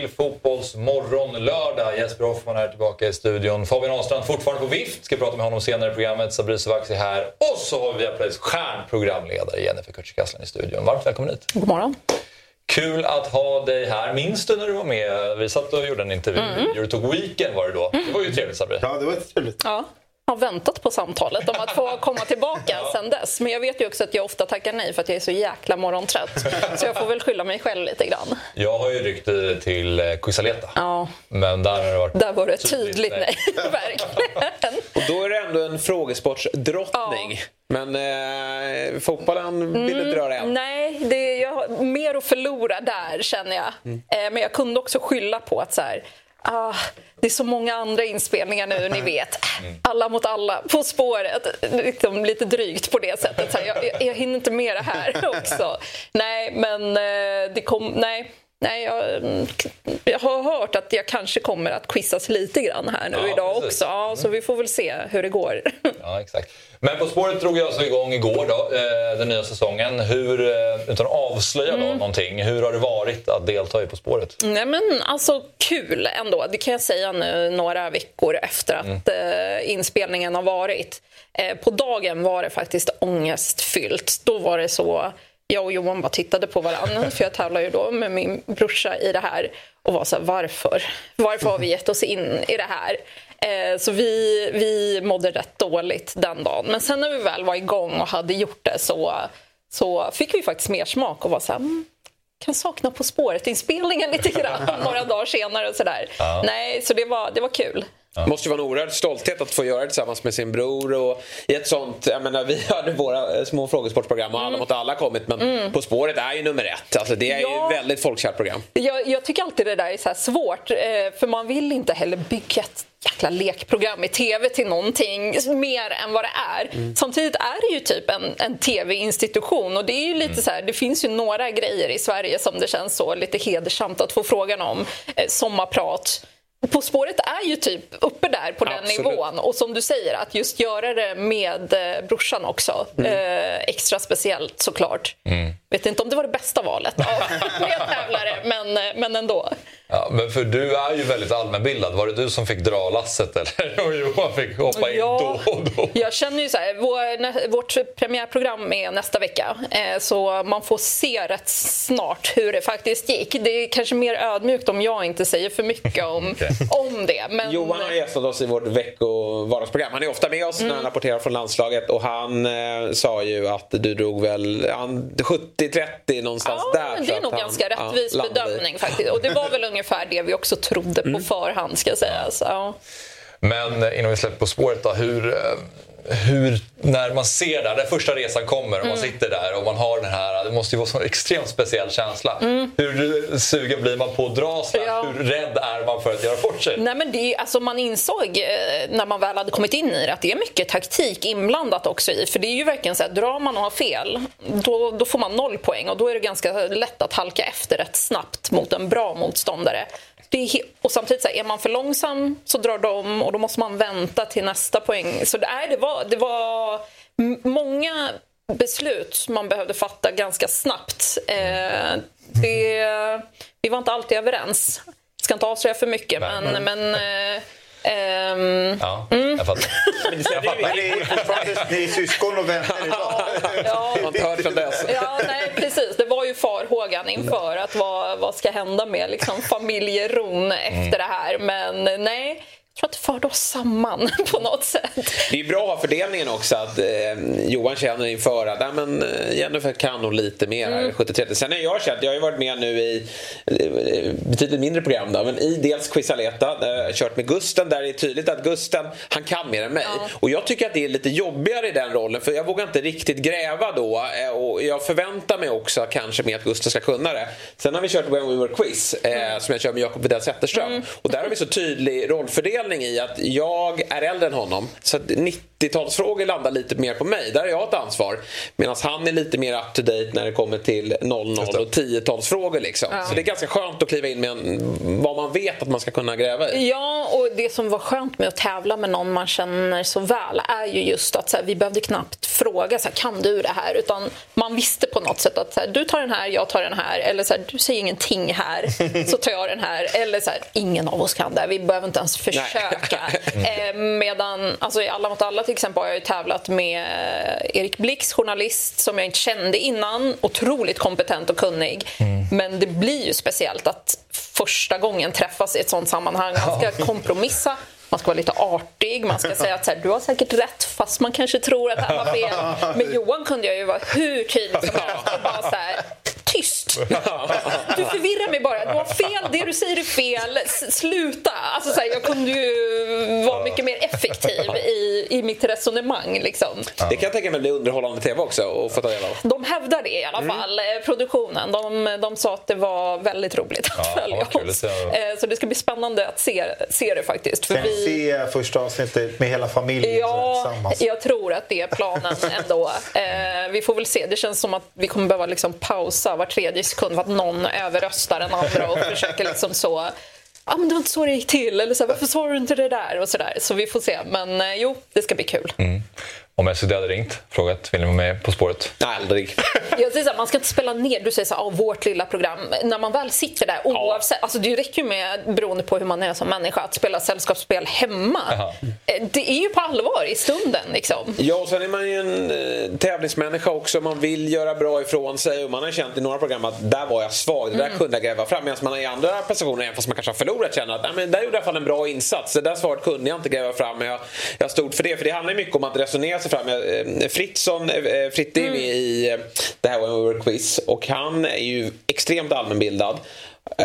Till Fotbollsmorgon lördag. Jesper Hoffman är tillbaka i studion. Fabian Ahlstrand fortfarande på vift. Ska prata med honom senare i programmet. Sabri Sovac är här. Och så har vi Viaplays stjärnprogramledare Jennifer Kücükaslan i studion. Varmt välkommen hit. God morgon. Kul att ha dig här. Minns du när du var med? Vi satt och gjorde en intervju. Mm. Eurotog Weekend var det då. Det var ju trevligt Sabri. Ja, det var trevligt. Ja. Har väntat på samtalet om att få komma tillbaka ja. sen dess. Men jag vet ju också att jag ofta tackar nej för att jag är så jäkla morgontrött. Så jag får väl skylla mig själv lite grann. Jag har ju ryckt till Quisaleta. Ja. Men där har det varit Där var det tydligt, tydligt nej. nej. Verkligen. Och då är det ändå en frågesportsdrottning. Ja. Men eh, fotbollen vill du inte röra än? Nej, det, jag har mer att förlora där känner jag. Mm. Eh, men jag kunde också skylla på att så här, Ah, det är så många andra inspelningar nu, ni vet. Alla mot alla, På spåret. Liksom lite drygt på det sättet. Så jag, jag, jag hinner inte med det här också. Nej, men eh, det kom... Nej. Nej, jag, jag, har hört att jag kanske kommer att quizas lite grann här nu ja, idag precis. också. Ja, så vi får väl se hur det går. Ja, exakt. Men På spåret drog jag alltså igång igår, då, eh, den nya säsongen. Hur, eh, utan att avslöja mm. någonting, hur har det varit att delta i På spåret? Nej, men alltså kul ändå, det kan jag säga nu några veckor efter att mm. inspelningen har varit. På dagen var det faktiskt ångestfyllt. Då var det så jag och Johan bara tittade på varandra, för jag tävlar ju då med min brorsa i det här och var så här, varför? Varför har vi gett oss in i det här? Eh, så vi, vi mådde rätt dåligt den dagen. Men sen när vi väl var igång och hade gjort det så, så fick vi faktiskt mer smak och var så här, mm, kan sakna På spåret-inspelningen lite grann några dagar senare. Och så där. Ja. Nej, så det var, det var kul. Det måste ju vara en oerhörd stolthet att få göra det tillsammans med sin bror. Och I ett sånt, jag menar, vi hade våra eh, små frågesportprogram och Alla mm. mot alla kommit men mm. På spåret är ju nummer ett. Alltså, det är ja. ju väldigt folkkärt program. Jag, jag, tycker alltid det där är så svårt eh, för man vill inte heller bygga ett jäkla lekprogram i tv till någonting mer än vad det är. Mm. Samtidigt är det ju typ en, en tv-institution och det är ju lite mm. så här, det finns ju några grejer i Sverige som det känns så lite hedersamt att få frågan om. Eh, sommarprat på spåret är ju typ uppe där på den Absolut. nivån. Och som du säger, att just göra det med eh, brorsan också. Mm. Eh, extra speciellt såklart. Mm. Vet inte om det var det bästa valet av medtävlare, men, eh, men ändå. Ja, men för du är ju väldigt allmänbildad. Var det du som fick dra lasset eller? Och Johan fick hoppa in ja, då och då? Jag känner ju så här, vår, vårt premiärprogram är nästa vecka. Eh, så man får se rätt snart hur det faktiskt gick. Det är kanske mer ödmjukt om jag inte säger för mycket om, okay. om det. Men... Johan har gästat oss i vårt vecko vardagsprogram. Han är ofta med oss mm. när han rapporterar från landslaget och han eh, sa ju att du drog väl 70-30 någonstans ja, där. Det är nog han, ganska rättvis ja, bedömning faktiskt. Och det var väl ungefär det vi också trodde på mm. förhand ska sägas. Ja. Men innan vi släpper På spåret då, hur, eh, hur, när man ser det, när första resan kommer och mm. man sitter där och man har den här, det måste ju vara en extremt speciell känsla. Mm. Hur sugen blir man på att dra ja. Hur rädd är man för att göra bort sig? Nej, men det, alltså man insåg eh, när man väl hade kommit in i det att det är mycket taktik inblandat också i. För det är ju verkligen så att drar man och har fel, då, då får man noll poäng och då är det ganska lätt att halka efter rätt snabbt mot en bra motståndare är, och samtidigt så här, är man för långsam så drar de och då måste man vänta till nästa poäng. Så det, är, det, var, det var många beslut man behövde fatta ganska snabbt. Eh, det, vi var inte alltid överens. Jag ska inte avslöja för mycket, men, men eh, Um, ja, mm. jag fattar. Men det, jag fattar. Ni är ni är syskon och vänner idag. ja, Man hört från dess. Ja, nej, precis. Ju farhågan inför att vad, vad ska hända med liksom, familjeron efter mm. det här. Men nej, tror att det förde oss samman på något sätt. Det är bra att ha fördelningen också. Att eh, Johan känner inför att men, eh, Jennifer kan nog lite mer här, mm. 70-30. Sen har jag känt, jag har ju varit med nu i eh, betydligt mindre program då, men i dels där jag har kört med Gusten. Där det är tydligt att Gusten, han kan mer än mig. Ja. Och jag tycker att det är lite jobbigare i den rollen för jag vågar inte riktigt gräva då. Eh, och jag förväntar mig också kanske med att Gusten ska kunna det. Sen har vi kört When We Were Quiz, eh, mm. som jag kör med Jakob Widell Zetterström. Mm. Och där har vi så tydlig rollfördelning i att jag är äldre än honom. Så 90-talsfrågor landar lite mer på mig. Där har jag ett ansvar. Medan han är lite mer up to date när det kommer till 00 och 10-talsfrågor. Liksom. Ja. Så det är ganska skönt att kliva in med en, vad man vet att man ska kunna gräva i. Ja, och det som var skönt med att tävla med någon man känner så väl är ju just att så här, vi behövde knappt fråga så här, kan du det här? Utan man visste på något sätt att så här, du tar den här, jag tar den här. Eller så här, du säger ingenting här, så tar jag den här. Eller så här, ingen av oss kan det. Vi behöver inte ens försöka. eh, medan, alltså i Alla mot alla till exempel har jag ju tävlat med eh, Erik Blix, journalist som jag inte kände innan. Otroligt kompetent och kunnig. Mm. Men det blir ju speciellt att första gången träffas i ett sånt sammanhang. Man ska kompromissa man ska vara lite artig, man ska säga att så här, du har säkert rätt fast man kanske tror att det här var fel. Med Johan kunde jag ju vara hur tydlig som helst och bara så här, tyst! Du förvirrar mig bara. Du har fel, det du säger är fel. Sluta! Alltså, så här, jag kunde ju vara mycket mer effektiv i, i mitt resonemang. Liksom. Det kan jag tänka mig bli underhållande tv också att få ta del av. De hävdar det i alla mm. fall, mm. produktionen. De, de sa att det var väldigt roligt att ja, följa oss. Eh, så det ska bli spännande att se, se det faktiskt. För vi... se första avsnittet med hela familjen Ja, jag tror att det är planen ändå. Eh, vi får väl se. Det känns som att vi kommer behöva liksom pausa var tredje sekund för att någon överröstar den andra och försöker liksom så ah, men det var inte så det gick till, eller så här, varför svarar du inte det där? Och så, där. så vi får se. Men eh, jo, det ska bli kul. Mm. Om SVT hade ringt, frågat vill ni vara med På spåret? Nej, aldrig. Jag säger så här, man ska inte spela ner, du säger så här, vårt lilla program. När man väl sitter där, oavsett, ja. alltså det räcker ju med, beroende på hur man är som människa, att spela sällskapsspel hemma. Aha. Eh, det är ju på allvar i stunden liksom. Ja, och sen är man ju en eh, tävlingsmänniska också. Man vill göra bra ifrån sig och man har känt i några program att där var jag svag, det där mm. kunde jag gräva fram. Medan man i andra prestationer, även fast man kanske har förlorat, känner att Nej, men där gjorde jag fan en bra insats. Det där svaret kunde jag inte gräva fram, men jag, jag stod för det. För det handlar mycket om att resonera sig fram. Eh, Fritzson, eh, Fritte är med mm. i eh, det här We Were Quiz och han är ju extremt allmänbildad.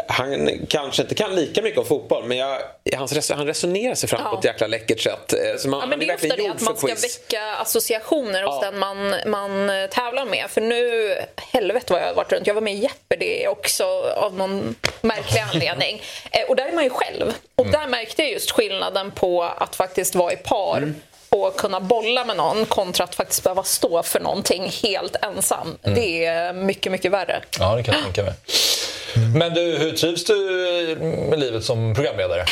Han kanske inte kan lika mycket om fotboll men jag, hans, han resonerar sig fram ja. på ett jäkla läckert sätt. Så man, ja, men det är ofta det att man ska quiz. väcka associationer hos ja. den man, man tävlar med. För nu, helvete vad jag har varit runt. Jag var med i Jeopardy också av någon märklig anledning. och där är man ju själv. Och mm. där märkte jag just skillnaden på att faktiskt vara i par mm och kunna bolla med någon kontra att faktiskt behöva stå för någonting helt ensam. Mm. Det är mycket, mycket värre. Ja, det kan jag tänka mig. Men du, hur trivs du med livet som programledare?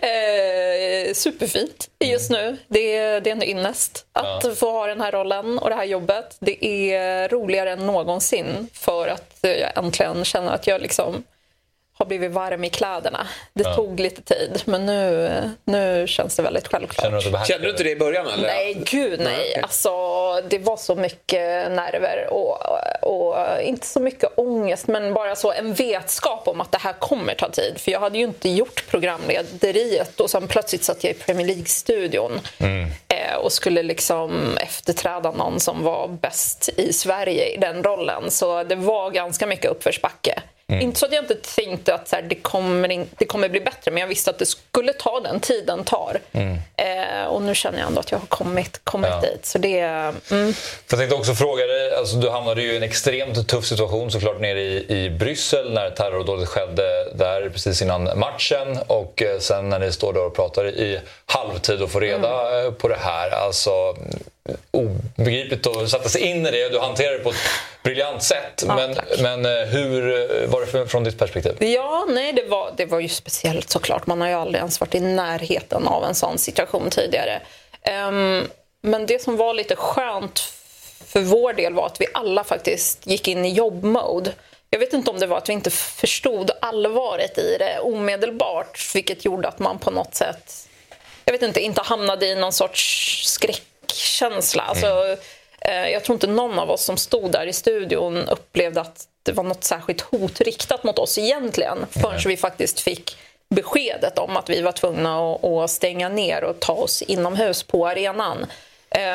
eh, superfint just nu. Det är, det är en ynnest att ja. få ha den här rollen och det här jobbet. Det är roligare än någonsin för att jag äntligen känner att jag liksom har blivit varm i kläderna. Det ja. tog lite tid, men nu, nu känns det väldigt självklart. Känner du, Kände du inte det i början? Eller? Nej, gud nej. nej. Alltså, det var så mycket nerver och, och inte så mycket ångest, men bara så en vetskap om att det här kommer ta tid. För jag hade ju inte gjort programlederiet och sen plötsligt satt jag i Premier League-studion mm. eh, och skulle liksom efterträda någon som var bäst i Sverige i den rollen. Så det var ganska mycket uppförsbacke. Mm. Inte så att jag inte tänkte att så här, det, kommer in, det kommer bli bättre, men jag visste att det skulle ta den tiden tar. Mm. Eh, och nu känner jag ändå att jag har kommit, kommit ja. dit. Så det, mm. Jag tänkte också fråga dig, alltså, du hamnade ju i en extremt tuff situation såklart nere i, i Bryssel när terrordådet skedde där precis innan matchen. Och eh, sen när ni står där och pratar i halvtid och får reda mm. Eh, på det här. Alltså, obegripligt att sätta sig in i det. Du hanterar det på ett briljant sätt. Ja, men, men eh, hur var det från ditt perspektiv? Ja, nej, det var, det var ju speciellt såklart. Man har ju aldrig ens varit i närheten av en sån situation tidigare. Um, men det som var lite skönt för vår del var att vi alla faktiskt gick in i jobbmode. Jag vet inte om det var att vi inte förstod allvaret i det omedelbart vilket gjorde att man på något sätt jag vet inte, inte hamnade i någon sorts skräck skräckkänsla. Alltså, mm. eh, jag tror inte någon av oss som stod där i studion upplevde att det var något särskilt hot riktat mot oss egentligen förrän mm. vi faktiskt fick beskedet om att vi var tvungna att, stänga ner och ta oss inomhus på arenan.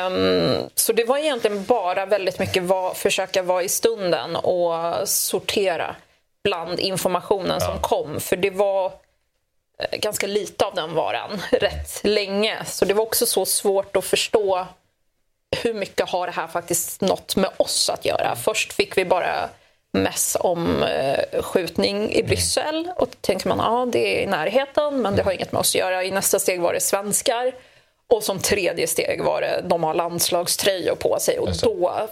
Um, så det var egentligen bara väldigt mycket var, försöka vara i stunden och sortera bland informationen ja. som kom. För det var ganska lite av den varan rätt länge. Så det var också så svårt att förstå hur mycket har det här faktiskt något med oss att göra. Först fick vi bara mess om eh, skjutning i Bryssel och då tänker man ja det är i närheten men det har inget med oss att göra. I nästa steg var det svenskar och som tredje steg var det de har landslagströjor på sig och då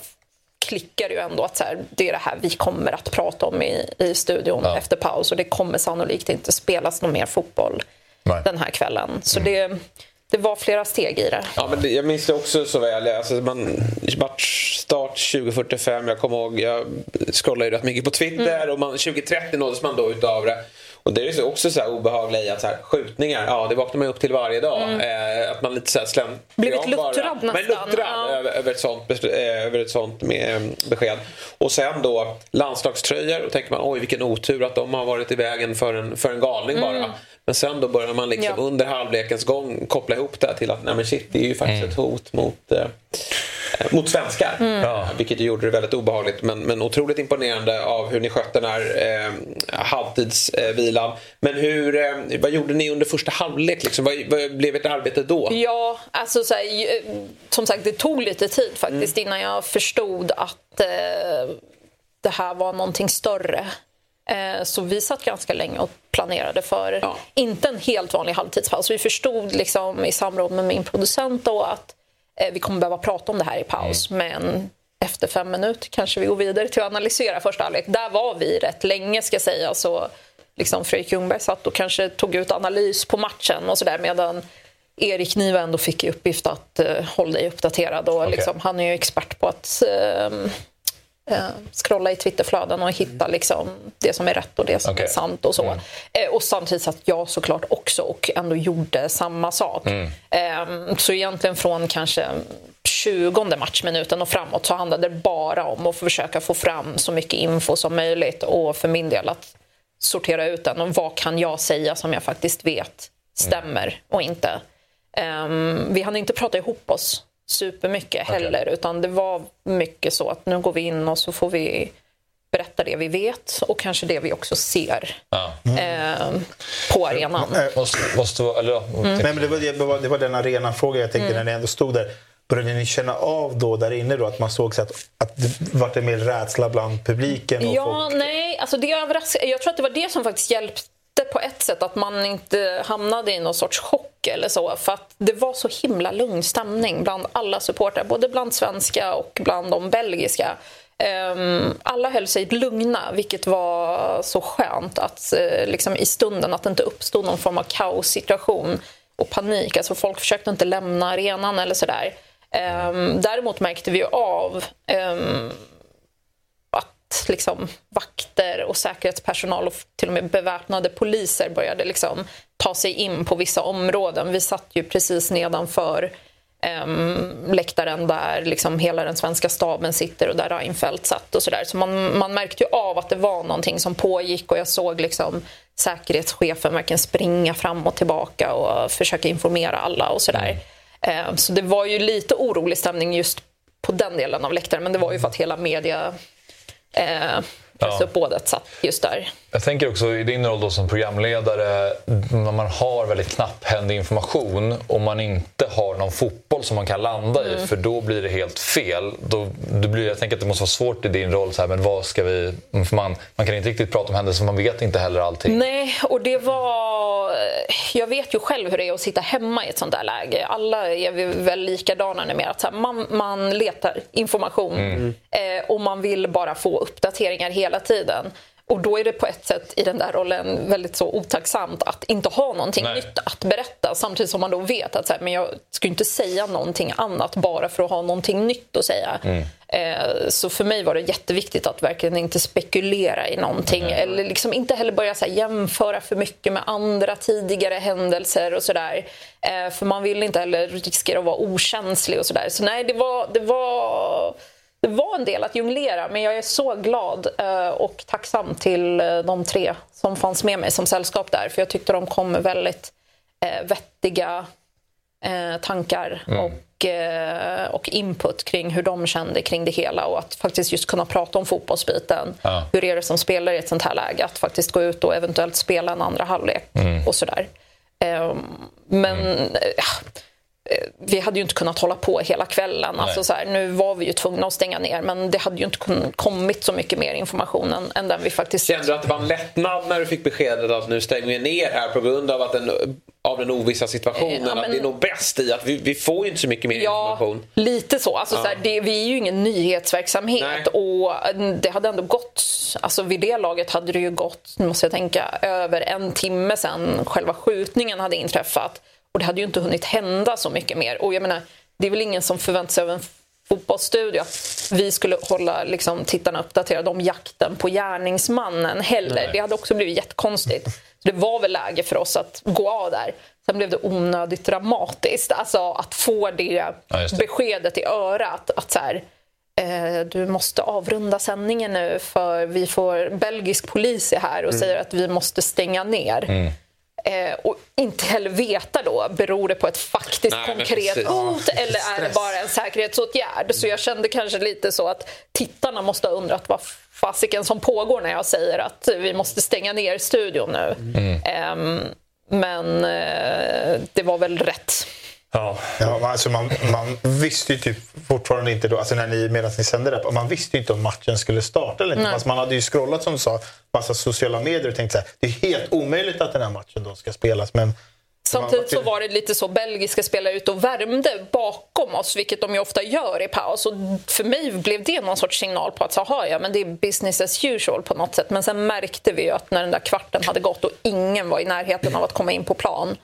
klickar ju ändå att så här, det är det här vi kommer att prata om i, i studion ja. efter paus och det kommer sannolikt inte spelas någon mer fotboll Nej. den här kvällen. Så mm. det, det var flera steg i det. Ja, men det, jag minns det också så väl. Alltså, man, matchstart 2045, jag kommer ihåg, jag scrollade ju rätt mycket på Twitter mm. och man, 2030 nåddes man då utav det. Och det är också så här obehagligt i att så här, skjutningar, ja det vaknar man upp till varje dag. Mm. Eh, att man lite så här slem, Blivit luttrad nästan. Men luttrad ja. över, över, ett sånt, eh, över ett sånt med, eh, besked. Och sen då landslagströjor, då tänker man oj vilken otur att de har varit i vägen för en, för en galning mm. bara. Men sen då börjar man liksom ja. under halvlekens gång koppla ihop det till att nej men shit, det är ju faktiskt mm. ett hot mot Eh, mot svenskar. Mm. Vilket gjorde det väldigt obehagligt. Men, men otroligt imponerande av hur ni skötte den här eh, halvtidsvilan. Eh, men hur, eh, vad gjorde ni under första halvlek? Liksom? Vad, vad blev ert arbete då? Ja, alltså så här, som sagt det tog lite tid faktiskt mm. innan jag förstod att eh, det här var någonting större. Eh, så vi satt ganska länge och planerade för, ja. inte en helt vanlig halvtidspaus. Vi förstod liksom i samråd med min producent då att Eh, vi kommer behöva prata om det här i paus, mm. men efter fem minuter kanske vi går vidare till att analysera första halvlek. Där var vi rätt länge ska säga. Så liksom Fredrik Ljungberg satt och kanske tog ut analys på matchen och sådär medan Erik Niva ändå fick i uppgift att uh, hålla dig uppdaterad. Och, okay. liksom, han är ju expert på att uh, eh, scrolla i Twitterflöden och hitta liksom, det som är rätt och det som okay. är sant och så. Mm. Eh, och samtidigt satt jag såklart också och ändå gjorde samma sak. Mm. Eh, så egentligen från kanske 20 matchminuten och framåt så handlade det bara om att försöka få fram så mycket info som möjligt och för min del att sortera ut den och vad kan jag säga som jag faktiskt vet stämmer mm. och inte. Um, vi hann inte prata ihop oss supermycket okay. heller. Utan det var mycket så att nu går vi in och så får vi berätta det vi vet och kanske det vi också ser ja. eh, på arenan. Måste, måste, eller, mm. Nej, men det, var, det, var, den arenafrågan jag tänkte mm. när ni ändå stod där. Började ni känna av då där inne då att man såg så att, att det var en mer rädsla bland publiken? ja, folk... nej. Alltså det överraskade. Jag tror att det var det som faktiskt hjälpte på ett sätt att man inte hamnade i någon sorts chock eller så. För att det var så himla lugn stämning bland alla supportrar, både bland svenska och bland de belgiska. Ehm, alla höll sig lugna, vilket var så skönt att eh, liksom i stunden att det inte uppstod någon form av kaossituation och panik. Alltså folk försökte inte lämna arenan eller sådär. Ehm, däremot märkte vi av ehm, att liksom, vakter och säkerhetspersonal och till och med beväpnade poliser började liksom, ta sig in på vissa områden. Vi satt ju precis nedanför um, läktaren där liksom hela den svenska staben sitter och där Reinfeldt satt och sådär. Så man, man märkte ju av att det var någonting som pågick och jag såg liksom säkerhetschefen verkligen springa fram och tillbaka och försöka informera alla och sådär. Um, så det var ju lite orolig stämning just på den delen av läktaren men det var ju för att hela media eh, pressuppbådet ja. satt just där. Jag tänker också i din roll då som programledare, när man har väldigt knapphändig information och man inte har någon fotboll som man kan landa mm. i, för då blir det helt fel. Då, då blir, jag tänker att det måste vara svårt i din roll, så här, men vad ska vi... För man, man kan inte riktigt prata om händelser, man vet inte heller allting. Nej, och det var... Jag vet ju själv hur det är att sitta hemma i ett sånt där läge. Alla är vi väl likadana numera. Att man, man letar information mm. eh, och man vill bara få uppdateringar hela tiden. Och då är det på ett sätt i den där rollen väldigt så otacksamt att inte ha någonting Nej. nytt att berätta samtidigt som man då vet att så här, men jag ska inte säga någonting annat bara för att ha någonting nytt att säga. Mm. Eh, så för mig var det jätteviktigt att verkligen inte spekulera i någonting mm. eller liksom inte heller börja så här, jämföra för mycket med andra tidigare händelser och sådär. Eh, för man vill inte heller riskera att vara okänslig och sådär. Så nej, det var, det var det var en del att jonglera, men jag är så glad eh, och tacksam till eh, de tre som fanns med mig som sällskap där. För jag tyckte de kom med väldigt eh, vettiga tankar och, eh, och input kring hur de kände kring det hela och att faktiskt just kunna prata om fotbollsbiten. Ja. Hur är det som spelare i ett sånt här läge? Att faktiskt gå ut och eventuellt spela en andra halvlek och sådär. Eh, men eh, vi hade ju inte kunnat hålla på hela kvällen. Alltså så här, nu var vi ju tvungna att stänga ner men det hade ju inte kommit så mycket mer information än, än den vi faktiskt... Kände du att det var en lättnad när du fick beskedet att nu stänger vi ner här på grund av, att den, av den ovissa situationen? Eh, ja, men- Att det är nog bäst i att vi, vi får ju inte så mycket mer Ja, information. lite så. Alltså, så här, det, vi är ju ingen nyhetsverksamhet Nej. och mm, det hade ändå gått, alltså vid det laget hade det ju gått, nu måste jag tänka, över en timme sedan själva skjutningen hade inträffat. Och det hade ju inte hunnit hända så mycket mer. Och jag menar, det är väl ingen som förväntar sig av en fotbollsstudio att vi skulle hålla liksom, tittarna uppdaterade om jakten på gärningsmannen heller. Nej. Det hade också blivit jättekonstigt. Så det var väl läge för oss att gå av där. Sen blev det onödigt dramatiskt. Alltså att få det, Ja, det. beskedet i örat. Att så här, eh, du måste avrunda sändningen nu för vi får belgisk polis är här och säger att vi måste stänga ner. Eh, och inte heller veta då, beror det på ett faktiskt Nej, konkret precis. hot eller är det bara en säkerhetsåtgärd? Så jag kände kanske lite så att tittarna måste ha undrat vad fasiken som pågår när jag säger att vi måste stänga ner studion nu. Ehm, men eh, det var väl rätt. Ja. Ja, alltså man, man visste ju typ fortfarande inte då, alltså när ni, medan ni sände det, man visste ju inte om matchen skulle starta eller inte. Fast man hade ju scrollat som du sa, massa sociala medier och tänkt så här, det är helt omöjligt att den här matchen då ska spelas. Men Samtidigt så var det lite så belgiska spelare ute och värmde bakom oss, vilket de ju ofta gör i paus. Och för mig blev det någon sorts signal på att så, "Aha, ja, men det är business as usual på något sätt. Men sen märkte vi ju att när den där kvarten hade gått och ingen var i närheten av att komma in på plan.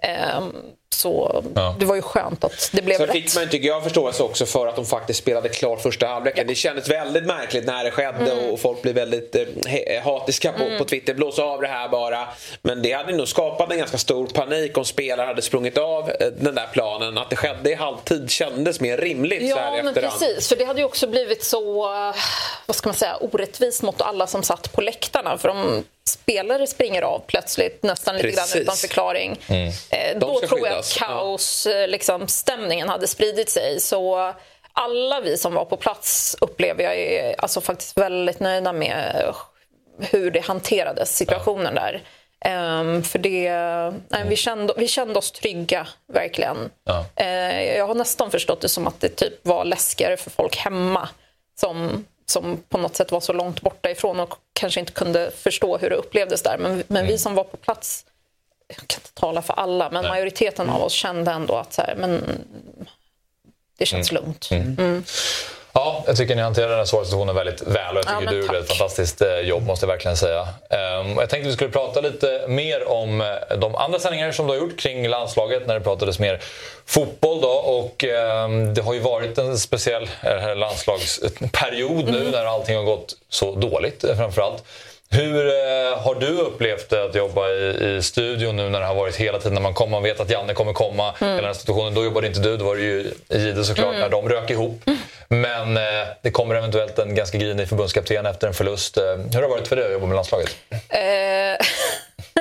ehm, så Ja. det var ju skönt att det blev Sen rätt. fick man tycker jag förståelse också för att de faktiskt spelade klart första halvleken. Det kändes väldigt märkligt när det skedde Mm. och folk blev väldigt eh, he- hatiska på, på Twitter. Blåsa av det här bara. Men det hade nog skapat en ganska stor panik om spelare hade sprungit av eh, den där planen. Att det skedde i halvtid kändes mer rimligt så här Ja, men efterhand. precis. För det hade ju också blivit så eh, vad ska man säga, orättvist mot alla som satt på läktarna. För om spelare springer av plötsligt nästan lite grann utan förklaring. Eh, De då tror jag att kaos, eh, liksom, stämningen hade spridit sig. Så alla vi som var på plats upplever jag är alltså, faktiskt väldigt nöjda med hur det hanterades, situationen där. Ehm, för det, nej, vi, kände, vi kände oss trygga, verkligen. Ja. Eh, jag har nästan förstått det som att det typ var läskigare för folk hemma som, som på något sätt var så långt borta ifrån och kanske inte kunde förstå hur det upplevdes där. Men, men vi som var på plats, jag kan inte tala för alla, men majoriteten av oss kände ändå att så här, men, det känns lugnt. Mm. Ja, jag tycker ni hanterar den här svåra situationen väldigt väl och jag tycker Ja, du gjorde ett fantastiskt eh, jobb måste jag verkligen säga. Ehm, jag tänkte att vi skulle prata lite mer om eh, de andra sändningar som du har gjort kring landslaget när det pratades mer fotboll då och ehm, det har ju varit en speciell eh, landslagsperiod Mm. nu när allting har gått så dåligt framförallt. Hur har du upplevt det att jobba i, i studion nu när det har varit hela tiden när man kommer, man vet att Janne kommer komma, Mm. hela den här situationen. Då jobbade inte du, då var det ju i Jihde såklart när de rök ihop. Men eh, det kommer eventuellt en ganska grinig förbundskapten efter en förlust. Eh, hur har det varit för dig att jobba med landslaget? Eh,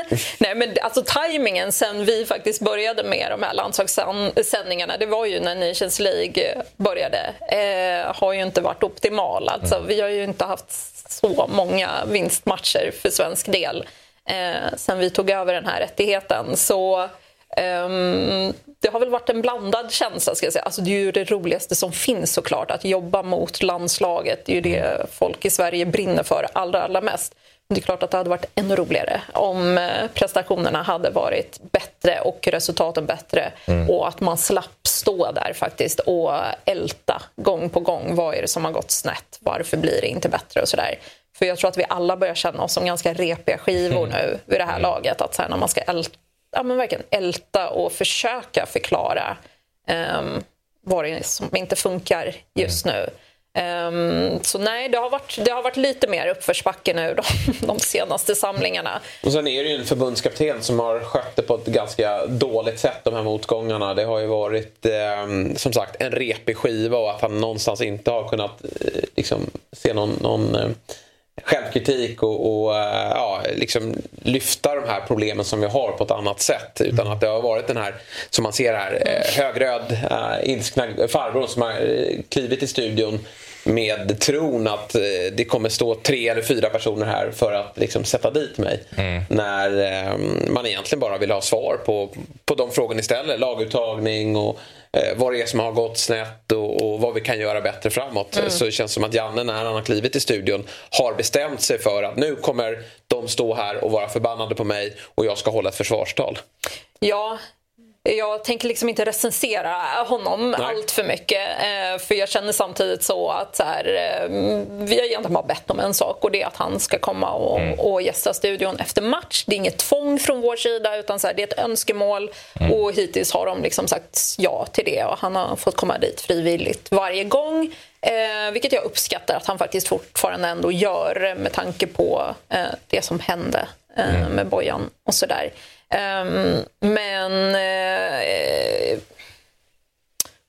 Nej, men alltså tajmingen sen vi faktiskt började med de här landslagssändningarna, det var ju när Nations League började, eh, har ju inte varit optimal. Alltså, Vi har ju inte haft så många vinstmatcher för svensk del eh, sen vi tog över den här rättigheten. Så det har väl varit en blandad känsla. Ska jag säga. Alltså, det är ju det roligaste som finns såklart, att jobba mot landslaget. Det är ju det folk i Sverige brinner för allra, allra mest. Men det är klart att det hade varit ännu roligare om eh, prestationerna hade varit bättre och resultaten bättre och att man slapp stå där faktiskt och älta gång på gång. Vad är det som har gått snett? Varför blir det inte bättre? och sådär. För jag tror att vi alla börjar känna oss som ganska repiga skivor nu vid det här laget. Att så här, när man ska älta, ja, men verkligen älta och försöka förklara ehm, vad det är som inte funkar just nu. Um, så nej, det har, varit, det har varit lite mer uppförsbacke nu de, de senaste samlingarna. Och sen är det ju en förbundskapten som har skött det på ett ganska dåligt sätt de här motgångarna. Det har ju varit eh, som sagt en repig skiva och att han någonstans inte har kunnat eh, liksom, se någon, någon eh, självkritik och, och uh, ja, liksom lyfta de här problemen som vi har på ett annat sätt. Utan mm. att det har varit den här, som man ser här, uh, högröd, uh, ilskna farbror som har klivit i studion med tron att det kommer stå tre eller fyra personer här för att liksom sätta dit mig. Mm. När man egentligen bara vill ha svar på, på de frågorna istället. Laguttagning och eh, vad det är som har gått snett och, och vad vi kan göra bättre framåt. Mm. Så det känns som att Janne när han har klivit i studion har bestämt sig för att nu kommer de stå här och vara förbannade på mig och jag ska hålla ett försvarstal. Ja, jag tänker liksom inte recensera honom Nej. allt för mycket. Eh, för jag känner samtidigt så att så här, eh, vi har egentligen bara bett om en sak och det är att han ska komma och, mm. och gästa studion efter match. Det är inget tvång från vår sida utan så här, det är ett önskemål mm. och hittills har de liksom sagt ja till det och han har fått komma dit frivilligt varje gång. Eh, vilket jag uppskattar att han faktiskt fortfarande ändå gör med tanke på eh, det som hände eh, mm. med Bojan och sådär. Um, men... Uh,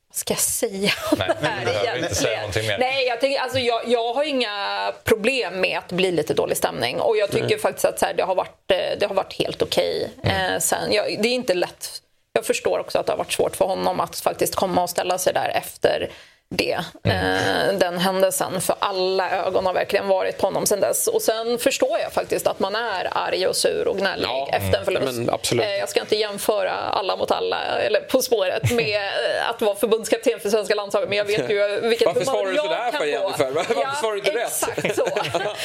vad ska jag säga om Nej, det här egentligen? Inte säga någonting mer. Nej, jag, tänker, alltså, jag, jag har inga problem med att blir lite dålig stämning. Och jag tycker mm. faktiskt att så här, det, har varit, eh, det har varit helt okej. Okay. Mm. Eh, sen, jag, det är inte lätt. Jag förstår också att det har varit svårt för honom att faktiskt komma och ställa sig där efter det, mm. den händelsen. För alla ögon har verkligen varit på honom sen dess. Och sen förstår jag faktiskt att man är arg och sur och gnällig ja, efter en förlust. Eh, jag ska inte jämföra alla mot alla, eller På spåret, med eh, att vara förbundskapten för svenska landslaget. Men jag vet ju vilket Varför svarar du sådär för? Varför ja, svarar du inte exakt rätt? så.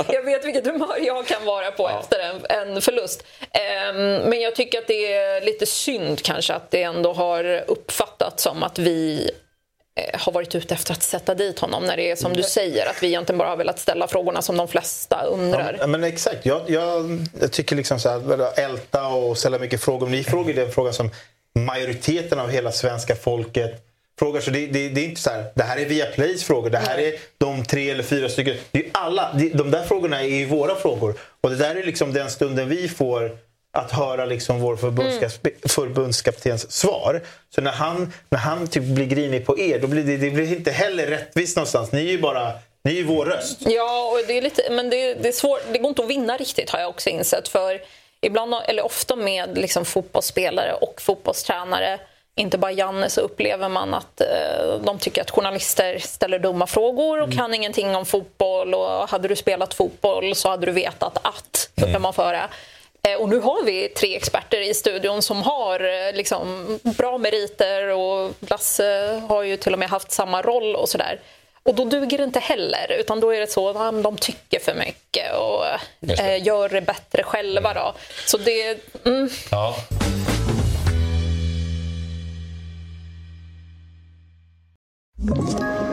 jag vet vilket humör jag kan vara på ja. efter en, en förlust. Eh, men jag tycker att det är lite synd kanske att det ändå har uppfattats som att vi har varit ute efter att sätta dit honom när det är som du säger att vi egentligen bara har velat ställa frågorna som de flesta undrar. Ja, men exakt. Jag, jag, jag tycker liksom så här, älta och ställa mycket frågor. Ni frågar den frågan som majoriteten av hela svenska folket frågar. Så det, det, det är inte så här, det här är Viaplays frågor. Det här är de tre eller fyra stycken. Det är alla, de där frågorna är ju våra frågor. Och det där är liksom den stunden vi får att höra liksom vår förbundskap mm. förbundskaptens svar. Så när han, när han typ blir grinig på er, då blir det, det blir inte heller rättvist någonstans. Ni är ju bara ni är ju vår röst. Ja, och det är lite, men det, det, är svårt, det går inte att vinna riktigt har jag också insett. För ibland, eller ofta med liksom fotbollsspelare och fotbollstränare inte bara Janne så upplever man att eh, de tycker att journalister ställer dumma frågor och mm. kan ingenting om fotboll. Och hade du spelat fotboll så hade du vetat att, så kan man föra. Eh, och nu har vi tre experter i studion som har eh, liksom, bra meriter och Lasse har ju till och med haft samma roll och sådär. Och då duger det inte heller, utan då är det så att de tycker för mycket och det. Eh, gör det bättre själva. Då. Så det... Mm. Ja. Ett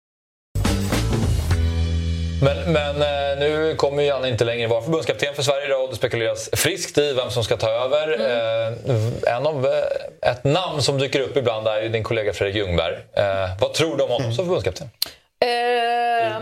Men, men eh, nu kommer Janne inte längre vara förbundskapten för Sverige idag och det spekuleras friskt i vem som ska ta över. Mm. Eh, en av, eh, ett namn som dyker upp ibland är ju din kollega Fredrik Ljungberg. vad tror du om honom som förbundskapten?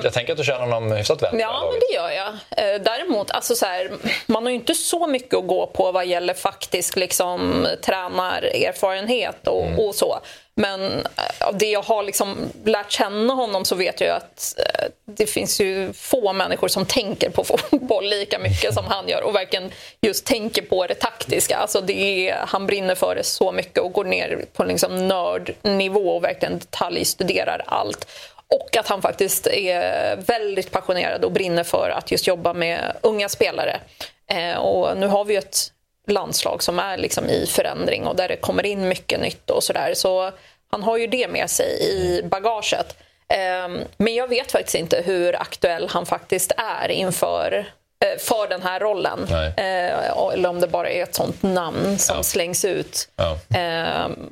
Jag tänker att du känner honom hyfsat väl. Ja, men det gör jag. Däremot, alltså så här, man har ju inte så mycket att gå på vad gäller faktisk liksom, tränarerfarenhet och, mm. och så. Men eh, av det jag har liksom lärt känna honom så vet jag att eh, det finns ju få människor som tänker på fotboll lika mycket som han gör och verkligen just tänker på det taktiska. Alltså det är, han brinner för det så mycket och går ner på liksom nördnivå och verkligen detaljstuderar allt. Och att han faktiskt är väldigt passionerad och brinner för att just jobba med unga spelare. Eh, och nu har vi ju ett landslag som är liksom i förändring och där det kommer in mycket nytt och sådär. Så han har ju det med sig i bagaget. Ehm, men jag vet faktiskt inte hur aktuell han faktiskt är inför eh, för den här rollen. Nej. Eh, eller om det bara är ett sånt namn som Ja. slängs ut. Ja. Ehm,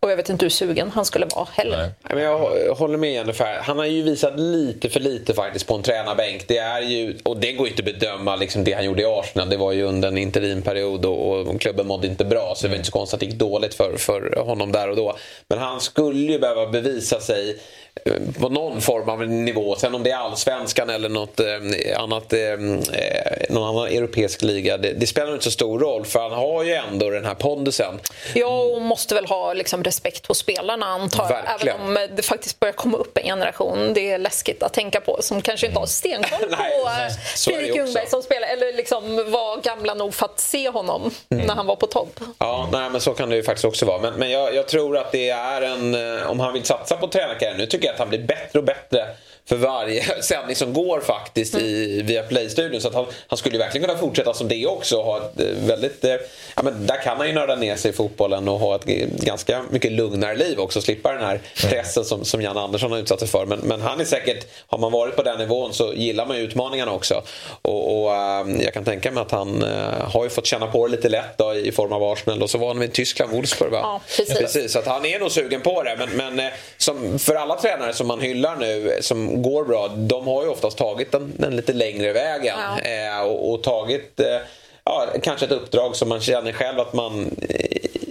Och jag vet inte hur sugen han skulle vara heller. Nej. Men jag hå- håller med Jennifer. Han har ju visat lite för lite faktiskt på en tränarbänk. Det är ju, och det går ju inte att bedöma liksom det han gjorde i Arsenal. Det var ju under en interimperiod och, och klubben mådde inte bra. Så det var inte så konstigt att det gick dåligt för, för honom där och då. Men han skulle ju behöva bevisa sig på någon form av nivå. Sen om det är allsvenskan eller något eh, annat, eh, eh, någon annan europeisk liga. Det, det spelar inte så stor roll för han har ju ändå den här pondusen. Jag måste väl ha liksom respekt hos spelarna antar jag. Även om det faktiskt börjar komma upp en generation. Det är läskigt att tänka på. Som kanske inte har stenkoll på Fredrik ju Ljungberg som spelar. Eller liksom var gamla nog för att se honom Mm. när han var på topp. Ja, nej, men så kan det ju faktiskt också vara. Men, men jag, jag tror att det är en... Om han vill satsa på tränarkarriären. Nu tycker tycker att han blir bättre och bättre för varje sändning som går faktiskt i, via Play-studion. Så att han, han skulle ju verkligen kunna fortsätta som det också. Ha ett eh, väldigt, eh, ja, men där kan han ju nörda ner sig i fotbollen och ha ett ganska mycket lugnare liv också. Slippa den här pressen som, som Jan Andersson har utsatt sig för. Men, men han är säkert, har man varit på den nivån så gillar man ju utmaningarna också. Och, och eh, jag kan tänka mig att han eh, har ju fått känna på det lite lätt då, i form av Arsenal. Och så var han i Tyskland, Wolfsburg va? Ja, precis. Så att han är nog sugen på det. Men, men som för alla tränare som man hyllar nu, eh, som går bra, de har ju oftast tagit den, den lite längre vägen. Ja. Eh, och, och tagit eh, ja, kanske ett uppdrag som man känner själv att man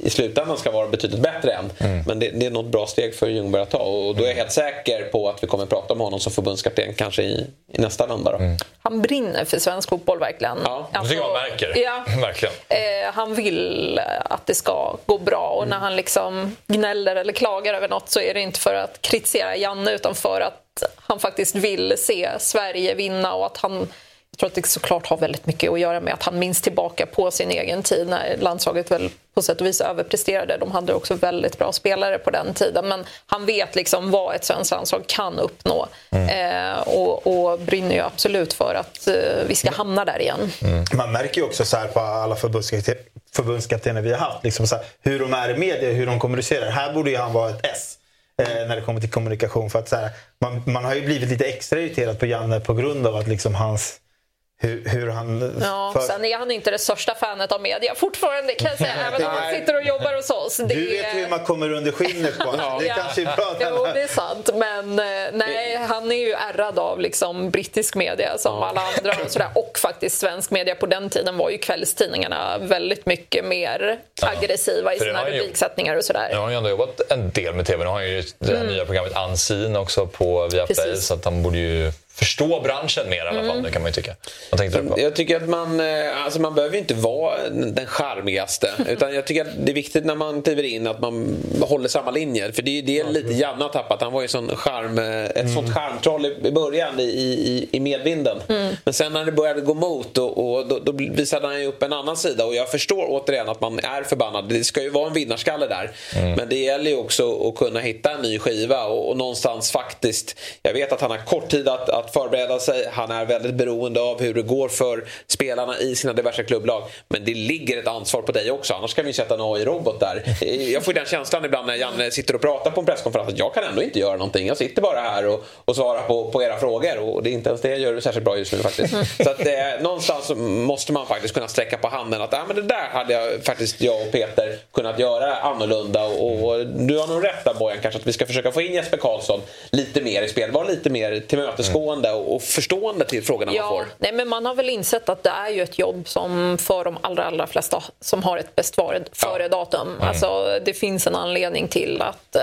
i slutändan ska vara betydligt bättre än. Men det, det är nog ett bra steg för Ljungberg att ta. Och då är jag helt säker på att vi kommer att prata om honom som förbundskapten kanske i, i nästa vända. Då. Han brinner för svensk fotboll verkligen. Ja, Det tycker jag märker. Ja, Verkligen. Eh, han vill att det ska gå bra och när han liksom gnäller eller klagar över något så är det inte för att kritisera Janne utan för att han faktiskt vill se Sverige vinna och att han jag tror att det såklart har väldigt mycket att göra med att han minns tillbaka på sin egen tid när landslaget väl på sätt och vis överpresterade. De hade också väldigt bra spelare på den tiden men han vet liksom vad ett svenskt landslag kan uppnå eh, och, och brinner ju absolut för att eh, vi ska hamna där igen. Man märker ju också så här på alla förbundskaptener, förbundskaptener vi har haft. Liksom så här, hur de är i media, hur de kommunicerar. Här borde ju han vara ett S. Eh, när det kommer till kommunikation. För att, så här, man, man har ju blivit lite extra irriterad på Janne på grund av att liksom hans... Hur, hur han... Ja, för- sen är han inte det största fanet av media fortfarande kan jag säga, även om han sitter och jobbar hos oss. Det Du vet hur man kommer under skinnet på honom. Det Ja. kanske är bra. Jo, det är sant. Men eh, nej, han är ju ärrad av liksom, brittisk media som alla andra. Och, sådär. och faktiskt svensk media på den tiden var ju kvällstidningarna väldigt mycket mer aggressiva i sina rubriksättningar och sådär. Nu har han ju ändå jobbat en del med TV. Nu har han ju det här nya programmet Unseen också på Viaplay. Så att han borde ju förstå branschen mer i alla fall. Det kan man ju tycka. Vad tänkte du på? Jag tycker att man, eh, alltså man behöver ju inte vara den charmigaste. Utan jag tycker att det är viktigt när man kliver in att man håller samma linje. För det är ju det lite Janne har tappat. Han var ju sån charm, eh, ett sånt charmtroll i början i, i, i medvinden. Men sen när det började gå mot och, och då, då visade han ju upp en annan sida. Och jag förstår återigen att man är förbannad. Det ska ju vara en vinnarskalle där. Men det gäller ju också att kunna hitta en ny skiva och, och någonstans faktiskt. Jag vet att han har kort tid att, att förbereda sig. Han är väldigt beroende av hur det går för spelarna i sina diverse klubblag. Men det ligger ett ansvar på dig också. Annars kan vi sätta en AI-robot där. Jag får den känslan ibland när Janne sitter och pratar på en presskonferens att jag kan ändå inte göra någonting. Jag sitter bara här och, och svarar på, på era frågor. Och det är inte ens det jag gör särskilt bra just nu faktiskt. Så att, eh, någonstans måste man faktiskt kunna sträcka på handen att ah, men det där hade jag faktiskt jag och Peter kunnat göra annorlunda. Och, och du har nog rätt där Bojan kanske att vi ska försöka få in Jesper Karlsson lite mer i spel. Vara lite mer tillmötesgående och, och förstående till frågorna man Ja, får. nej, men man har väl insett att det är ju ett jobb som för de allra, allra flesta som har ett bäst före- före-datum. Alltså, det finns en anledning till att eh,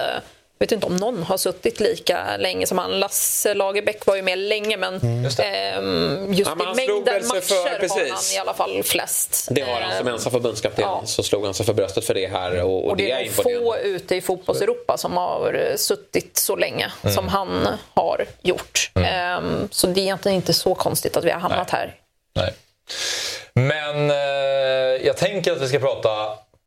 vet inte om någon har suttit lika länge som han. Lasse Lagerbäck var ju med länge men Just det. ehm, just Ja, men i mängden matcher för- har precis. han i alla fall flest. Det har han som Ehm, ensam förbundskapten. ja. Så slog han sig för bröstet för det här. Och, och, och det är är imponerande. få ute i fotbolls-Europa som har eh, suttit så länge Mm. som han har gjort. Ehm, så det är egentligen inte så konstigt att vi har hamnat Nej. här. Nej. Men eh, jag tänker att vi ska prata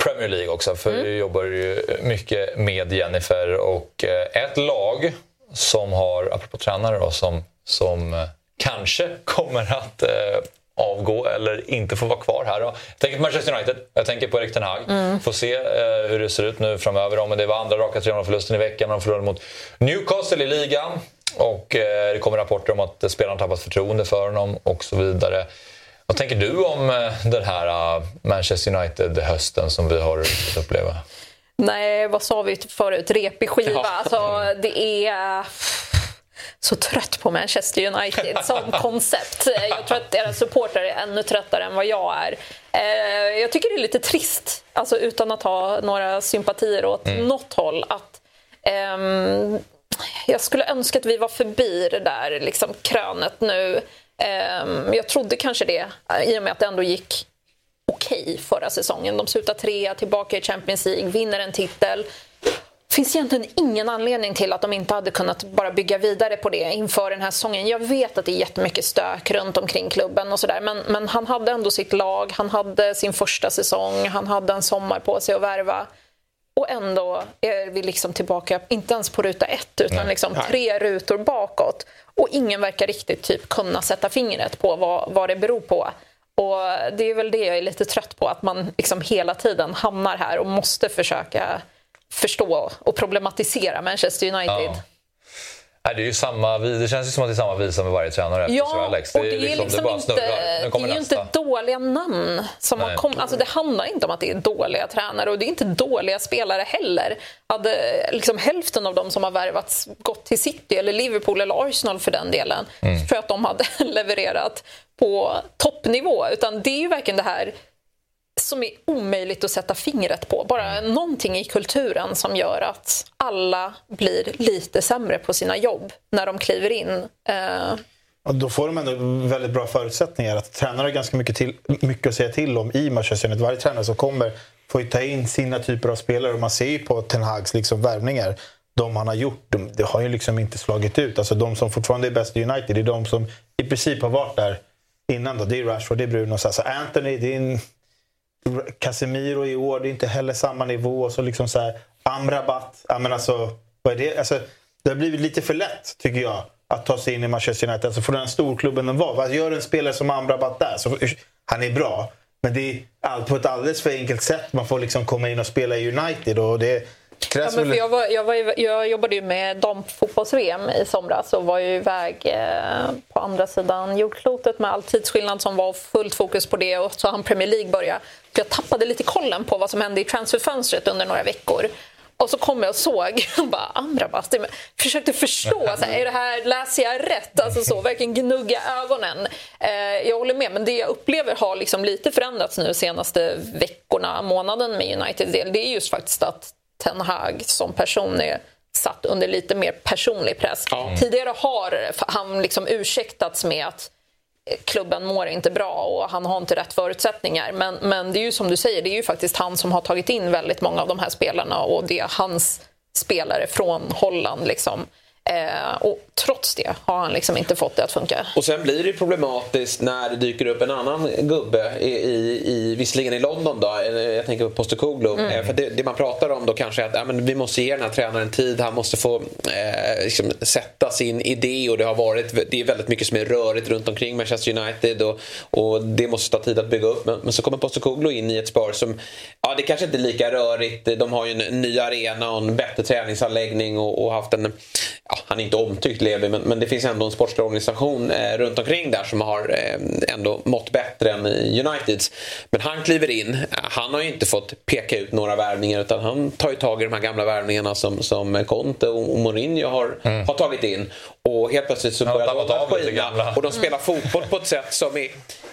Premier League också. För vi jobbar ju mycket med Jennifer. Och eh, ett lag som har, apropå tränare då, som, som eh, kanske kommer att eh, avgå eller inte få vara kvar här. Jag tänker på Manchester United, jag tänker på Erik Ten Hag. Mm. Får se eh, hur det ser ut nu framöver. Om det var andra raka 3-0-förlusten i veckan. De förlorade mot Newcastle i ligan. Och eh, det kommer rapporter om att spelarna tappat förtroende för honom och så vidare. Vad tänker du om eh, den här uh, Manchester United-hösten som vi har fått uppleva? Nej, vad sa vi förut? Repig skiva. Ja. Alltså, det är så trött på Manchester United som koncept. Jag tror att deras supportrar är ännu tröttare än vad jag är. Eh, jag tycker det är lite trist, alltså utan att ha några sympatier åt mm. något håll, att um, jag skulle önska att vi var förbi det där liksom, krönet nu. Um, jag trodde kanske det, i och med att det ändå gick okej okay förra säsongen. De slutar trea, tillbaka i Champions League, vinner en titel finns egentligen ingen anledning till att de inte hade kunnat bara bygga vidare på det inför den här säsongen. Jag vet att det är jättemycket stök runt omkring klubben och sådär men, men han hade ändå sitt lag, han hade sin första säsong, han hade en sommar på sig att värva. Och ändå är vi liksom tillbaka, inte ens på ruta ett, utan liksom tre rutor bakåt. Och ingen verkar riktigt typ kunna sätta fingret på vad, vad det beror på. Och det är väl det jag är lite trött på, att man liksom hela tiden hamnar här och måste försöka förstå och problematisera Manchester United. Ja. Nej, det, är ju samma, det känns ju som att det är samma visa med varje tränare efter ja, Alex. Det, och det är, liksom, liksom det inte, det är ju inte dåliga namn. Som har kom, alltså det handlar inte om att det är dåliga tränare och det är inte dåliga spelare heller. Hade liksom hälften av dem som har värvats gått till City eller Liverpool eller Arsenal för den delen mm. tror jag att de hade levererat på toppnivå. Utan det är ju verkligen det här som är omöjligt att sätta fingret på. Bara någonting i kulturen som gör att alla blir lite sämre på sina jobb när de kliver in. Eh... Ja, då får de ändå väldigt bra förutsättningar. Att tränare har ganska mycket, till, mycket att säga till om i Manchester United. Varje tränare som kommer får ju ta in sina typer av spelare. Och man ser ju på Ten Hags liksom värvningar. De han har gjort, de, det har ju liksom inte slagit ut. Alltså de som fortfarande är bäst i United, det är de som i princip har varit där innan. Då. Det är Rashford, det är Bruno. Så alltså Anthony, det är en Casemiro i år, det är inte heller samma nivå. Så liksom så här, Amrabat, ja, men alltså, vad är det? Alltså, det har blivit lite för lätt, tycker jag, att ta sig in i Manchester United. Alltså, för den storklubben den var. Vad gör en spelare som Amrabat där? Så, han är bra, men det är på ett alldeles för enkelt sätt man får liksom komma in och spela i United. Och det, Ja, men jag, var, jag, var, jag jobbade ju med damfotbolls-VM i somras och var ju iväg eh, på andra sidan jordklotet med all tidsskillnad som var fullt fokus på det och så han Premier League började. Så jag tappade lite kollen på vad som hände i transferfönstret under några veckor. Och så kom jag och såg och bara Amrabat, försökte förstå, så här, är det här, läser jag rätt? Alltså så, verkligen gnugga ögonen. Eh, jag håller med, men det jag upplever har liksom lite förändrats nu de senaste veckorna, månaden med United del, det är just faktiskt att Ten Hag som person är satt under lite mer personlig press. Mm. Tidigare har han liksom ursäktats med att klubben mår inte bra och han har inte rätt förutsättningar. Men, men det är ju som du säger, det är ju faktiskt han som har tagit in väldigt många av de här spelarna och det är hans spelare från Holland liksom Eh, och trots det har han liksom inte fått det att funka. Och sen blir det problematiskt när det dyker upp en annan gubbe, i, i, i visserligen i London då, jag tänker på Postecoglou. Mm. Eh, för det, det, man pratar om då kanske är att ja, men vi måste ge den här tränaren tid, han måste få eh, liksom, sätta sin idé och det har varit, det är väldigt mycket som är rörigt runt omkring Manchester United och, och det måste ta tid att bygga upp. Men, men så kommer Postecoglou in i ett spår som, ja det kanske inte är lika rörigt, de har ju en ny arena och en bättre träningsanläggning och, och haft en ja, han är inte omtyckt Levi, men, men det finns ändå en sportslig organisation eh, runt omkring där som har eh, ändå mått bättre än Uniteds. Men han kliver in. Han har ju inte fått peka ut några värvningar utan han tar ju tag i de här gamla värvningarna som, som Conte och Mourinho har, mm. har tagit in. Och helt plötsligt så börjar de skina och de spelar fotboll på ett sätt som är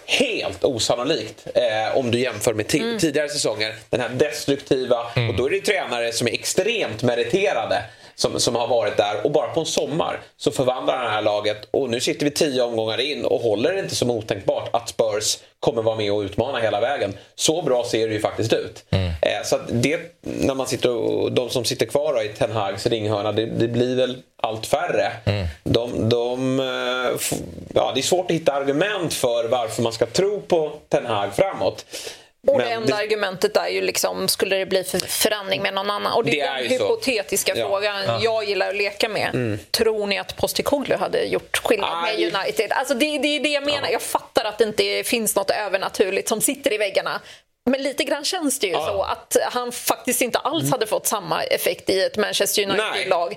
helt osannolikt eh, om du jämför med mm. tidigare säsonger. Den här destruktiva, mm. och då är det tränare som är extremt meriterade som, som har varit där och bara på en sommar så förvandlar han det här laget och nu sitter vi tio omgångar in och håller det inte som otänkbart att Spurs kommer vara med och utmana hela vägen. Så bra ser det ju faktiskt ut. Mm. Eh, så det, när man sitter och, de som sitter kvar i Ten Hags ringhörna, det, det blir väl allt färre. Mm. De, de, eh, ja, det är svårt att hitta argument för varför man ska tro på Ten Hag framåt. Och det enda det... argumentet är ju liksom, skulle det bli för förändring med någon annan? Och det, det är den hypotetiska så. frågan ja. jag gillar att leka med. Mm. Tror ni att Postecoglou hade gjort skillnad ah, med United? Alltså det, det är det jag menar. Ja. Jag fattar att det inte finns något övernaturligt som sitter i väggarna. Men lite grann känns det ju ja. så att han faktiskt inte alls hade fått samma effekt i ett Manchester United-lag.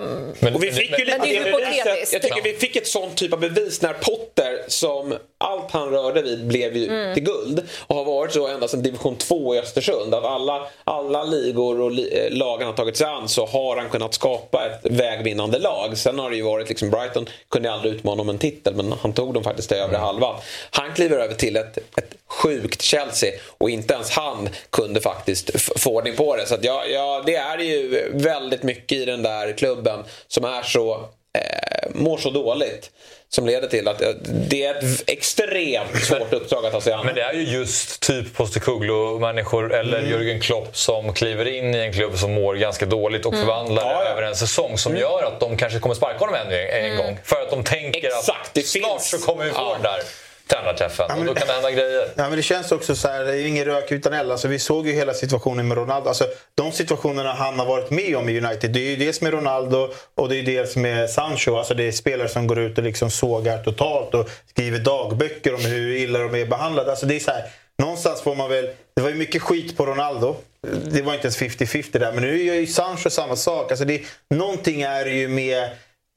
Um, men, och vi fick ju lite men det är hypotetiskt. Jag tycker vi fick ett sånt typ av bevis när Potter, som allt han rörde vid blev ju mm. till guld och har varit så ända sedan division 2 i Östersund. Att alla, alla ligor och li, eh, lagen har tagit sig an så har han kunnat skapa ett vägvinnande lag. Sen har det ju varit liksom Brighton kunde aldrig utmana om en titel men han tog dem faktiskt till övre mm. halvan. Han kliver över till ett, ett sjukt Chelsea och inte ens han kunde faktiskt få ordning på det. Så ja, ja, det är ju väldigt mycket i den där klubben som är så, eh, mår så dåligt som leder till att det är ett extremt svårt uppdrag att ta sig an. Men det är ju just typ Postecoglou-människor eller mm. Jürgen Klopp som kliver in i en klubb som mår ganska dåligt och mm. förvandlar ja, ja. över en säsong som mm. gör att de kanske kommer sparka honom ännu en, en mm. gång. För att de tänker Exakt, att snart finns. så kommer vi få ja. den där tränarträffen. Ja, men, och då kan det hända grejer. Ja, men det känns också så här, det är ingen rök utan eld. Alltså, vi såg ju hela situationen med Ronaldo. Alltså, de situationerna han har varit med om i United. Det är ju dels med Ronaldo och det är dels med Sancho. Alltså, det är spelare som går ut och liksom sågar totalt och skriver dagböcker om hur illa de är behandlade. Alltså, det är så här, någonstans får man väl... Det var ju mycket skit på Ronaldo. Det var inte ens 50-50 där. Men nu gör ju Sancho samma sak. Alltså, det, någonting är ju med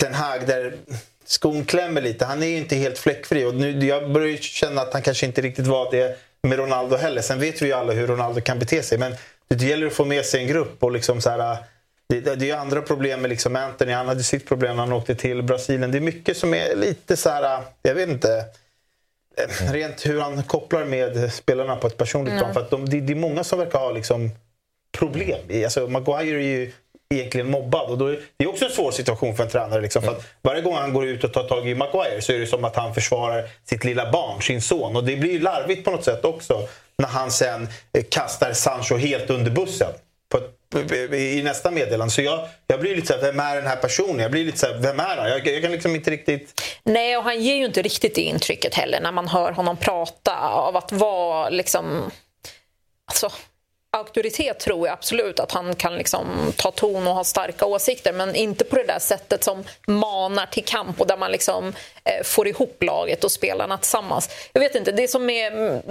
Den Hag där skon klämmer lite. Han är ju inte helt fläckfri. Och nu, jag börjar känna att han kanske inte riktigt var det med Ronaldo heller. Sen vet vi ju alla hur Ronaldo kan bete sig. Men det gäller att få med sig en grupp. och liksom så här, det, det är ju andra problem med liksom Anthony. Han hade sitt problem när han åkte till Brasilien. Det är mycket som är lite så här, jag vet inte. Eh, rent hur han kopplar med spelarna på ett personligt mm. plan. För att de, det, det, är många som verkar ha liksom problem. Alltså, Maguire är ju egentligen mobbad. Och då är det är också en svår situation för en tränare. Liksom, för varje gång han går ut och tar tag i Maguire så är det som att han försvarar sitt lilla barn, sin son. Och det blir ju larvigt på något sätt också när han sen eh, kastar Sancho helt under bussen. På, i nästa meddelande. Så jag, jag blir lite såhär, vem är den här personen? Jag blir lite såhär, vem är han? Jag, jag, kan liksom inte riktigt... Nej, och han ger ju inte riktigt det intrycket heller när man hör honom prata av att vara liksom... Alltså, auktoritet tror jag absolut att han kan liksom ta ton och ha starka åsikter men inte på det där sättet som manar till kamp och där man liksom eh, får ihop laget och spelarna tillsammans. Jag vet inte, det är som med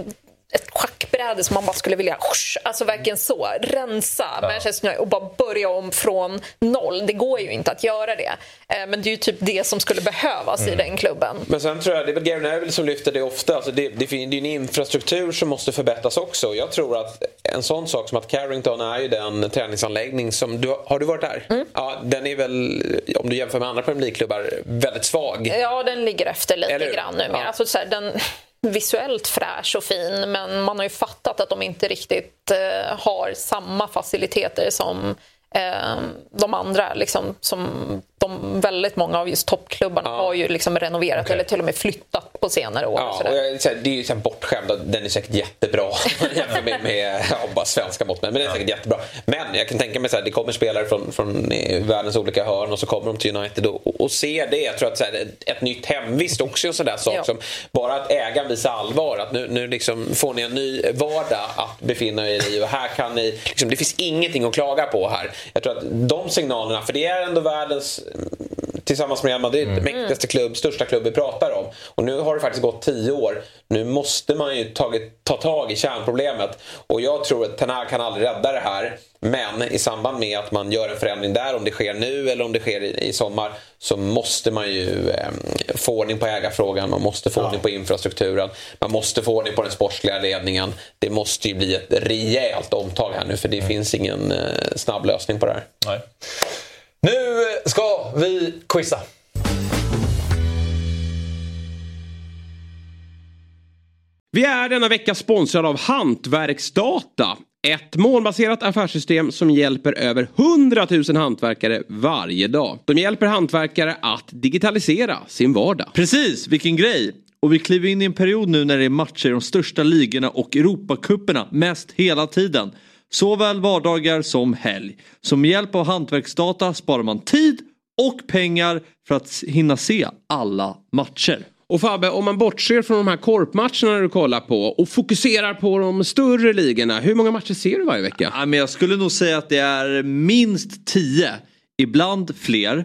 ett schackbräde som man bara skulle vilja alltså verkligen så, rensa ja. Manchester United och bara börja om från noll. Det går ju inte att göra det. Eh, men det är ju typ det som skulle behövas mm. i den klubben. Men sen tror jag, det är väl Gary Neville som lyfter det ofta, alltså det, det, det är en infrastruktur som måste förbättras också. Jag tror att en sån sak som att Carrington är ju den träningsanläggning som, du, har du varit där? Mm. Ja, den är väl, om du jämför med andra Premier League-klubbar, väldigt svag. Ja, den ligger efter lite grann numera. Ja. Alltså, så här, den visuellt fräsch och fin men man har ju fattat att de inte riktigt eh, har samma faciliteter som eh, de andra. Liksom, som de, väldigt många av just toppklubbarna ja. har ju liksom renoverat okay. eller till och med flyttat på senare år. Ja, och jag, det är ju sen bortskämd den är säkert jättebra jämfört med, med ja, bara svenska mått men den är säkert jättebra. Men jag kan tänka mig att det kommer spelare från, från världens olika hörn och så kommer de till United och, och ser det. Jag tror att så här, ett nytt hemvist också är en sån där sak ja. som bara att ägaren visar allvar. Att nu, nu liksom får ni en ny vardag att befinna er i och här kan ni, liksom, det finns ingenting att klaga på här. Jag tror att de signalerna, för det är ändå världens tillsammans med Real Madrid, mm. mäktigaste klubb, största klubb vi pratar om. Och nu har det faktiskt gått tio år. Nu måste man ju tagit, ta tag i kärnproblemet. Och jag tror att Ten kan aldrig rädda det här. Men i samband med att man gör en förändring där, om det sker nu eller om det sker i, i sommar, så måste man ju eh, få ordning på ägarfrågan, man måste få ja. ordning på infrastrukturen, man måste få ordning på den sportsliga ledningen. Det måste ju bli ett rejält omtag här nu, för det mm. finns ingen eh, snabb lösning på det här. Nej. Nu ska vi quizza. Vi är denna vecka sponsrade av Hantverksdata. Ett målbaserat affärssystem som hjälper över 100 000 hantverkare varje dag. De hjälper hantverkare att digitalisera sin vardag. Precis, vilken grej! Och vi kliver in i en period nu när det är matcher i de största ligorna och Europacuperna mest hela tiden. Såväl vardagar som helg. Så med hjälp av hantverksdata sparar man tid och pengar för att hinna se alla matcher. Och Fabbe, om man bortser från de här korpmatcherna du kollar på och fokuserar på de större ligorna. Hur många matcher ser du varje vecka? Ja, men jag skulle nog säga att det är minst tio. Ibland fler.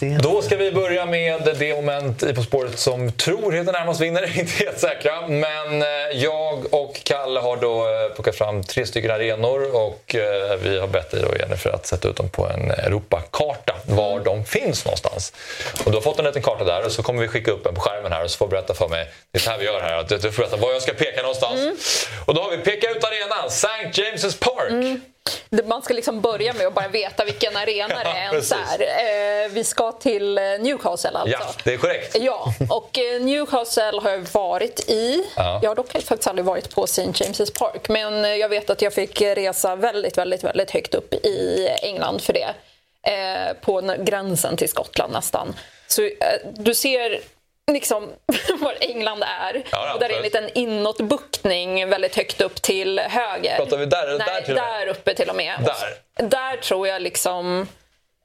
Då ska vi börja med det moment i På spåret som tror heter närmast vinner. Inte helt säkra. Men eh, jag och Kalle har då eh, plockat fram tre stycken arenor och eh, vi har bett dig då Jennifer att sätta ut dem på en Europakarta. Var de finns någonstans. Och du har fått en liten karta där och så kommer vi skicka upp en på skärmen här och så får du berätta för mig. Det är så här vi gör här. Att du får berätta var jag ska peka någonstans. Mm. Och då har vi Peka ut arenan, St. James's Park. Mm. Man ska liksom börja med att bara veta vilken arena det ens är. Eh, vi ska till eh, Newcastle alltså. Ja, det är korrekt. Ja, och eh, Newcastle har jag varit i. Ja. Jag har dock faktiskt aldrig varit på St. James's Park. Men jag vet att jag fick resa väldigt, väldigt, väldigt högt upp i England för det. På gränsen till Skottland nästan. Så du ser liksom var England är. Ja, och där är en liten inåtbuktning väldigt högt upp till höger. Pratar vi där, Nej, där, till där uppe till och med. Där, där tror jag liksom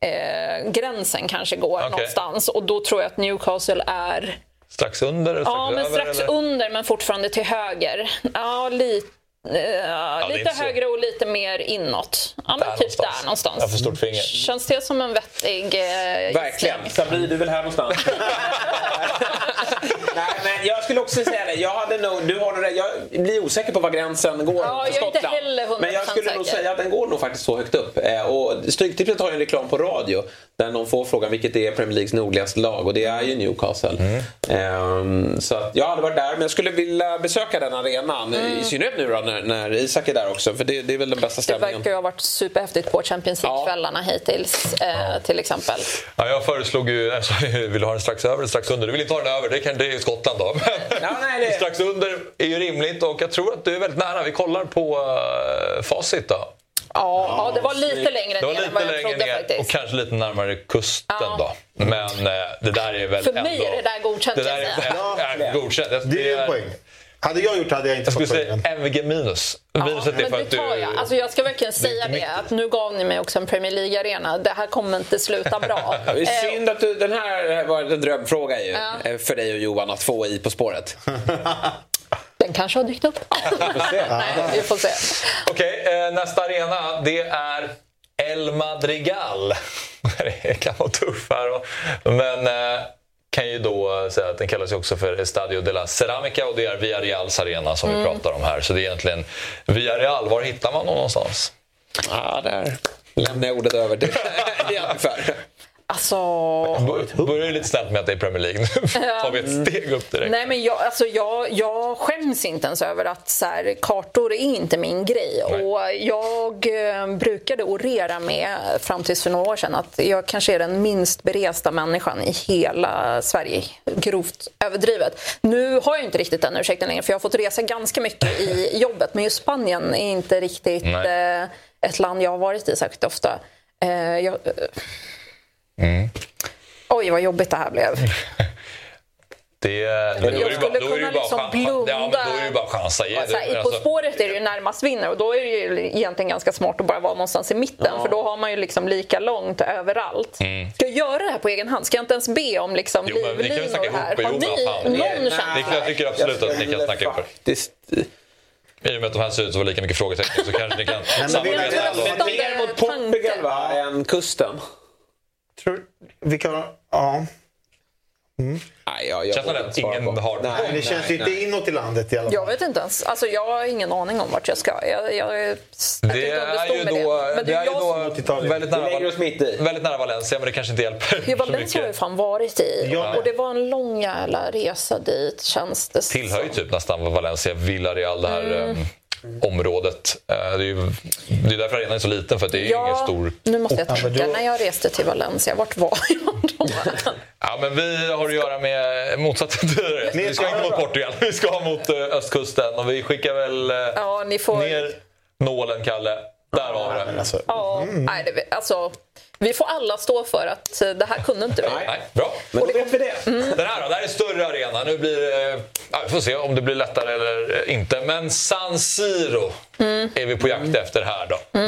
eh, gränsen kanske går okay. någonstans. Och då tror jag att Newcastle är... Strax under? Strax ja, men strax eller? under men fortfarande till höger. Ja, lite Uh, ja, lite högre och lite mer inåt. Ja, men typ någonstans. där någonstans. Jag får stort finger. Känns det som en vettig uh, Verkligen. Sabri, du är väl här någonstans? Nej, men jag skulle också säga det. Jag, hade nog, du har det, jag blir osäker på var gränsen går ja, för Skottland. Jag är inte heller men jag skulle nog säga att den går nog faktiskt så högt upp. Eh, och Stryktipset har ju en reklam på radio där någon får frågan vilket är Premier Leagues nordligaste lag och det är ju Newcastle. Mm. Um, så att jag hade varit där men jag skulle vilja besöka den arenan. Mm. I synnerhet nu då när, när Isak är där också för det, det är väl den bästa stämningen. Det verkar ju ha varit superhäftigt på Champions League-kvällarna ja. hittills eh, till exempel. Ja, jag föreslog ju, alltså, vill du ha den strax över eller strax under? Du vill inte ha den över, det, kan, det är Skottland då. ja, nej, det... Strax under är ju rimligt och jag tror att du är väldigt nära. Vi kollar på uh, facit då. Ja, ja, det var lite längre det var lite ner än vad jag längre trodde ner faktiskt. Och kanske lite närmare kusten ja. då. Men eh, det där är väl För ändå... mig är det där godkänt. Det där är, är, är godkänt. Det är en poäng. Hade jag gjort det hade jag inte jag fått poängen. Jag skulle säga MVG minus. Ja, Minuset är för att du... Jag. Alltså jag ska verkligen säga det, att nu gav ni mig också en Premier League-arena. Det här kommer inte sluta bra. det är synd att du, den här var en drömfråga ju, ja. Eh, för dig och Johan att få i På spåret. Den kanske har dykt upp. Nej, vi får se. Okej, okay, eh, nästa arena det är El Madrigal. det kan vara tuff här. Men eh, kan ju då säga att den kallas också för Estadio de la Ceramica och det är Villareals arena som mm. vi pratar om här. Så det är egentligen Villarreal. Var hittar man ungefär? Ja, där lämnar jag ordet över till Jennifer. Alltså... Börjar lite snällt med att det är Premier League. Nu tar vi ett steg upp direkt. Nej, men jag, alltså jag, jag skäms inte ens över att så här, kartor är inte min grej. Nej. Och jag eh, brukade orera med, fram tills för några år sedan, att jag kanske är den minst beresta människan i hela Sverige. Grovt överdrivet. Nu har jag inte riktigt den ursäkten längre, för jag har fått resa ganska mycket i jobbet. Men just Spanien är inte riktigt eh, ett land jag har varit i särskilt ofta. Eh, jag, Mm. Oj, vad jobbigt det här blev. Det, då, jag skulle bara, kunna liksom blunda. Ja, då är det bara chansa. Ja, på alltså- spåret är det ju närmast vinner och då är det ju egentligen ganska smart att bara vara någonstans i mitten ja. för då har man ju liksom lika långt överallt. Mm. Ska jag göra det här på egen hand? Ska jag inte ens be om liksom jo, livlinor här? Har ni någon känsla? Jag tycker absolut att ni kan snacka ihop i och med att de här ser ut att vara lika mycket frågetecken så kanske ni kan samarbeta. Men mer mot Portugal va, än kusten? Tror, vilka, ja. Mm. Nej, jag, jag Känner att ingen har nej, det känns nej, inte nej. inåt i landet i alla fall. Jag vet inte ens. Alltså, jag har ingen aning om vart jag ska. Jag, jag, jag det är ju då, det. Men det är ju då väldigt, nära, väldigt nära Valencia, men det kanske inte hjälper. Ja, Valencia har jag fan varit i. Ja. Och det var en lång jävla resa dit, känns det Tillhör ju typ nästan Valencia, Villarreal, det här mm. Området. Eh, Det är, ju, det är därför arenan är så liten, för att det är ingen stor... nu måste jag Ja, tänka. När jag reste till Valencia, vart var jag då? Ja, men vi har att göra med motsatsen. Vi ska inte mot Portugal, vi ska mot eh, östkusten. Och vi skickar väl eh, Ja, ni får... ner nålen, Kalle. Där har vi det. alltså, Ja, nej, det, alltså, vi får alla stå för att eh, det här kunde inte vi. Nej, bra. Men då vet vi det. Den här då, det här är större arena. Nu blir det... Ja, vi får se om det blir lättare eller inte. Men San Siro är vi på jakt efter här då.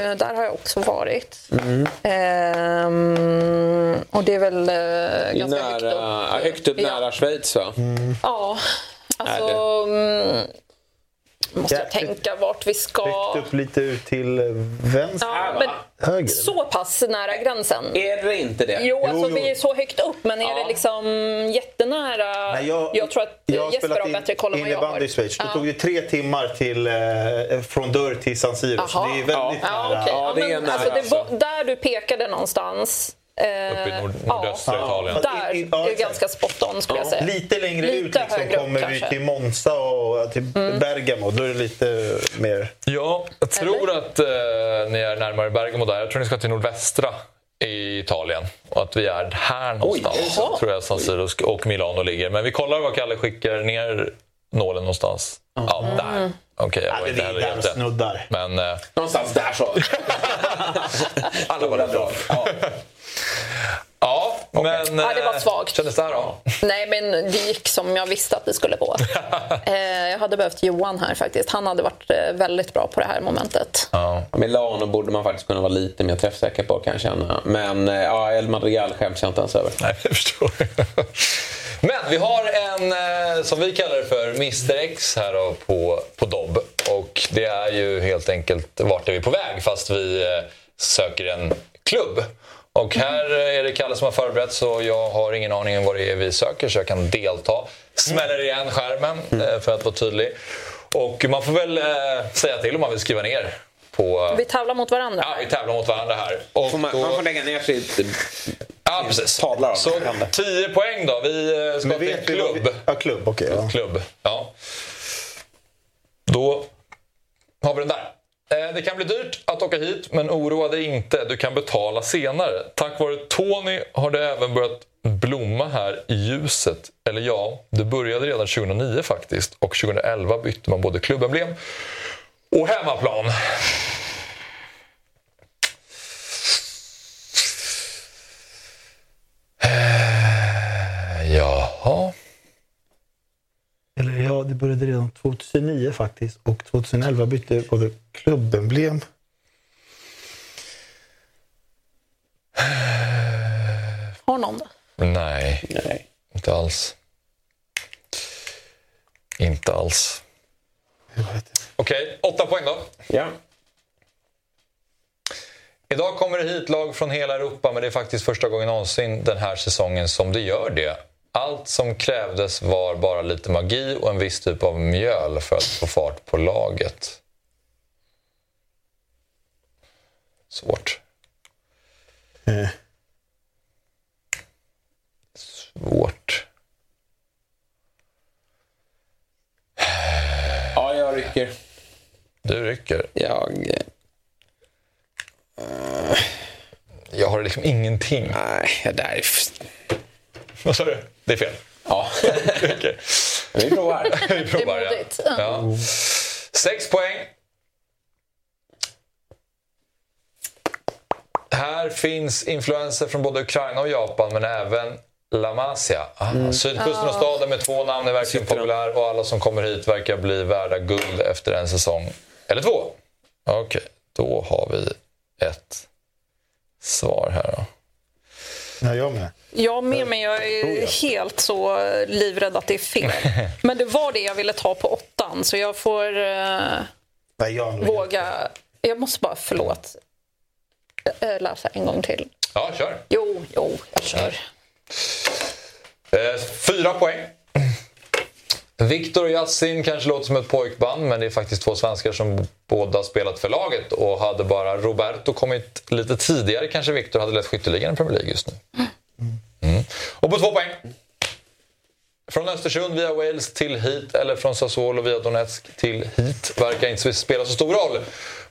Eh, Där har jag också varit. Mm. Ehm, och det är väl eh, ganska högt nära, upp. ja, högt upp Ja. nära Schweiz va? Ja, alltså... Måste jag Ja, tänka vart vi ska... högt upp lite ut till vänster. Ja, men Höger. så pass nära gränsen. Är det inte det? Jo, alltså jo. vi är så högt upp, men är Ja. det liksom jättenära? Nej, jag, tror att jag har Jesper har in bättre koll än vad jag har. i Schweiz. Ja. tog det tre timmar till, eh, från dörr till San Siro. Så Jaha. det är väldigt Ja, nära. okej. Ja, det är nära, alltså, det alltså. var, där du pekade någonstans. Eh, Uppe i nord, nordöstra ja, Italien. Där I- ja, är ganska spot on skulle jag säga. Lite längre Lite ut liksom, upp, kommer vi till Monza och till Bergamo. Då är det lite mer... Ja, jag tror att eh, ni är närmare Bergamo där. Jag tror ni ska till nordvästra i Italien. Och att vi är här någonstans. är det så? tror jag San Siro och Milano ligger. Men vi kollar var Kalle skickar ner nålen någonstans. Ja, där. Okej, jag Ja, var det inte är heller helt rätt. snuddar. Men eh, Någonstans där så. alla var rätt bra. Ja. Ja, men... Ja, det var eh, svagt. Kändes det här då? Nej, men det gick som jag visste att det skulle gå. eh, jag hade behövt Johan här faktiskt. Han hade varit eh, väldigt bra på det här momentet. Ja. Milano borde man faktiskt kunna vara lite mer träffsäker på kan jag känna. Men ja, El Madrigal skäms jag inte ens över. Nej, jag förstår. Men vi har en, som vi kallar det för, Mr X här då på, på Dobb. Och det är ju helt enkelt vart är vi på väg fast vi söker en klubb. Och här är det Kalle som har förberett så jag har ingen aning om vad det är vi söker så jag kan delta. Smäller igen skärmen eh, för att vara tydlig. Och man får väl eh, säga till om man vill skriva ner på... Vi tävlar mot varandra. Ja, vi tävlar mot varandra här. Och Får man, då- man får lägga ner sitt... Ja, precis. Tavlar. Så 10 poäng då. Vi eh, ska Men till vet vi klubb. Ja, klubb. Okej. ja. Klubb, ja. Då har vi den där. Eh, det kan bli dyrt att åka hit, men oroa dig inte. Du kan betala senare. Tack vare Tony har det även börjat blomma här i ljuset. Eller ja, det började redan 2009 faktiskt. Och 2011 bytte man både klubbemblem och hemmaplan. Eh, Jaha. Eller ja, det började redan 2009 faktiskt. Och 2011 bytte både klubbemblem Har någon det? Nej, Nej. inte alls. Inte alls. Okej, åtta poäng då. Ja. Idag kommer det hit lag från hela Europa men det är faktiskt första gången någonsin den här säsongen som det gör det. Allt som krävdes var bara lite magi och en viss typ av mjöl för att få fart på laget. Svårt. Eh. Svårt. ja, jag rycker. Du rycker. Jag... Jag har liksom ingenting. Nej, det där är... Vad sa du? Det är fel. Ja. Okej. Vi provar. Vi provar, Det är modigt. Ja. ja. Sex poäng. Här finns influenser från både Ukraina och Japan, men även La Masia. Ah, Sydkusten och staden med två namn är verkligen populär och alla som kommer hit verkar bli värda guld efter en säsong. Eller två. Okej, då har vi ett svar här då. Ja, jag med. Jag med mig, jag är helt så livrädd att det är fel. Men det var det jag ville ta på åttan, så jag får eh, Nej, jag våga... Jag måste bara, förlåt, eh, läsa en gång till. Ja, kör. Jo, jo, jag kör. Eh, fyra poäng. Viktor och Yassin kanske låter som ett pojkband men det är faktiskt två svenskar som båda spelat för laget och hade bara Roberto kommit lite tidigare kanske Viktor hade lett skytteligan i Premier League just nu. Mm. mm. Och på två poäng. Från Östersund via Wales till hit eller från Sassuolo via Donetsk till hit verkar inte spela så stor roll.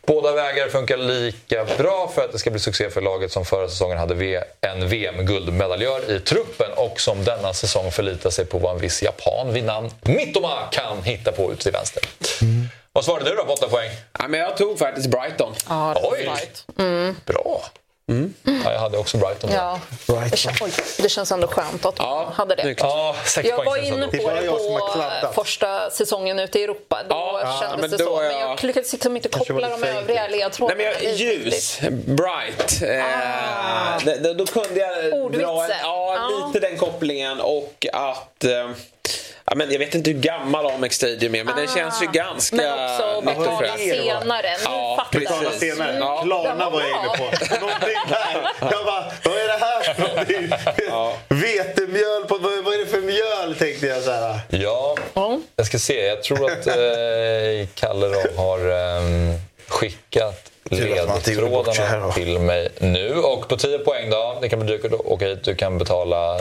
Båda vägar funkar lika bra för att det ska bli succé för laget som förra säsongen hade en VM-guldmedaljör i truppen och som denna säsong förlitar sig på vad en viss japan vid namn Mittoma kan hitta på ut till vänster. Mm. Vad svarade du då på 8 poäng? Ja, men jag tog faktiskt Brighton. Ja, Oj! Right. Mm. Bra. Mm. Ja, jag hade också Brighton. Ja. Brighton. Det, känns, oj, det känns ändå skönt att ja, hade det. Ja, jag var inne på det, det på första säsongen ute i Europa. Då ja, kändes det så. Jag... Men jag lyckades liksom inte koppla de övriga ledtrådarna. Men ljus, bright. Eh, ah. Eh, då kunde jag Ordvitse. dra en, ja, lite den kopplingen och att eh, Ja, men jag vet inte hur gammal Amex Stadium är, men ah, den känns ju ganska Men också betala senare. Ja, Betala senare. Ja. Klarna var jag inne på. Någonting där. Jag bara, vad är det här för någonting? Ja. Vetemjöl, på, vad, vad är det för mjöl? Tänkte jag så här. Ja, jag ska se. Jag tror att eh, Kalle då har eh, skickat ledtrådarna till mig nu. Och på 10 poäng då, det kan bli dyrt att åka hit. Du kan betala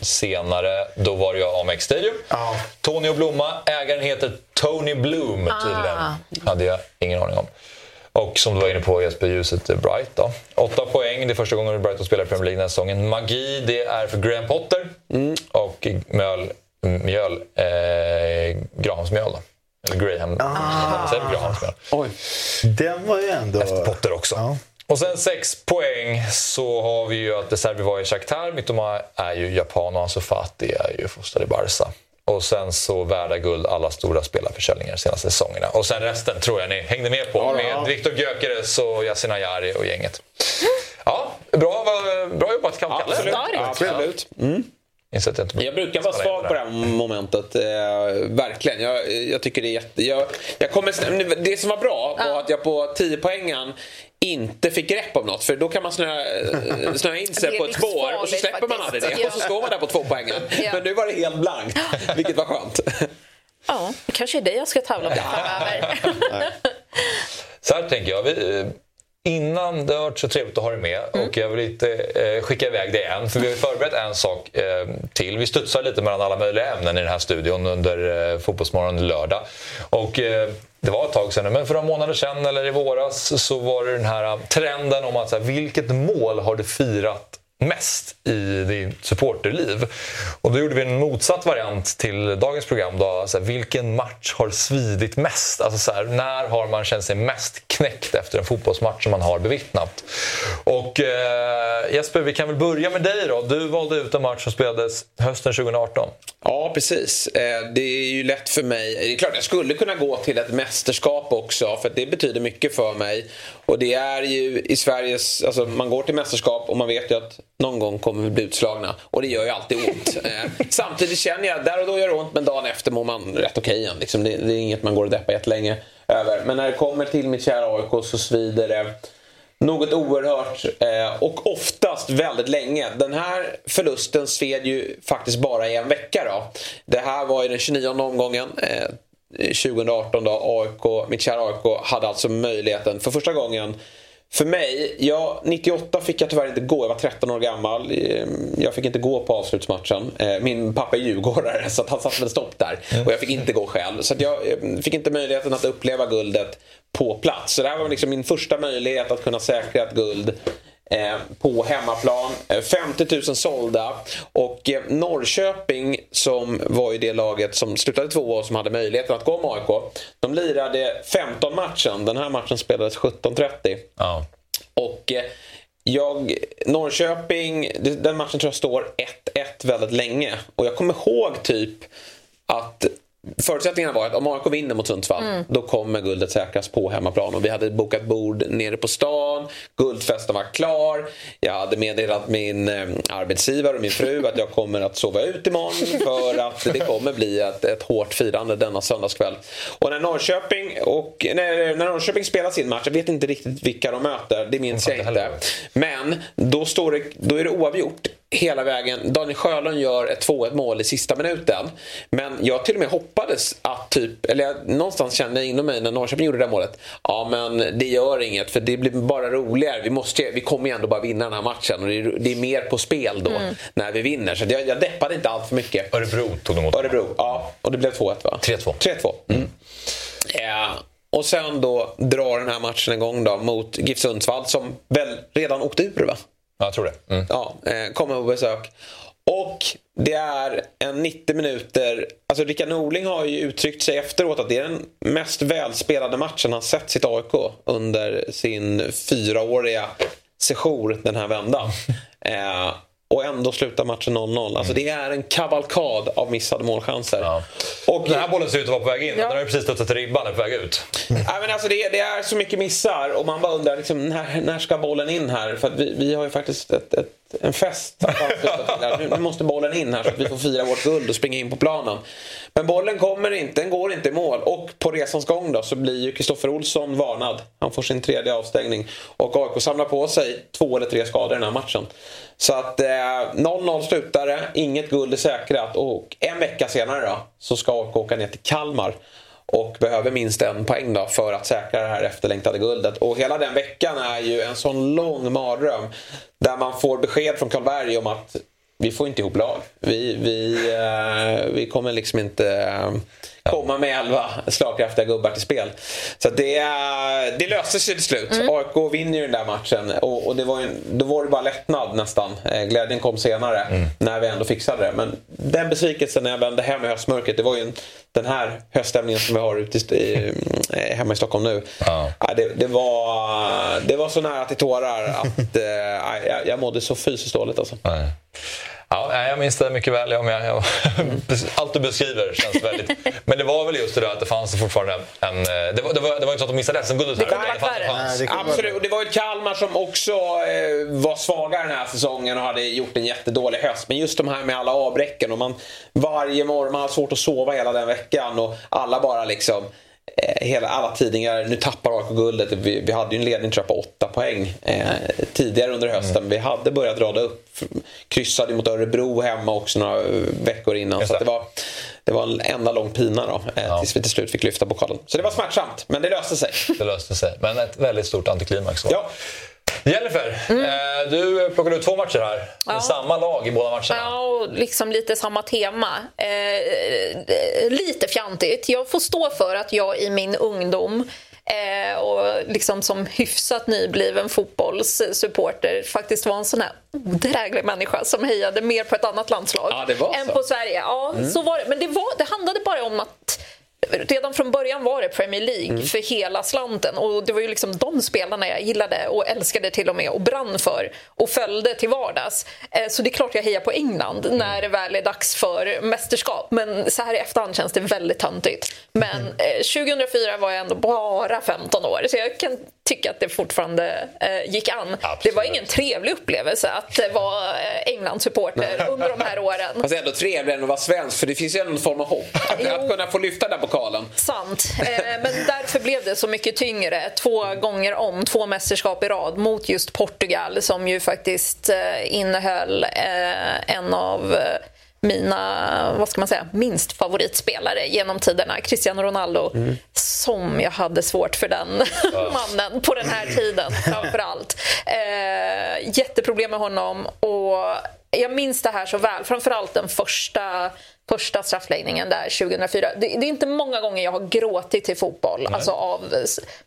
senare. Då var det ju Amex Stadium. Ja. Tony och Blomma. Ägaren heter Tony Bloom tydligen. Ah. hade jag ingen aning om. Och som du var inne på Jesper, ljuset Bright. Då. Åtta poäng, det är första gången Brighton spelar i Premier League den här säsongen. Magi, det är för Graham Potter. Mm. Och möl, mjöl, eh, Grahamsmjöl. Då. Eller Graham, ah. Grahamsmjöl. Oj, den var ju ändå... Efter Potter också. Ja. Och sen 6 poäng så har vi ju att De Serbi var i Shakhtar. Mittoma är ju japan och Ansu Fati är ju fostrad i Barca. Och sen så värda guld alla stora spelarförsäljningar de senaste säsongerna. Och sen resten tror jag ni hängde med på ja, med ja. Viktor Gyökeres och Yasin Ayari och gänget. Ja, bra, bra jobbat Kalle. Absolut. Absolut. Mm. Jag brukar vara svag på det här momentet. Eh, verkligen. Jag, jag, tycker det är jätte... Jag, jag kommer, det som var bra var att jag på 10 poängen inte fick grepp om något för då kan man snöa, eh, snöa in sig på ett spår och så släpper man aldrig det och så står man där på två poängen. Men nu var det helt blankt, vilket var skönt. Ja, det kanske är det jag ska tävla med framöver. så här tänker jag. Vi, innan, det har varit så trevligt att ha dig med mm. och jag vill inte eh, skicka iväg dig än för vi har förberett en sak eh, till. Vi studsar lite mellan alla möjliga ämnen i den här studion under eh, Fotbollsmorgon lördag. Och, eh, det var ett tag sedan men för några månader sedan eller i våras så var det den här äh, trenden om att så här, vilket mål har du firat mest i ditt supporterliv. Och då gjorde vi en motsatt variant till dagens program. Då, alltså, vilken match har svidit mest? Alltså, så här, när har man känt sig mest knäckt efter en fotbollsmatch som man har bevittnat? Och eh, Jesper, vi kan väl börja med dig då. Du valde ut en match som spelades hösten 2018. Ja, precis. Eh, det är ju lätt för mig. Det är klart jag skulle kunna gå till ett mästerskap också för det betyder mycket för mig. Och det är ju i Sveriges... Alltså man går till mästerskap och man vet ju att någon gång kommer vi bli utslagna. Och det gör ju alltid ont. Eh, samtidigt känner jag, där och då gör det ont men dagen efter mår man rätt okej igen. Liksom, det, det, är inget man går och deppar jättelänge över. Men när det kommer till mitt kära AIK så svider det något oerhört eh, och oftast väldigt länge. Den här förlusten sved ju faktiskt bara i en vecka. Då. Det här var ju den 29 omgången. Eh, 2018 då AIK, mitt kära AIK hade alltså möjligheten för första gången för mig, ja, 98 fick jag tyvärr inte gå. Jag var 13 år gammal. Ehm, jag fick inte gå på avslutsmatchen. Eh, min pappa är djurgårdare så han satte väl stopp där. Och jag fick inte gå själv. Så jag ehm, fick inte möjligheten att uppleva guldet på plats. Så det här var liksom min första möjlighet att kunna säkra ett guld Eh, på hemmaplan. 50 eh, 000 sålda. Och eh, Norrköping som var ju det laget som slutade tvåa och som hade möjligheten att gå med AIK. De lirade 15 matchen. Den här matchen spelades 17.30. Ja. Och jag, Norrköping, den matchen tror jag står 1-1 väldigt länge. Och jag kommer ihåg typ att Förutsättningarna var att om AIK vinner mot Sundsvall mm. då kommer guldet säkras på hemmaplan. Och vi hade bokat bord nere på stan. Guldfesten var klar. Jag hade meddelat min eh, arbetsgivare och min fru att jag kommer att sova ut imorgon för att det kommer bli ett, ett hårt firande denna söndagskväll. Och när Norrköping, och, när, när Norrköping spelar sin match, jag vet inte riktigt vilka de möter, det minns jag inte. Men då, står det, då är det oavgjort hela vägen. Daniel Sjölund gör ett 2-1 mål i sista minuten. Men jag till och med hoppades att typ, eller jag någonstans kände inom mig när Norrköping gjorde det där målet. Ja men det gör inget för det blir bara roligare. Vi, måste, vi kommer ju ändå bara vinna den här matchen och det är, det är mer på spel då mm. när vi vinner. Så jag, jag deppade inte allt för mycket. Örebro tog de mot Örebro, ja. Och det blev 2-1 va? 3-2. 3-2. Mm. Ja. Och sen då drar den här matchen igång då mot GIF Sundsvall som väl redan åkte ur va? Ja, jag tror det. Mm. Ja, eh, kommer på besök. Och det är en 90 minuter... Alltså Rickard Norling har ju uttryckt sig efteråt att det är den mest välspelade matchen han sett sitt AIK under sin fyraåriga sejour den här vändan. eh, och ändå slutar matchen 0-0. Alltså det är en kavalkad av missade målchanser. Ja. Och den här bollen ser ut att vara på väg in. Ja. Den har ju precis studsat till ribban och på väg ut. Mm. Nej, men alltså det, det, är så mycket missar och man bara undrar liksom, när, när ska bollen in här? För vi, vi har ju faktiskt ett, ett en fest. nu, nu måste bollen in här så att vi får fira vårt guld och springa in på planen. Men bollen kommer inte, den går inte i mål. Och på resans gång då så blir ju Kristoffer Olsson varnad. Han får sin tredje avstängning. Och AIK samlar på sig två eller tre skador i den här matchen. Så att 0-0 eh, slutar det, inget guld är säkrat. Och en vecka senare då så ska AIK åka ner till Kalmar och behöver minst en poäng då för att säkra det här efterlängtade guldet. Och hela den veckan är ju en sån lång mardröm där man får besked från Karlberg om att vi får inte ihop lag. Vi, vi, eh, vi kommer liksom inte eh, komma med elva slagkraftiga gubbar till spel. Så det, det löste sig till slut. Mm. AIK vinner ju den där matchen och, och det var ju, då var det bara lättnad nästan. Eh, glädjen kom senare mm. när vi ändå fixade det. Men den besvikelsen när jag vände hem i höstmörkret, det var ju en, den här höststämningen som vi har ute i, eh, hemma i Stockholm nu. Ja. det, det, var, det var så nära till tårar att äh, jag, jag mådde så fysiskt dåligt alltså. Nej. Ja, jag minns det mycket väl. Ja, jag, jag, allt du beskriver känns väldigt... Men det var väl just det där att det fanns fortfarande en... Eh, det var, det var, det var inte så att de missade SM-guldet. Det, det, det, det Absolut. Det var ett Kalmar som också eh, var svaga den här säsongen och hade gjort en jättedålig höst. Men just de här med alla avbräcken och man varje morgon, man har svårt att sova hela den veckan och alla bara liksom hela, alla tidningar, nu tappar AIK guldet. Vi, vi, hade ju en ledning tror jag, på 8 poäng eh, tidigare under hösten. Mm. Vi hade börjat rada upp. Kryssade mot Örebro hemma också några veckor innan. Så det. var, det var en enda lång pina då, eh, ja. tills vi till slut fick lyfta pokalen. Så det var smärtsamt, men det löste sig. Det löste sig, men ett väldigt stort antiklimax. Ja. Jennifer, mm. Eh, du plockade ut två matcher här. Ja. Samma lag i båda matcherna. Ja, och liksom lite samma tema. Eh, lite fjantigt. Jag får stå för att jag i min ungdom eh, och liksom som hyfsat nybliven fotbollssupporter faktiskt var en sån här odräglig människa som hejade mer på ett annat landslag ja, än på Sverige. Ja, mm. så var det. Men det, var, det handlade bara om att redan från början var det Premier League mm. för hela slanten och det var ju liksom de spelarna jag gillade och älskade till och med och brann för och följde till vardags. Eh, så det är klart jag hejar på England mm. när det väl är dags för mästerskap. Men så här i efterhand känns det väldigt töntigt. Men mm. 2004 var jag ändå bara 15 år så jag kan tycka att det fortfarande eh, gick an. Absolut. Det var ingen trevlig upplevelse att eh, vara England-supporter under de här åren. Fast ändå trevligare än att vara svensk för det finns ju ändå en form av hopp. Att, att kunna få lyfta den pokalen. Sant. Eh, men därför blev det så mycket tyngre. Två gånger om, två mästerskap i rad mot just Portugal som ju faktiskt eh, innehöll eh, en av mina, vad ska man säga, minst favoritspelare genom tiderna. Cristiano Ronaldo. Mm. Som jag hade svårt för den mannen på den här tiden framför allt. Eh, jätteproblem med honom och jag minns det här så väl. Framförallt den första första straffläggningen där 2004. Det, det, är inte många gånger jag har gråtit till fotboll, alltså av,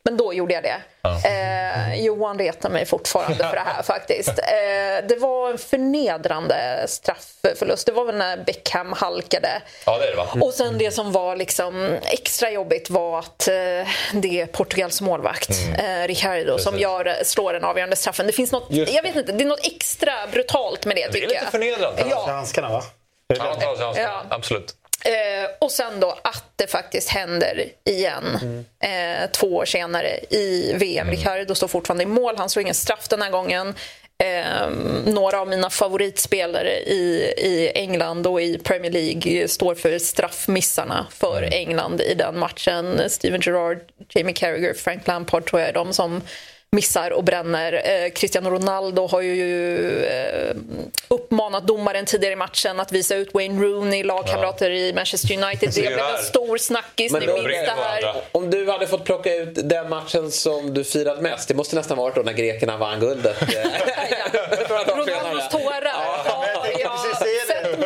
men då gjorde jag det. Ja. Eh, Johan retar mig fortfarande för det här faktiskt. Eh, det var en förnedrande straffförlust. Det var väl när Beckham halkade. Ja, det är det, va? Och sen det som var liksom extra jobbigt var att eh, det är Portugals målvakt, mm. eh, Ricardo, som gör, slår den avgörande straffen. Det finns något, jag vet inte, det är något extra brutalt med det, det är lite förnedrande. Ja. Handskarna, va? Ja, ja, absolut. Eh, och sen då att det faktiskt händer igen mm. eh, två år senare i VM. Mm. Ricardo står fortfarande i mål, han slår ingen straff den här gången. Eh, några av mina favoritspelare i, i England och i Premier League står för straffmissarna för mm. England i den matchen. Steven Gerrard, Jamie Carragher, Frank Lampard tror jag är de som missar och bränner. Eh, Cristiano Ronaldo har ju eh, uppmanat domaren tidigare i matchen att visa ut Wayne Rooney, lagkamrater ja. i Manchester United. Det blev en stor snackis. Men då, det här. Om du hade fått plocka ut den matchen som du firat mest, det måste nästan varit då när grekerna vann guldet. Ronaldos tårar ja. har jag sett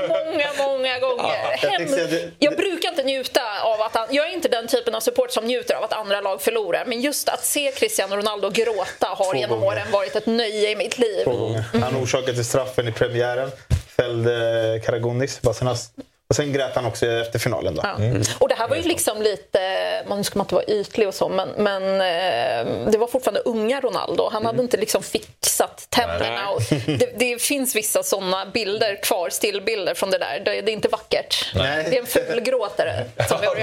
många, gånger. Ja. Jag brukar inte njuta av att han, jag är inte den typen av support som njuter av att andra lag förlorar. Men just att se Cristiano Ronaldo gråta har Två genom gånger. åren varit ett nöje i mitt liv. Gånger. Han orsakade straffen i premiären. Fällde Karagonis, Basenas och sen grät han också efter finalen. Då. Ja. Mm. Och det här var ju liksom lite, man ska man inte vara ytlig och så, men, men eh, det var fortfarande unga Ronaldo. Han mm. hade inte liksom fixat tänderna. Och det, det, finns vissa sådana bilder kvar, stillbilder från det där. Det, det är inte vackert. Nej. Det är en fulgråtare. Som vi har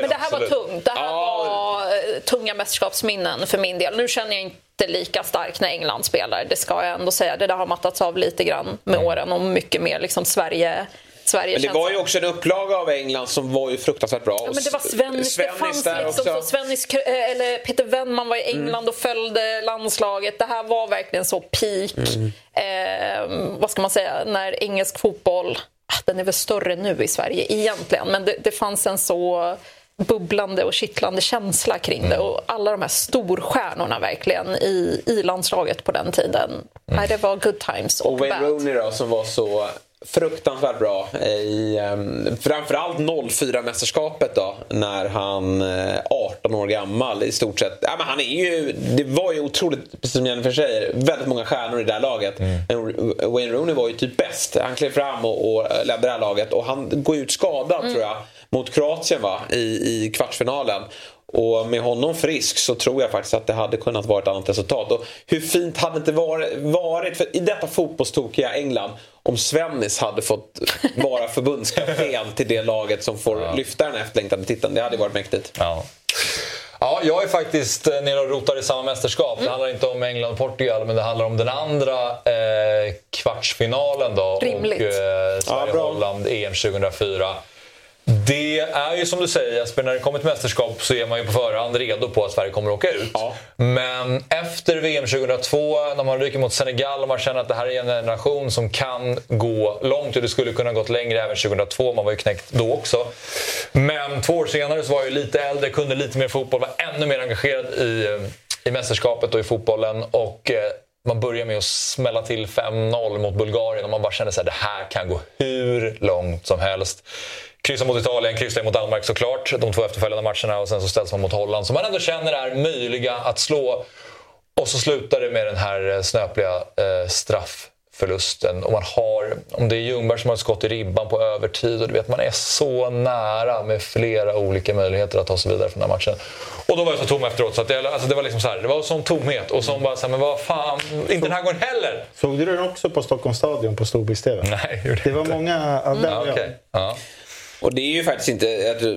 men det här var tungt. Det här var eh, tunga mästerskapsminnen för min del. Nu känner jag inte lika starkt när England spelar, det ska jag ändå säga. Det där har mattats av lite grann med mm. åren och mycket mer liksom Sverige Sverige men det var ju också en upplaga av England som var ju fruktansvärt bra. Ja, men det var Svennis, Svennis det fanns där liksom också. så. Svennis, eh, eller Peter Wennman var i mm. England mm. och följde landslaget. Det här var verkligen så peak. Mm. Eh, vad ska man säga, när engelsk fotboll, ah, den är väl större nu i Sverige egentligen, men det, det fanns en så bubblande och kittlande känsla kring det. Mm. Och alla de här storstjärnorna verkligen i, i landslaget på den tiden. Mm. Nej, det var good times och, och Wayne Rooney då, som var så fruktansvärt bra i um, framförallt 04-mästerskapet då när han eh, 18 år gammal i stort sett. Ja, men han är ju, det var ju otroligt, precis som Jennifer säger, väldigt många stjärnor i det här laget. Mm. Wayne Rooney var ju typ bäst. Han klev fram och, och ledde det här laget och han går ut skadad mm. tror jag mot Kroatien va, i, i kvartsfinalen. Och med honom frisk så tror jag faktiskt att det hade kunnat vara ett annat resultat. Och hur fint hade det inte varit, för i detta fotbollstokiga England, om Svennis hade fått vara förbundskapten till det laget som får ja. lyfta den efterlängtade titeln. Det hade varit mäktigt. Ja. Ja, jag är faktiskt eh, nere och rotar i samma mästerskap. Mm. Det handlar inte om England och Portugal, men det handlar om den andra eh, kvartsfinalen då. Rimligt. Och eh, Sverige-Holland EM 2004. Det är ju som du säger Jesper, när det kommer till mästerskap så är man ju på förhand redo på att Sverige kommer att åka ut. Ja. Men efter VM 2002, när man ryker mot Senegal och man känner att det här är en nation som kan gå långt och det skulle kunna gått längre även 2002, man var ju knäckt då också. Men två år senare så var jag lite äldre, kunde lite mer fotboll, var ännu mer engagerad i, i mästerskapet och i fotbollen. Och, eh, man börjar med att smälla till 5-0 mot Bulgarien och man bara känner att det här kan gå hur långt som helst. Kryssa mot Italien, kryssa mot Danmark såklart, de två efterföljande matcherna och sen så ställs man mot Holland som man ändå känner är möjliga att slå. Och så slutar det med den här eh, snöpliga eh, straffförlusten. Och man har, om det är Ljungberg som har ett skott i ribban på övertid och du vet man är så nära med flera olika möjligheter att ta sig vidare från den här matchen. Och då var jag så tom efteråt så att det, alltså det var liksom så här, det var sån tomhet och som bara så här, men vad fan, inte den här gången heller. Såg du den också på Stockholms stadion på Storbilds-TV? Nej, det, det var många av den. Ja, okay. ja. Och det är ju faktiskt inte,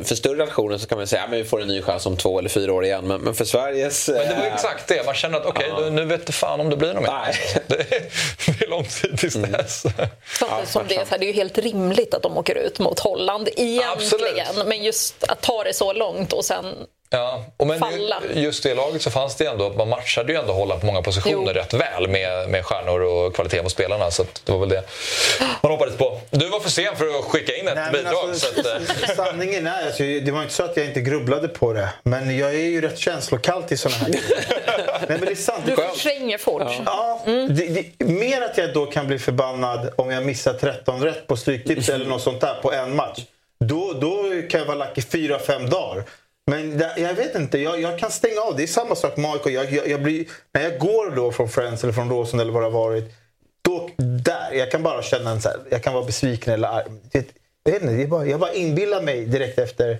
för större nationer så kan man säga att vi får en ny chans om två eller fyra år igen. Men, men för Sveriges... Men det var ju exakt det. Man känner att okej, okay, nu vet du fan om det blir något mer. Det, det är lång tid tills mm. dess. Ja, som det, är, så här, det är ju helt rimligt att de åker ut mot Holland egentligen. Absolut. Men just att ta det så långt och sen Ja, och men falla. just det laget så fanns det ändå, man matchade ju ändå Holland på många positioner jo. rätt väl med, med stjärnor och kvalitet på spelarna. Så det var väl det man hoppades på. Du var för sen för att skicka in ett Nej, bidrag. Alltså, så att, eh. sanningen är, alltså, det var inte så att jag inte grubblade på det. Men jag är ju rätt känslokall till sådana här grejer. men det är sant. Du förtränger folk. Ja. ja det, det, mer att jag då kan bli förbannad om jag missar 13 rätt på Stryktips eller något sånt där på en match. Då, då kan jag vara lack i 4-5 dagar. Men det, jag vet inte, jag, jag, kan stänga av. Det är samma sak med AIK. Jag, jag, jag blir, när jag går då från Friends eller från Råsunda eller vad det har varit. Då, där, jag kan bara känna en så här, jag kan vara besviken eller arg. Jag, vet inte, jag, bara, jag bara inbillar mig direkt efter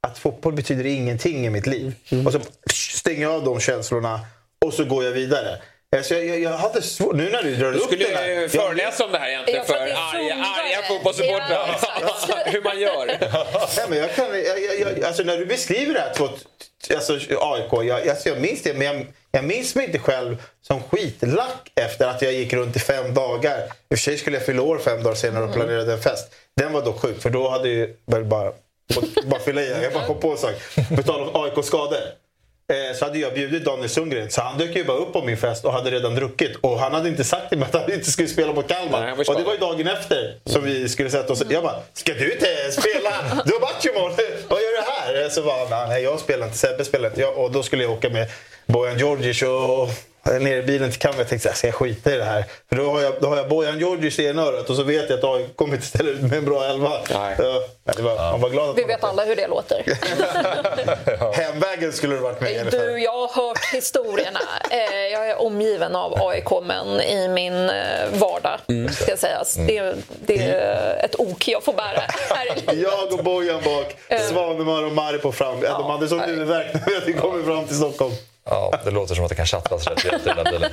att fotboll betyder ingenting i mitt liv. Mm. Och så stänger jag av de känslorna och så går jag vidare. Alltså jag, jag, jag hade svårt, nu när du drar du upp skulle den föreläsa om det här egentligen för arga, arga fotbollssupportrar. Ja, hur man gör. ja, men jag kan, jag, jag, alltså när du beskriver det här, två, alltså AIK, jag, alltså jag minns det men jag, jag minns mig inte själv som skitlack efter att jag gick runt i fem dagar. I och för sig skulle jag fylla år fem dagar senare och mm. planerade en fest. Den var dock sjuk för då hade jag bara, bara fylla i. Jag bara kom på en sak. På tal om AIK-skador. Eh, så hade jag bjudit Daniel Sundgren. Så han dök ju bara upp på min fest och hade redan druckit. Och han hade inte sagt till mig att han inte skulle spela mot Kalmar. Nej, han var och det var ju dagen efter som vi skulle sätta oss. Jag bara, ska du inte spela? Du har match imorgon. Vad gör du här? Så bara, nej jag spelar inte. Sebbe spelar inte. Jag, och då skulle jag åka med Bojan Djordjic och ner i bilen till Kalmar. Jag tänkte att ska jag skita i det här? För då har jag, då har jag Bojan Djordjic i ena örat och så vet jag att AIK kommer inte ställa ut med en bra elva. Nej. Så, var, Man var glad att Vi vet alla hur det låter. Hemvägen skulle du varit med i alla fall. Du, jag har hört historierna. Eh, Jag är omgiven av AIK-män i min eh, vardag, ska sägas. Det, det är ett ok jag får bära här. Jag och Bojan bak, Svanemar och Maripo fram. Ja, de hade sån huvudvärk när vi kommer fram till Stockholm. Ja, det låter som att det kan chattas rätt rejält i den där bilen.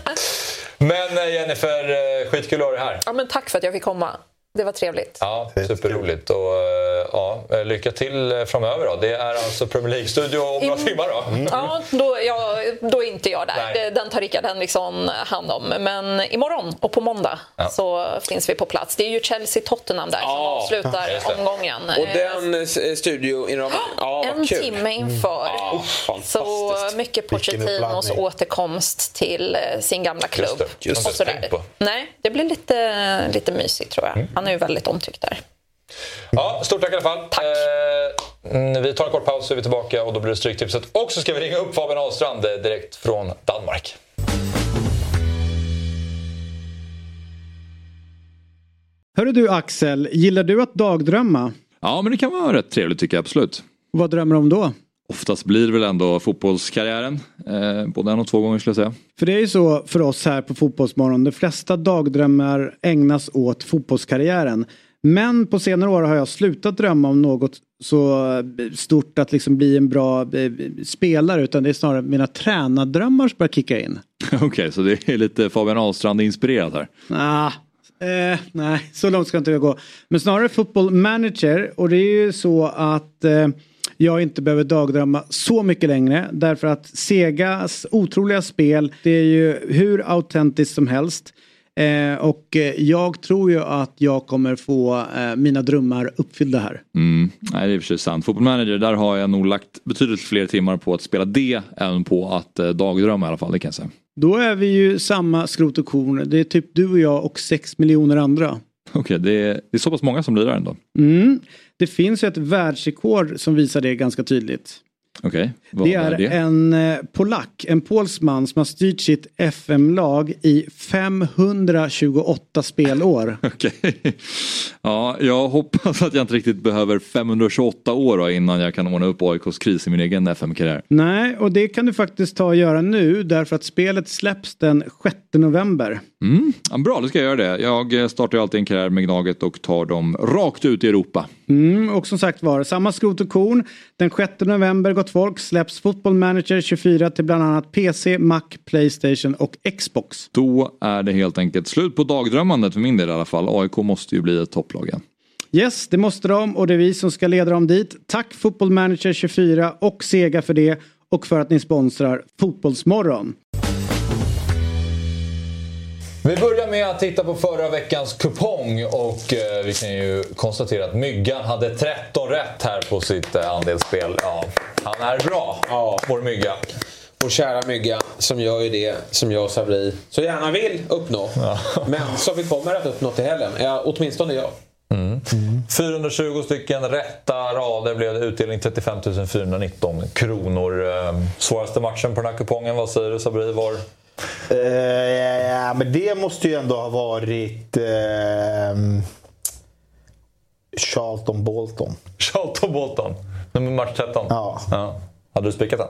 Men eh, Jennifer, eh, skitkul att ha dig här. Ja, men tack för att jag fick komma. Det var trevligt. Ja, superroligt. Och, eh, ja, eh, lycka till eh, framöver då. Det är alltså Premier League-studio om några In- timmar då. Ja, då, jag, då är inte jag där. Nej. Den tar Rickard Henriksson hand om. Men imorgon och på måndag så finns vi på plats. Det är ju Chelsea-Tottenham där som Ja, avslutar just det. omgången. Och den studio inom... Ja, en kul. timme inför. Ja, Så fantastiskt. mycket Pochettinos återkomst till sin gamla klubb. Just det, just och det. Nej, det blir lite, lite mysigt tror Mm. jag. Han är ju väldigt omtyckt där. Ja, stort tack i alla fall. Tack. Eh, mm, vi tar en kort paus så är vi tillbaka och då blir det Stryktipset. Och så ska vi ringa upp Fabian Ahlstrand eh, direkt från Danmark. Hörru du Axel, gillar du att dagdrömma? Ja, men det kan vara rätt trevligt tycker jag absolut. Vad drömmer du om då? Oftast blir det väl ändå fotbollskarriären. Eh, både en och två gånger skulle jag säga. För det är ju så för oss här på Fotbollsmorgon, de flesta dagdrömmar ägnas åt fotbollskarriären. Men på senare år har jag slutat drömma om något så stort att liksom bli en bra eh, spelare utan det är snarare mina tränardrömmar som börjar kicka in. Okej, så det är lite Fabian Ahlstrand-inspirerat här. Ah, eh, nej, så långt ska inte jag gå. Men snarare football manager och det är ju så att eh, jag inte behöver dagdrömma så mycket längre därför att Segas otroliga spel det är ju hur autentiskt som helst. Eh, och eh, jag tror ju att jag kommer få eh, mina drömmar uppfyllda här. Mm. Nej, det är sig sant. Football Manager, där har jag nog lagt betydligt fler timmar på att spela det än på att eh, dagdrömma i alla fall, det kan jag säga. Då är vi ju samma skrot och korn. Det är typ du och jag och sex miljoner andra. Okej, det, är, det är så pass många som lirar ändå. Mm. Det finns ju ett världsrekord som visar det ganska tydligt. Vad Det är en eh, polack, en polsman som har styrt sitt FM-lag i 528 spelår. Okej. Ja, jag hoppas att jag inte riktigt behöver 528 år innan jag kan ordna upp AIKs kris i min egen FM-karriär. Nej, och det kan du faktiskt ta och göra nu därför att spelet släpps den 6 november. Mm. Ja, bra, då ska jag göra det. Jag eh, startar ju alltid en karriär med Gnaget och tar dem rakt ut i Europa. Mm, och som sagt var, samma skrot och korn. Den 6 november, gott folk, släpps Football Manager 24 till bland annat PC, Mac, Playstation och Xbox. Då är det helt enkelt slut på dagdrömmandet för min del i alla fall. AIK måste ju bli ett topplag igen. Yes, det måste de och det är vi som ska leda dem dit. Tack Football Manager 24 och Sega för det och för att ni sponsrar Fotbollsmorgon. Vi börjar med att titta på förra veckans kupong och eh, vi kan ju konstatera att Myggan hade 13 rätt här på sitt eh, andelsspel. Ja, han är bra, Ja. vår Mygga. Vår kära mygga som gör ju det som jag och Sabri så gärna vill uppnå. Men som vi kommer att uppnå till helgen. Ja, åtminstone jag. 420 stycken rätta rader blev det. Utdelning 35 419 kronor. Eh, Svåraste matchen på den här kupongen, vad säger du Sabri? Var Eh, ja, men det måste ju ändå ha varit ehm, Charlton Bolton. Charlton Bolton? Nummer match 13? Ja. Hade du spikat den?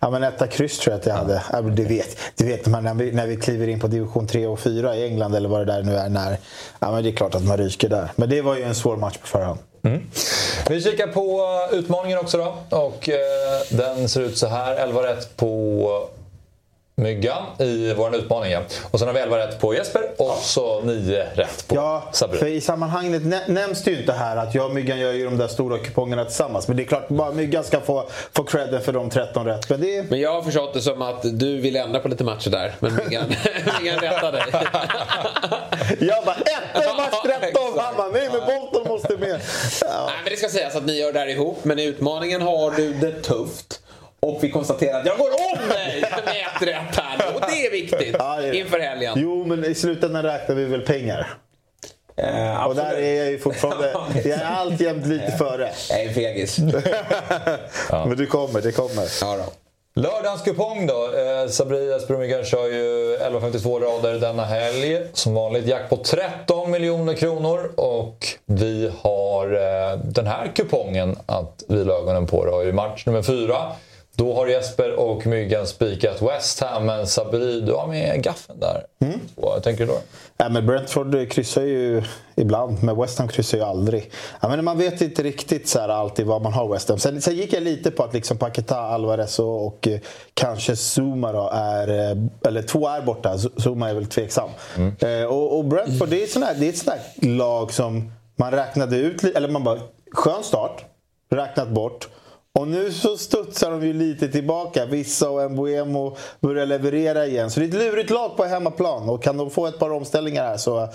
Ja, men etta kryss tror jag att jag hade. Ja, du vet, du vet man, när, vi, när vi kliver in på division 3 och 4 i England eller vad det där nu är. När, ja, men det är klart att man ryker där. Men det var ju en svår match på förhand. Vi kikar på utmaningen också då. Och eh, den ser ut så här. 11 rätt på Myggan i vår utmaning. Ja. Och sen har vi 11 rätt på Jesper och så 9 rätt på Ja, Sabri. för i sammanhanget nä- nämns det ju inte här att jag och Myggan gör ju de där stora kupongerna tillsammans. Men det är klart, bara Myggan ska få, få credden för de 13 rätt. Men det. Men jag har förstått det som att du vill ändra på lite matcher där. Men Myggan, Myggan rättar dig. Jag bara, etta i match 13! exakt. Han bara, nej men Bolton måste med. Ja. Nej, men det ska sägas att ni gör det här ihop. Men i utmaningen har du det tufft. Och vi konstaterar att jag går om mig med rätt här. Och det är viktigt inför helgen. Jo, men i slutändan räknar vi väl pengar. Eh, och där är jag ju fortfarande... Jag är alltjämt lite före. Jag är en fegis. Men du kommer, det kommer. Ja, då. Lördagens kupong då. Eh, Sabrias Brumigar kör ju 11,52 rader denna helg. Som vanligt jackpot 13 miljoner kronor. Och vi har eh, den här kupongen att vila ögonen på. Då, I match nummer fyra. Då har Jesper och Myggan spikat West Ham, men Sabri, du har med gaffeln där. Mm. Vad tänker du då? Ja, men Brentford kryssar ju ibland, men West Ham kryssar ju aldrig. Ja, men man vet inte riktigt så här alltid vad man har West Ham. Sen, sen gick jag lite på att liksom Paketa, Alvarez och, och eh, kanske Zuma då är... eh, Eller två är borta, Zuma är väl tveksam. Eh, och, och Brentford, det är, sån här, det är ett sånt här lag som man räknade ut, eller man bara, skön start, räknat bort. Och nu så studsar de ju lite tillbaka. Vissa och Mbuemo börjar leverera igen. Så det är ett lurigt lag på hemmaplan. Och kan de få ett par omställningar här så...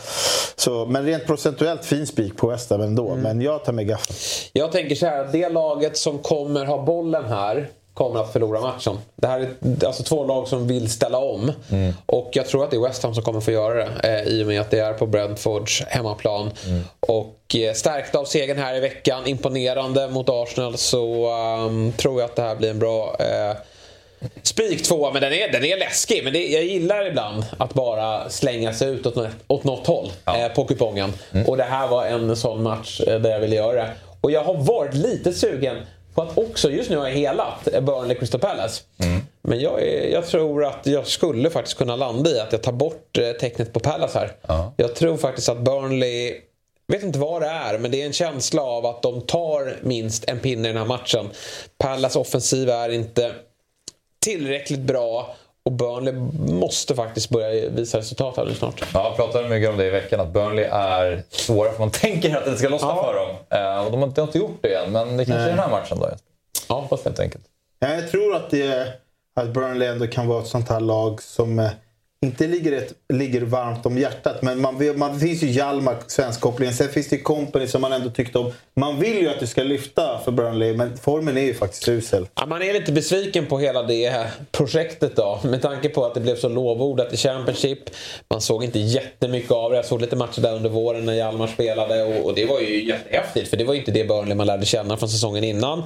så men rent procentuellt fin spik på West Ham ändå. Men jag tar med gaffeln. Jag tänker så här, att det laget som kommer ha bollen här kommer att förlora matchen. Det här är alltså två lag som vill ställa om. Och jag tror att det är West Ham som kommer få göra det. Eh, I och med att det är på Brentfords hemmaplan. Och eh, stärkta av segern här i veckan, imponerande mot Arsenal, så ehm, tror jag att det här blir en bra eh, Spik tvåa, men den är, den är läskig. Men det, jag gillar ibland att bara slänga sig ut åt, något- åt något håll eh, på kupongen. Och det här var en sån match eh, där jag ville göra det. Och jag har varit lite sugen på att också, just nu har jag helat Burnley Crystal Palace. Men jag, jag tror att jag skulle faktiskt kunna landa i att jag tar bort eh, tecknet på Palace här. Jag tror faktiskt att Burnley vet inte vad det är, men det är en känsla av att de tar minst en pinne i den här matchen. Pallas offensiv är inte tillräckligt bra och Burnley måste faktiskt börja visa resultat här nu snart. Ja, jag pratade mycket om det i veckan, att Burnley är svåra för man tänker att det ska lossna för dem. Eh, och de har inte, inte gjort det än, men det kanske är den här matchen då. Ja, hoppas Helt enkelt. Ja, jag tror att, det, att Burnley ändå kan vara ett sånt här lag som eh, inte ligger, ett, ligger varmt om hjärtat. Men man, man, det finns ju Hjalmar, svenskkopplingen. Sen finns det ju Company som man ändå tyckte om. Man vill ju att det ska lyfta för Burnley, men formen är ju faktiskt usel. Ja, man är lite besviken på hela det här projektet då. Med tanke på att det blev så lovordat i Championship. Man såg inte jättemycket av det. Jag såg lite matcher där under våren när Hjalmar spelade. Och, och det var ju jättehäftigt. För det var ju inte det Burnley man lärde känna från säsongen innan.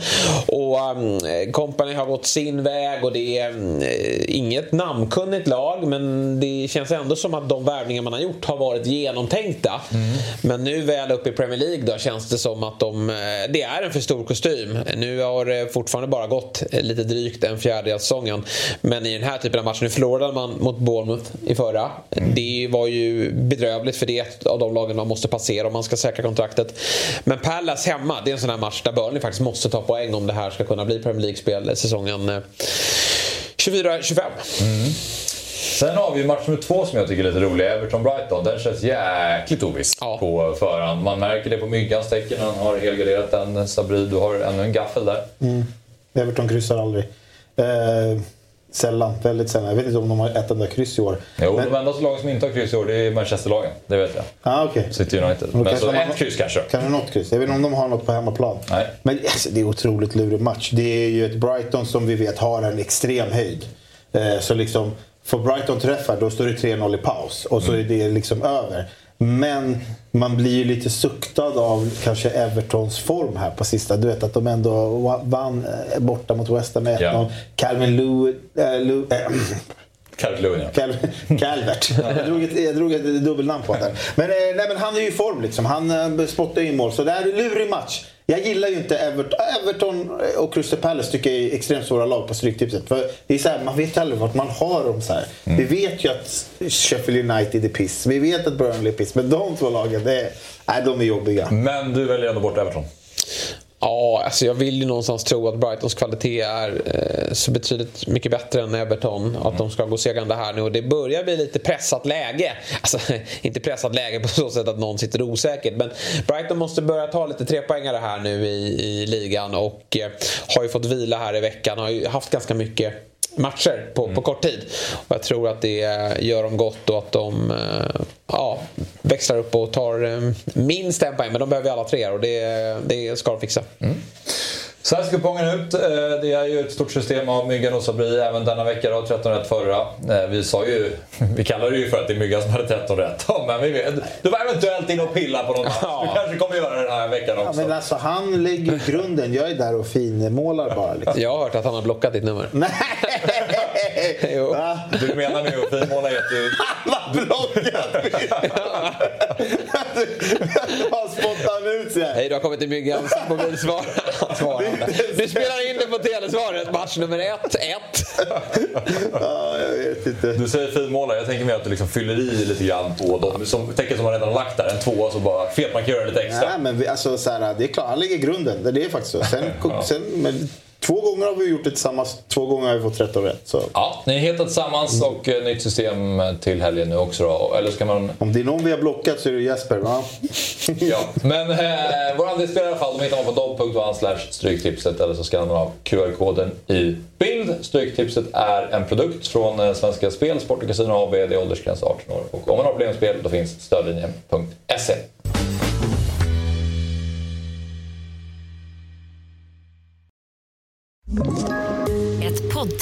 Och um, Company har gått sin väg och det är um, inget namnkunnigt lag. Men det känns ändå som att de värvningar man har gjort har varit genomtänkta. Men nu väl uppe i Premier League då känns det som att de, eh, det är en för stor kostym. Nu har det fortfarande bara gått eh, lite drygt en fjärdedel av säsongen. Men i den här typen av matcher, nu förlorade man mot Bournemouth i förra. Det var ju bedrövligt för det är ett av de lagen man måste passera om man ska säkra kontraktet. Men Palace hemma, det är en sån här match där Burnley faktiskt måste ta poäng om det här ska kunna bli Premier League-spel säsongen 24-25. Sen har vi match nummer två som jag tycker är lite rolig. Everton-Brighton. Den känns jäkligt oviss på förhand. Man märker det på myggans tecken. Han har helgarderat den. Sabri, du har ännu en gaffel där. Mm. Everton kryssar aldrig. Eh, sällan, väldigt sällan. Jag vet inte om de har ett enda kryss i år. Jo, Men- de enda lagen som inte har kryss i år det är Manchesterlagen. Det vet jag. Ah, okay. City United. Men kanske så ett något- kryss kanske. Kanske något kryss. Jag vet inte om de har något på hemmaplan. Nej. Men alltså, det är otroligt lurig match. Det är ju ett Brighton som vi vet har en extrem höjd. Eh, så liksom, får Brighton träffar då står det 3-0 i paus och så är det liksom över. Men man blir ju lite suktad av kanske Evertons form här på sista. Du vet att de ändå vann eh, borta mot West Ham med 1-0. Ja. Calvin Lewis... Äh, Lew, äh, Calvert Lewin, ja. Cal Calvert. Jag drog ett, jag drog ett dubbelnamn på honom. Men, nej, men han är ju i form liksom. Han spottar in mål. Så det är en lurig match. Jag gillar ju inte Everton. Everton och Crystal Palace tycker jag är extremt svåra lag på Stryktipset. För det är så här, man vet aldrig vart man har dem. Så här. Vi vet ju att Sheffield United är piss. Vi vet att Burnley är piss. Men de två lagen, det är, nej, de är jobbiga. Men du väljer ändå bort Everton. Ja, alltså jag vill ju någonstans tro att Brightons kvalitet är eh, så betydligt mycket bättre än Everton. Att de ska gå segrande här nu. Och det börjar bli lite pressat läge. Alltså, inte pressat läge på så sätt att någon sitter osäkert. Men Brighton måste börja ta lite trepoängare här nu i, i ligan. Och eh, har ju fått vila här i veckan. Har ju haft ganska mycket matcher på, på kort tid. Och jag tror att det gör dem gott och att de eh, ja, växlar upp och tar eh, minst en poäng. Men de behöver ju alla tre och det, det ska de fixa. Så här ser kupongen ut. Eh, det är ju ett stort system av Myggan och Sabri även denna vecka. Då, 13 rätt förra. Eh, vi sa ju, vi kallade det ju för att det är Myggan som hade 13 rätt. Men vi vet, du var eventuellt inne och pilla på någon match. Du kanske kommer göra det den här veckan också. Ja, men alltså, han lägger grunden. Jag är där och finmålar bara. Liksom. Jag har hört att han har blockat ditt nummer. Nej! jo. Du menar nu att finmåla heter Han har blockat Han spottar ut sig. Hej, du har kommit till Myggans mobilsvar. Du spelar in det på Telesvaret, match nummer ett, ett. ja, jag vet inte. Du säger finmålare, jag tänker mer att du liksom fyller i lite grann på de som, tecken som man redan lagt där. En tvåa så bara felmarkerar lite extra. Nej, men vi, alltså, så här, det är klart, han lägger grunden. Det är faktiskt så. Sen, Ja. sen, men, två gånger har vi gjort det tillsammans. Två gånger har vi fått 13 rätt. Så. Ja, ni är hittat tillsammans och eh, nytt system till helgen nu också då. Eller ska man... Om det är någon vi har blockat så är det Jesper. Va? Ja, men eh, vår andelsspelare i alla fall, de hittar man på slash stryktipset eller så skannar man av QR-koden i bild. Stryktipset är en produkt från eh, Svenska Spel, Sport och Casino AB. Det är åldersgräns 18 år. Och om man har problem med spel, då finns stödlinjen.se.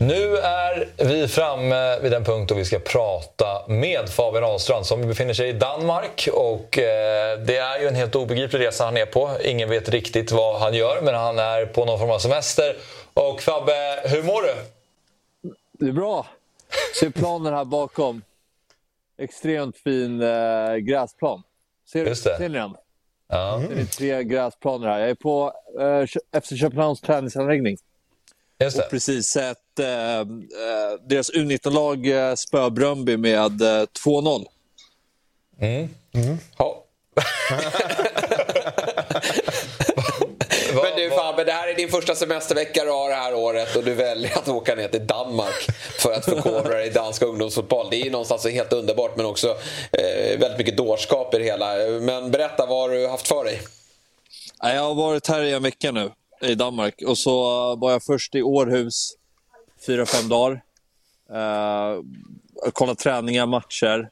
Nu är vi framme vid den punkt då vi ska prata med Fabian Ahlstrand som befinner sig i Danmark. Och eh, Det är ju en helt obegriplig resa han är på. Ingen vet riktigt vad han gör, men han är på någon form av semester. Och Fabbe, hur mår du? Det är bra. Ser planen här bakom. Extremt fin eh, gräsplan. Ser, Just det. ser ni den? Ja. Det är tre gräsplaner här. Jag är på eh, FC Köpenhamns träningsanläggning. Och precis sett eh, eh, deras U19-lag eh, spö Bröndby med eh, 2-0. Mm. Ja. Men du Fabbe, det här är din första semestervecka du har det här året och du väljer att åka ner till Danmark för att förkovra dig i dansk ungdomsfotboll. Det är ju någonstans helt underbart men också eh, väldigt mycket dårskap i det hela. Men berätta, vad har du haft för dig? Ja, Jag har varit här i en vecka nu i Danmark och så var jag först i Århus fyra, fem dagar. Uh, kollat träningar, matcher.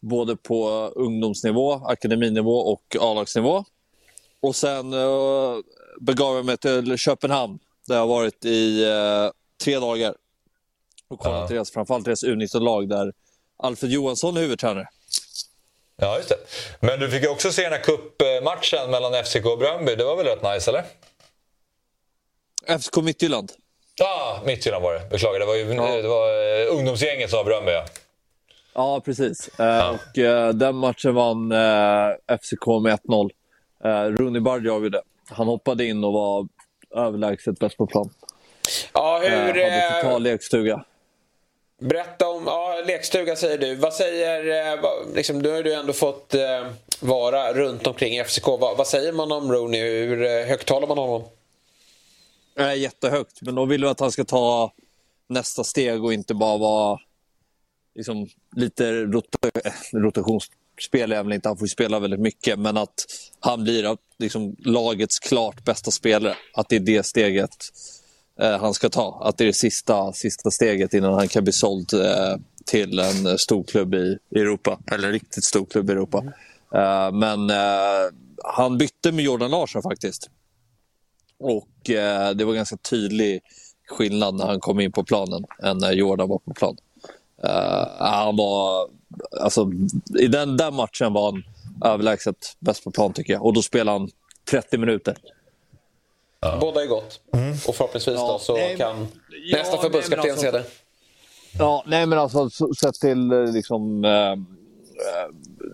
Både på ungdomsnivå, akademinivå och A-lagsnivå. Och sen uh, begav jag mig till Köpenhamn där jag varit i uh, tre dagar. Och kollat Ja. deras, framförallt deras U19-lag där Alfred Johansson är huvudtränare. Ja, just det. Men du fick ju också se den här cupmatchen mellan FCK och Bröndby. Det var väl rätt nice, eller? FCK Midtjylland. Ja, ah, Midtjylland var det. Beklagar, det var ju det var, eh, ungdomsgänget som var Bröndby. Ja. Ja, precis. Eh, Och eh, den matchen vann eh, FCK med 1-0. Uh, Rooney Bardi avgjorde. Han hoppade in och var överlägset bäst på plan. Ja, hur... Eh, hade eh, total lekstuga. Berätta om, ja, lekstuga säger du. Vad säger, eh, liksom, nu har du ändå fått eh, vara runt omkring FCK. Vad, vad säger man om Rooney? Hur eh, högt talar man om honom? Eh, jättehögt, men då vill vi att han ska ta nästa steg och inte bara vara liksom, lite rota rotationsspel. Är väl inte, han får ju spela väldigt mycket, men att han blir liksom, lagets klart bästa spelare. Att det är det steget eh, han ska ta. Att det är det sista, sista steget innan han kan bli såld eh, till en stor klubb i Europa. Eller en riktigt stor klubb i Europa. Eh, men eh, han bytte med Jordan Larsson faktiskt. Och eh, det var ganska tydlig skillnad när han kom in på planen än när Jordan var på plan. Eh, han var, alltså, I den där matchen var han överlägset bäst på plan tycker jag. Och då spelade han 30 minuter. Båda är gott. Och förhoppningsvis då så nej, kan ja, nästa förbundskapten alltså- se det. Ja, nej men alltså så- sett till eh, liksom...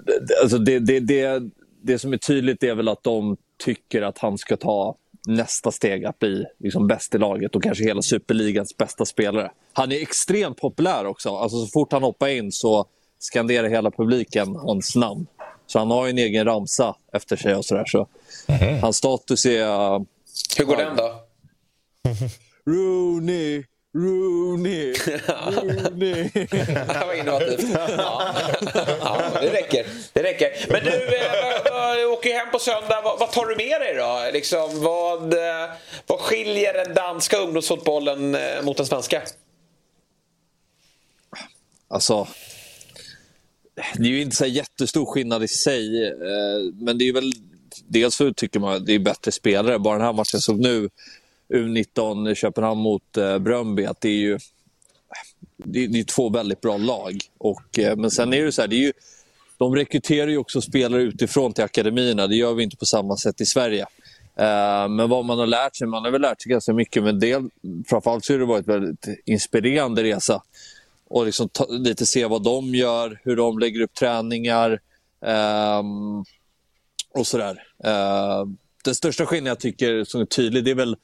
Det- alltså det, det, det, det som är tydligt är väl att de tycker att han ska ta nästa steg att bli liksom bäst i laget och kanske hela superligans bästa spelare. Han är extremt populär också. Alltså så fort han hoppar in så skanderar hela publiken hans namn. Så han har ju en egen ramsa efter sig och sådär. Så hans status är, Hur går den då? Rooney, Rooney, Rooney. det var innovativt. Ja. ja, det räcker. Det räcker. Men du, äh, åker hem på söndag. Vad, vad, tar du med dig då? Liksom, vad, äh, vad skiljer den danska ungdomsfotbollen äh, mot den svenska? Alltså, det är ju inte så jättestor skillnad i sig. Men det är väl dels så tycker man att det är bättre spelare. Bara den här matchen såg nu U19 Köpenhamn mot eh, Bröndby att det är ju det är, det är två väldigt bra lag. Och, eh, men sen är det så här, det är ju, de rekryterar ju också spelare utifrån till akademierna. Det gör vi inte på samma sätt i Sverige. Eh, men vad man har lärt sig, man har väl lärt sig ganska mycket. Men del, framförallt så har det varit en väldigt inspirerande resa. Och liksom ta, lite se vad de gör, hur de lägger upp träningar. eh, och sådär. Uh, den största skillnaden jag tycker som är tydlig, det är väl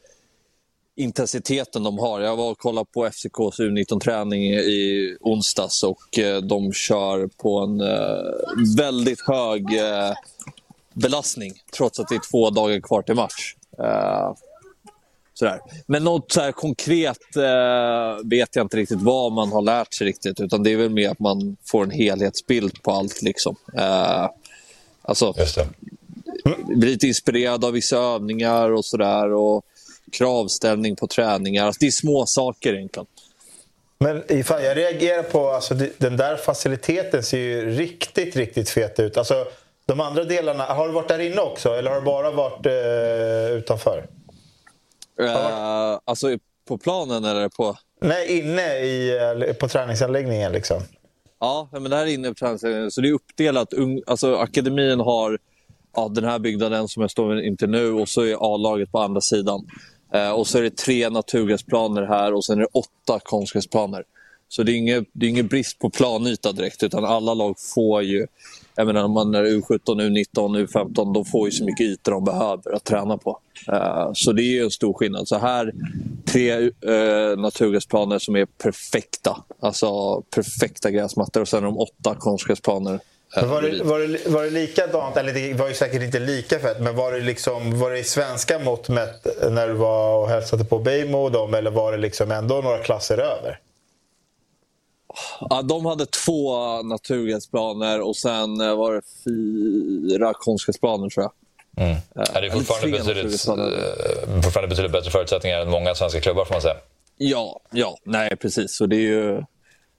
intensiteten de har. Jag var och kollade på FCKs U19-träning i onsdags och eh, de kör på en eh, väldigt hög eh, belastning trots att det är två dagar kvar till match. Sådär. Men något så konkret eh, vet jag inte riktigt vad man har lärt sig riktigt utan det är väl mer att man får en helhetsbild på allt. Liksom. Eh, alltså, Just det. Blir lite inspirerad av vissa övningar och sådär kravställning på träningar. Alltså, det är små saker egentligen. Men ifall jag reagerar på, alltså, den där faciliteten ser ju riktigt, riktigt fet ut. Alltså, de andra delarna, har du varit där inne också eller har du bara varit eh, utanför? Uh, alltså på planen eller på? Nej, inne i, på träningsanläggningen liksom. Ja, men det här är inne på träningsanläggningen. Så det är uppdelat. Alltså, akademin har ja, den här byggnaden som jag står inför nu och så är A-laget på andra sidan. Eh, och så är det tre naturgräsplaner här och sen är det åtta konstgräsplaner. Så det är ingen, det är ingen brist på planyta direkt utan alla lag får ju, jag menar om man är U17, U19, U15, de får ju så mycket ytor de behöver att träna på. Uh, så det är ju en stor skillnad. Så här, tre eh, uh, naturgräsplaner som är perfekta. Alltså perfekta gräsmattor och sen är de åtta konstgräsplaner var det, var, det, var det likadant, eller det var ju säkert inte lika fett, men var det, liksom, var det i svenska mått mätt när du var och hälsade på Bejmo och dem, eller var det liksom ändå några klasser över? Ja, de hade två naturgräsplaner och sen eh, var det fyra konstgräsplaner tror jag. Mm. Ja, det är fortfarande betydligt, eh, fortfarande betydligt bättre förutsättningar än många svenska klubbar får man säga. Ja, ja nej precis. Så det är ju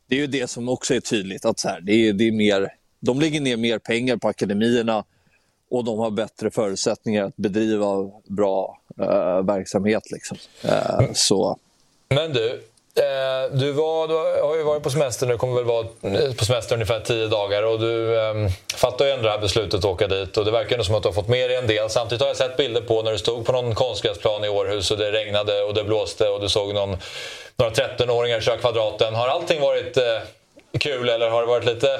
det, är ju det som också är tydligt. att så här, det, är, det är mer de lägger ner mer pengar på akademierna och de har bättre förutsättningar att bedriva bra eh, verksamhet. Liksom. Eh, så. Men du, eh, du, var, du har ju varit på semester nu, kommer väl vara eh, på semester ungefär tio dagar och du eh, fattar ju ändå det här beslutet att åka dit och det verkar som att du har fått med dig en del. Samtidigt har jag sett bilder på när du stod på någon konstgräsplan i Århus och det regnade och det blåste och du såg någon, några 13-åringar köra kvadraten. Har allting varit eh, kul eller har det varit lite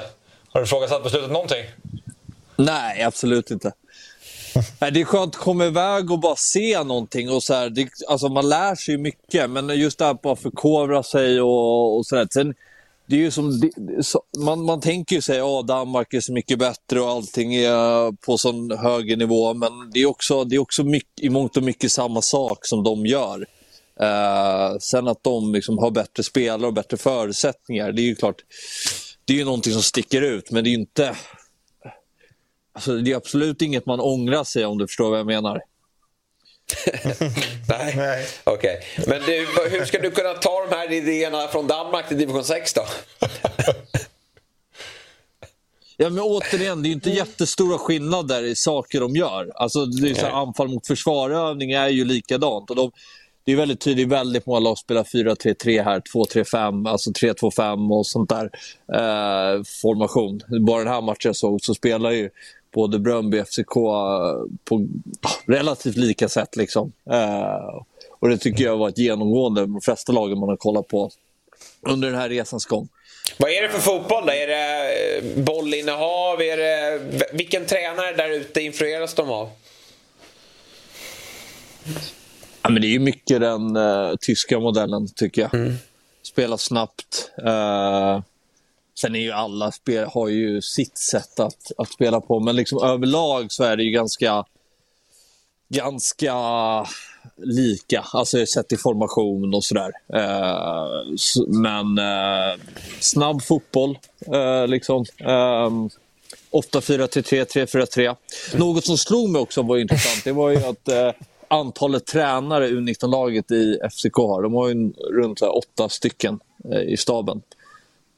har du ifrågasatt beslutet någonting? Nej, absolut inte. det är skönt att komma iväg och bara se någonting. Och så här, det, alltså man lär sig ju mycket, men just det här bara förkovra sig och, och sådär. Sen, det är ju som, man, man tänker ju sig att oh, Danmark är så mycket bättre och allting är på sån högre nivå. Men det är också, det är också mycket, i mångt och mycket samma sak som de gör. Uh, sen att de liksom har bättre spelare och bättre förutsättningar, det är ju klart det är ju någonting som sticker ut, men det är inte... Alltså, det är absolut inget man ångrar sig om du förstår vad jag menar. Nej, okej. Okay. Men du, hur ska du kunna ta de här idéerna från Danmark till division 6 då? Ja, men återigen, det är ju inte jättestora skillnader i saker de gör. Alltså, det är så anfall mot försvarövning är ju likadant. Och de, det är väldigt tydligt, väldigt många lag spelar 4-3-3 här, 2-3-5, alltså 3-2-5 och sånt där eh, formation. Bara den här matchen jag såg så spelar ju både Bröndby och eh, FCK på relativt lika sätt. Liksom. Eh, och det tycker jag var ett genomgående med de flesta lagen man har kollat på under den här resans gång. Vad är det för fotboll då? Är det eh, bollinnehav? Är det... Vilken tränare där ute influeras de av? Ja, men det är ju mycket den uh, tyska modellen, tycker jag. Mm. Spela snabbt. Uh, sen är ju alla spel, har ju sitt sätt att, att spela på, men liksom överlag så är det ju ganska... ganska lika, alltså sett i formation och sådär. Eh, men eh, snabb fotboll, eh, liksom. Eh, 8-4-3-3, 3-4-3. Något som slog mig också var intressant, det var ju att antalet tränare U19-laget i FCK har. De har ju runt här, åtta stycken eh, i staben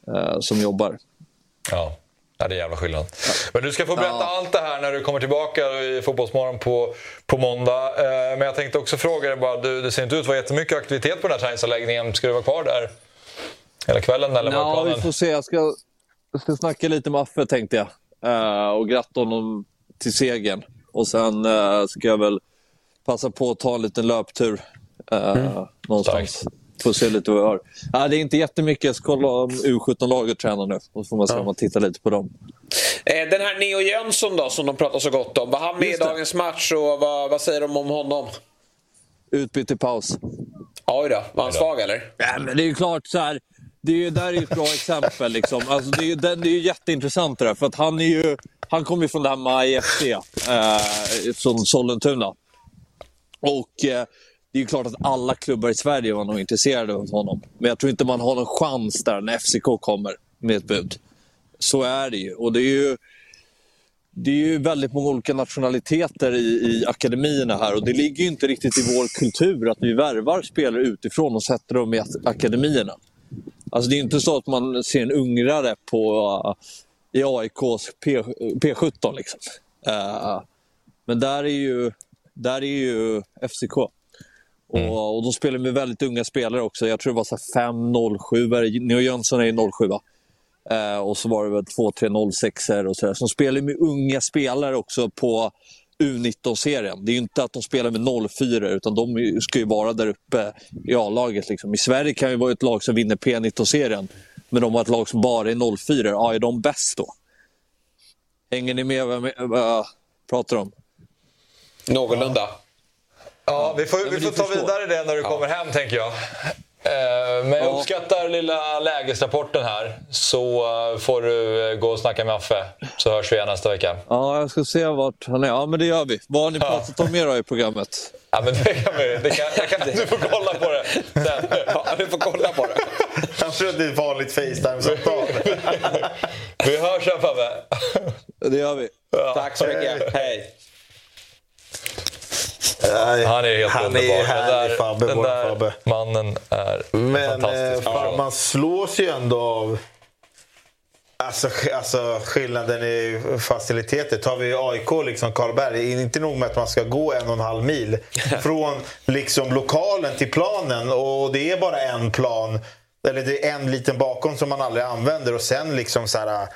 eh, som jobbar. Ja. Ja, det är jävla skillnad. Men du ska få berätta ja. allt det här när du kommer tillbaka i Fotbollsmorgon på, på måndag. Eh, men jag tänkte också fråga dig bara, du, det ser inte ut att vara jättemycket aktivitet på den här träningsanläggningen. Ska du vara kvar där hela kvällen eller vad vi får se. Jag ska, jag ska snacka lite med Affe tänkte jag. Uh, och gratta honom till segern. Och sen uh, ska jag väl passa på att ta en liten löptur uh, mm. någonstans. Får se lite vad vi har. Ja, det är inte jättemycket. Jag ska kolla om U17-laget tränar nu. Och så får man se ja. om man tittar lite på dem. Den här Neo Jönsson då, som de pratar så gott om. Var han med i dagens match och vad, vad säger de om honom? Utbytt i paus. Oj då. Var han svag eller? Ja, men det är ju klart så här det är ju, där är ju ett bra exempel. Liksom. Alltså, det, är ju, det, det är ju jätteintressant det där. För att han, är ju, han kommer ju från det här Maj FC, eh, från Sollentuna. Och eh, det är ju klart att alla klubbar i Sverige var nog intresserade av honom. Men jag tror inte man har någon chans där när FCK kommer med ett bud. Så är det ju. Och det är ju, det är ju väldigt många olika nationaliteter i, i akademierna här och det ligger ju inte riktigt i vår kultur att vi värvar spelare utifrån och sätter dem i akademierna. Alltså det är inte så att man ser en ungrare på, uh, i AIKs P, P17. Liksom. Uh, men där är ju, där är ju FCK. Mm. Och, och de spelar med väldigt unga spelare också. Jag tror det var 5-07 Neo Jönsson är ju 07 uh, Och så var det väl 2-3 06 och sådär. Som spelar med unga spelare också på U19-serien. Det är ju inte att de spelar med 04 utan de ska ju vara där uppe i A-laget. Liksom. I Sverige kan ju vara ett lag som vinner P19-serien men de har ett lag som bara är 04. Ja, är de bäst då? Hänger ni med vad jag pratar om? Någorlunda. Ja, vi får, vi får ta vidare det när du ja. kommer hem tänker jag. Eh, men jag uppskattar lilla lägesrapporten här. Så eh, får du eh, gå och snacka med Affe. Så hörs vi igen nästa vecka. Ja, jag ska se vart han är. Ja, men det gör vi. Vad har ni pratat om mer då i programmet? Ja, men det kan vi. Det kan, jag kan, du får kolla på det sen. Ja, du får kolla på det. Jag tror att det är ett vanligt Facetime-samtal. vi hörs sen Fabbe. Det gör vi. Ja. Tack så mycket. Hej. Han är helt han underbar. Är härlig, den där, Fabbe, den där Fabbe. mannen är Men fantastisk. eh, fan, man slås ju ändå av Alltså, alltså skillnaden i faciliteter. Tar vi AIK, liksom Karlberg, inte nog med att man ska gå en och en halv mil från liksom lokalen till planen och det är bara en plan. Eller det är en liten bakom som man aldrig använder och sen liksom så här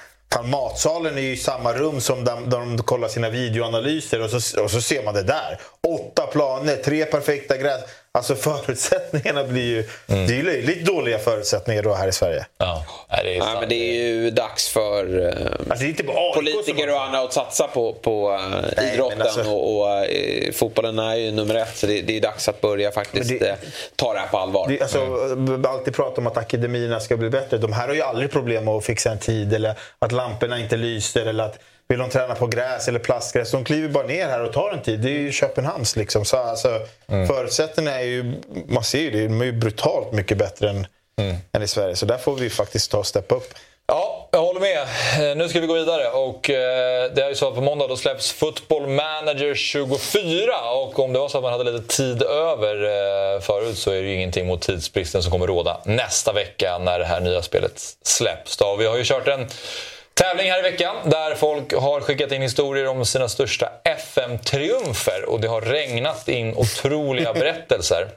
matsalen är ju i samma rum som där de kollar sina videoanalyser och så, och så ser man det där. Åtta planer, tre perfekta gräs. Alltså förutsättningarna blir ju... Mm. Det är ju löjligt dåliga förutsättningar då här i Sverige. Ja, det är, ja, men det är ju dags för eh, alltså, inte politiker och andra att satsa på, på uh, Nej, idrotten. Alltså... Och, och uh, fotbollen är ju nummer ett. Så det, det är dags att börja faktiskt det, uh, ta det här på allvar. Det, alltså, mm. Alltid prata om att akademierna ska bli bättre. De här har ju aldrig problem med att fixa en tid eller att lamporna inte lyser eller att vill de träna på gräs eller plastgräs, de kliver bara ner här och tar en tid. Det är ju Köpenhamns liksom. Så alltså, mm. Förutsättningarna är ju, man ser ju det, de är ju brutalt mycket bättre än, mm. än i Sverige. Så där får vi faktiskt ta och steppa upp. Ja, jag håller med. Eh, nu ska vi gå vidare. Och eh, det är ju så att på måndag då släpps Football Manager 24. Och om det var så att man hade lite tid över eh, förut så är det ju ingenting mot tidsbristen som kommer råda nästa vecka när det här nya spelet släpps. Då. Vi har ju kört en Tävling här i veckan där folk har skickat in historier om sina största FM-triumfer och det har regnat in otroliga berättelser.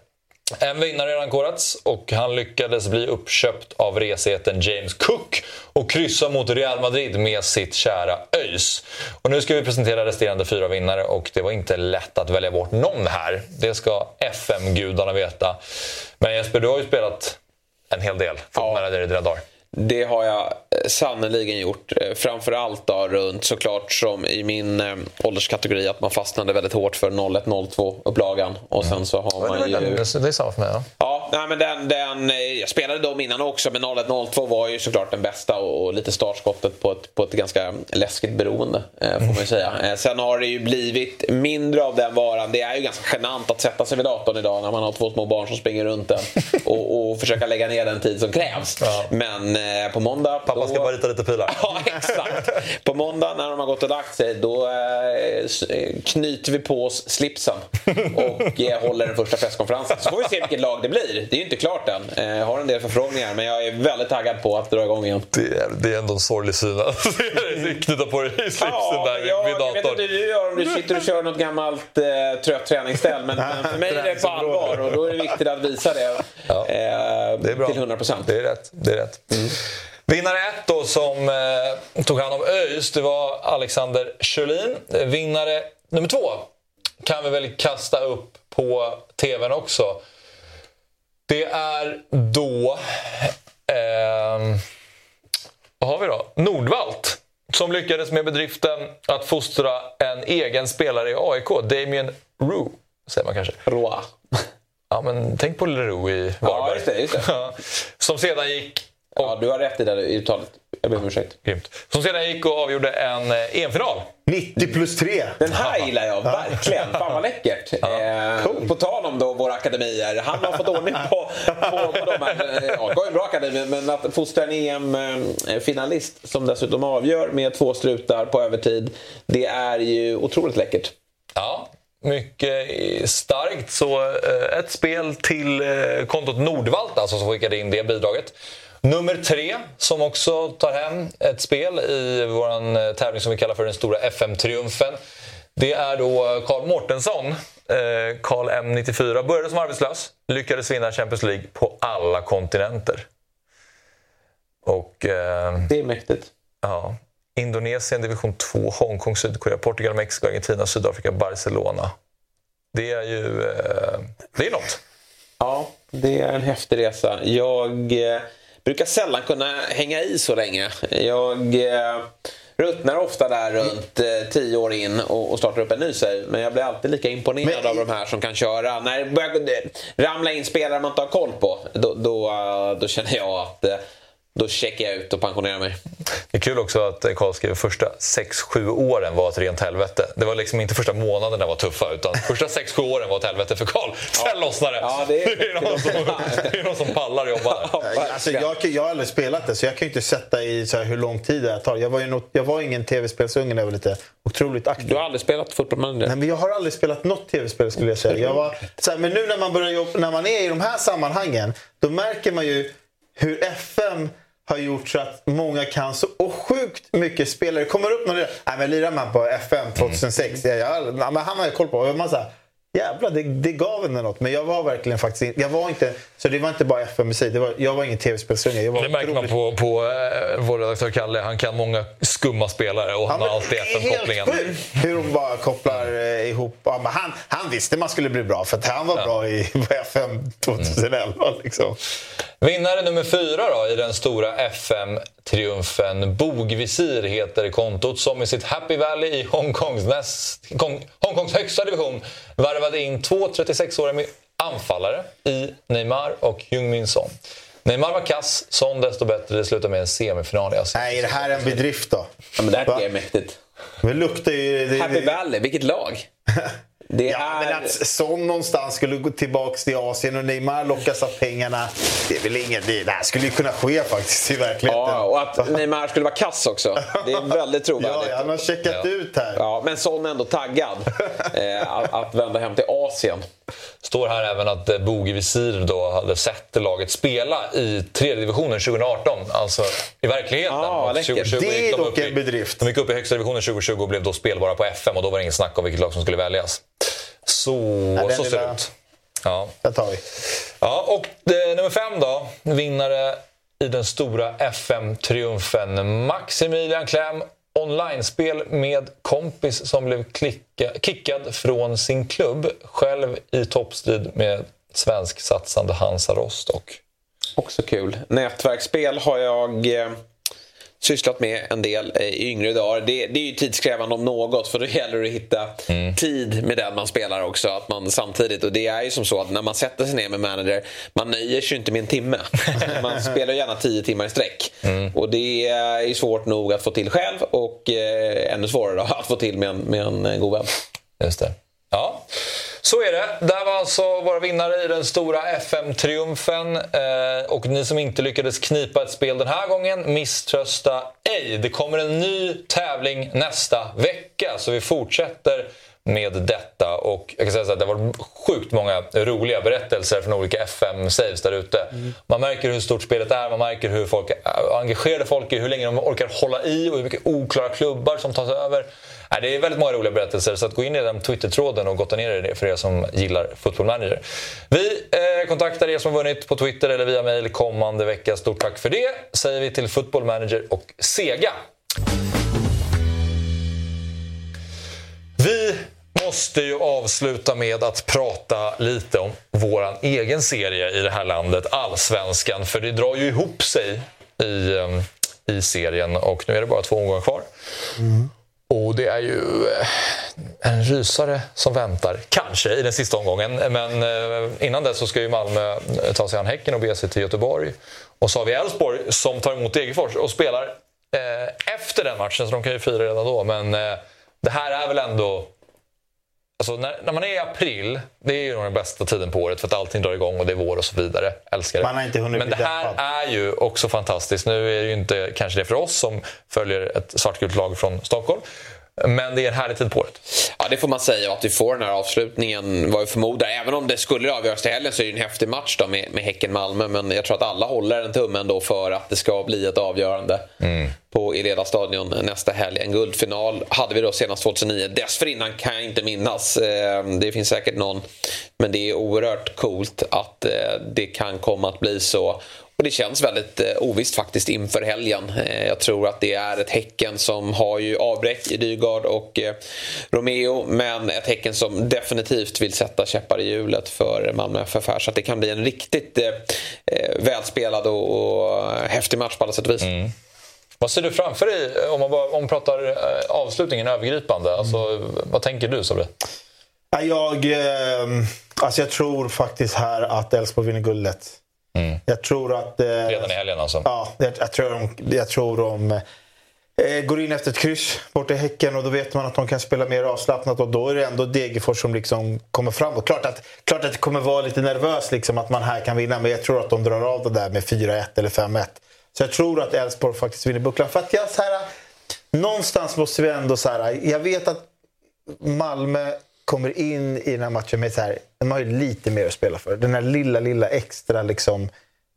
En vinnare har redan korats och han lyckades bli uppköpt av reseten James Cook och kryssa mot Real Madrid med sitt kära ÖIS. Och nu ska vi presentera resterande fyra vinnare och det var inte lätt att välja bort någon här. Det ska FM-gudarna veta. Men Jesper, du har ju spelat en hel del fotboll i dina dagar. Det har jag eh, sannoliken gjort. Eh, framförallt då runt såklart som i min eh, ålderskategori att man fastnade väldigt hårt för 01-02 upplagan. Och sen så har man ju... Det är samma för mig. Ja. ja Ja, nej, men den, den, jag spelade dem innan också men 01-02 var ju såklart den bästa och, och lite startskottet på ett, på ett ganska läskigt beroende eh, får man ju säga. Eh, sen har det ju blivit mindre av den varan. Det är ju ganska genant att sätta sig vid datorn idag när man har två små barn som springer runt den och, och försöka lägga ner den tid som krävs. Men eh, på månda... Pappa då... ska bara rita lite pilar. Ja, exakt. På måndag när de har gått och lagt sig då eh, eh, knyter vi på oss slipsen och eh, håller den första presskonferensen. Så får vi se vilket lag det blir. Det är ju inte klart än. Eh, Jag har en del förfrågningar men jag är väldigt taggad på att dra igång igen. Det är, det är ändå en sorglig syn att knyta på dig i slipsen där vid, jag, vid jag vet datorn. inte hur du gör om du sitter och kör något gammalt eh, trött träningsställ men, men för mig är det på allvar och då är det viktigt att visa det eh, Det är bra. till 100%. Det är rätt. Det är rätt. Vinnare ett då som eh, tog hand om ÖIS, det var Alexander Kjellin. Eh, Vinnare nummer två kan vi väl kasta upp på TVn också. Det är då... ehm, vad har vi då? Nordvalt. Som lyckades med bedriften att fostra en egen spelare i AIK. Damien Rue, säger man kanske. Roa. Ja, men tänk på Leroux i Ja, Varberg. just det. Just det. Som sedan gick... Ja, du har rätt i det uttalet. Jag ber om ursäkt. Grymt. Som sedan gick och avgjorde en eh, EM-final. 90 plus 3. Den här gillar jag verkligen. Fan vad läckert. Eh, På tal om då våra akademier. Han har fått ordning på, på, på de här. eh, Ja, det var en bra akademi, men att fostra en EM-finalist som dessutom avgör med två strutar på övertid. Det är ju otroligt läckert. Ja, mycket starkt. Så eh, ett spel till kontot Nordvalt alltså, som skickade in det bidraget. Nummer tre, som också tar hem ett spel i vår eh, tävling som vi kallar för den stora FM-triumfen. Det är då Karl Mårtensson, eh, Karl M94. Började som arbetslös, lyckades vinna Champions League på alla kontinenter. Och, eh, Det är mäktigt. Ja. Indonesien, division 2, Hongkong, Sydkorea, Portugal, Mexiko, Argentina, Sydafrika, Barcelona. Det är ju eh, det är något. Ja, det är en häftig resa. Jag eh, brukar sällan kunna hänga i så länge. Jag eh, ruttnar ofta där runt eh, tio år in och, och startar upp en ny save. Men jag blir alltid lika imponerad av de här som kan köra. När det börjar ramla in spelare man inte har koll på, då, då, eh, då känner jag att eh, då checkar jag ut och pensionerar mig. Det är kul också att Karl skriver första 6-7 åren var ett rent helvete. Det var liksom inte första månaderna var tuffa utan första 6-7 åren var ett helvete för Karl. Sen lossnade det. Ja, det är- det, är någon som, det är någon som pallar jobba där. Alltså, jag, jag har aldrig spelat det, så jag kan ju inte sätta i så här hur lång tid det tar. Jag var ju något, jag var ingen tv-spelsunge när jag var lite otroligt aktiv. Du har aldrig spelat fotboll manager? Nej, men jag har aldrig spelat något tv-spel skulle jag säga. Jag var, så här, men nu när man, börjar jobba, när man är i de här sammanhangen, då märker man ju hur FM har gjort så att många kan så och sjukt mycket spelare. kommer upp någon Nej men lirar man på FM 2006, ja, jag, ja, men han har ju koll på. Och man så här, Jävlar, det, det gav en något. Men jag var verkligen faktiskt jag var inte, Så det var inte bara FM i sig. Det var, jag var ingen tv-spelsunge. Det märker man på, på eh, vår redaktör Kalle. Han kan många skumma spelare och han har alltid FM-kopplingen. Hur de bara kopplar eh, ihop. Ja, men han, han visste man skulle bli bra för att han var bra i på FM 2011. Liksom. Vinnare nummer fyra då, i den stora FM-triumfen. Bogvisir heter kontot som i sitt Happy Valley i Hongkongs, näst, Hong- Hongkongs högsta division värvade in två 36-åriga anfallare i Neymar och Heung-Min Son. Neymar var kass, Son desto bättre. Det slutade med en semifinal i Asien. Nej, är det här en bedrift då? Ja, men det här är mäktigt. Det luktar ju... Det, Happy Valley, vilket lag? Det ja, men att Son någonstans skulle gå tillbaka till Asien och Neymar lockas av pengarna. Det är väl inget... Det, det här skulle ju kunna ske faktiskt i verkligheten. Ja, och att Neymar skulle vara kass också. Det är väldigt trovärdigt. Ja, han har checkat Ja. ut här. Ja, men Son är ändå taggad eh, att, att vända hem till Asien. Står här även att eh, Bogi Visir då hade sett laget spela i tredje divisionen 2018. Alltså i verkligheten. Ah, Och läckert. Det är dock en bedrift. De gick upp i högsta divisionen 2020 och blev då spelbara på FM och då var det ingen snack om vilket lag som skulle väljas. Så, den så ser det ut. Ja. Där tar vi. Ja, och eh, nummer fem då. Vinnare i den stora FM-triumfen. Maximilian Klem. Online-spel med kompis som blev klicka, kickad från sin klubb. Själv i toppstrid med svensk satsande Hansa Rostock. Också kul. Nätverksspel har jag eh, sysslat med en del eh, i yngre dagar. Det, det är ju tidskrävande om något för då gäller det att hitta Mm. tid med den man spelar också. Att man samtidigt, och det är ju som så att när man sätter sig ner med manager, man nöjer sig ju inte med en timme. man spelar gärna tio timmar i sträck. Mm. Och det är svårt nog att få till själv och eh, ännu svårare då, att få till med en, med en eh, god vän. Just det. Ja, så är det. Där var alltså våra vinnare i den stora FM-triumfen. Eh, och ni som inte lyckades knipa ett spel den här gången, misströsta ej. Det kommer en ny tävling nästa vecka, så vi fortsätter med detta. Och jag kan säga så här, det har varit sjukt många roliga berättelser från olika FM-saves där ute. Man märker hur stort spelet är, man märker hur folk, engagerade folk är, hur länge de orkar hålla i och hur mycket oklara klubbar som tas över. Nej, det är väldigt många roliga berättelser, så att gå in i den Twitter-tråden och gotta ner er i det för er som gillar Football Manager. Vi eh, kontaktar er som har vunnit på Twitter eller via mail kommande vecka. Stort tack för det säger vi till Football Manager och Sega. Vi måste ju avsluta med att prata lite om vår egen serie i det här landet, Allsvenskan. För det drar ju ihop sig i, eh, i serien och nu är det bara två omgångar kvar. Och det är ju eh, en rysare som väntar, kanske i den sista omgången. Men eh, innan dess så ska ju Malmö ta sig an Häcken och bege sig till Göteborg. Och så har vi Elfsborg som tar emot Degerfors och spelar efter den matchen, så de kan ju fira redan då. Men det här är väl ändå... Alltså när, när man är i april, det är ju nog den bästa tiden på året för att allting drar igång och det är vår och så vidare. Älskar det. Man har inte hunnit Men det här är ju också fantastiskt. Nu är det ju inte kanske det för oss som följer ett svartgult lag från Stockholm. Men det är en härlig tid på året. Ja, det får man säga. Att vi får den här avslutningen vad vi förmodar. Även om det skulle avgöras till helgen så är det en häftig match då med, med Häcken-Malmö. Men jag tror att alla håller en tumme ändå för att det ska bli ett avgörande på Eleda stadion nästa helg. En guldfinal hade vi då senast 2009. Dessförinnan kan jag inte minnas. Eh, Det finns säkert någon. Men det är oerhört coolt att eh, det kan komma att bli så. Och det känns väldigt eh, ovisst faktiskt inför helgen. Eh, jag tror att det är ett Häcken som har ju avbräck i Dygard och eh, Romeo. Men ett Häcken som definitivt vill sätta käppar i hjulet för Malmö FF här. Så att det kan bli en riktigt eh, eh, välspelad och, och häftig match på alla sätt och vis. Vad ser du framför dig om man, bara, om man pratar eh, avslutningen övergripande? Alltså, vad tänker du Sabri? Ja, Jag, eh, alltså jag tror faktiskt här att Elfsborg vinner guldet. Jag tror att... Eh, Redan i helgen alltså? Ja, jag, jag tror de, jag tror de eh, går in efter ett kryss borta i Häcken och då vet man att de kan spela mer avslappnat och då är det ändå Degerfors som liksom kommer framåt. Klart att, klart att det kommer vara lite nervöst liksom att man här kan vinna men jag tror att de drar av det där med 4-1 eller 5-1. Så jag tror att Elfsborg faktiskt vinner bucklan. För att jag så här, någonstans måste vi ändå så här, jag vet att Malmö kommer in i den här matchen med så här, de har ju lite mer att spela för. Den här lilla, lilla extra liksom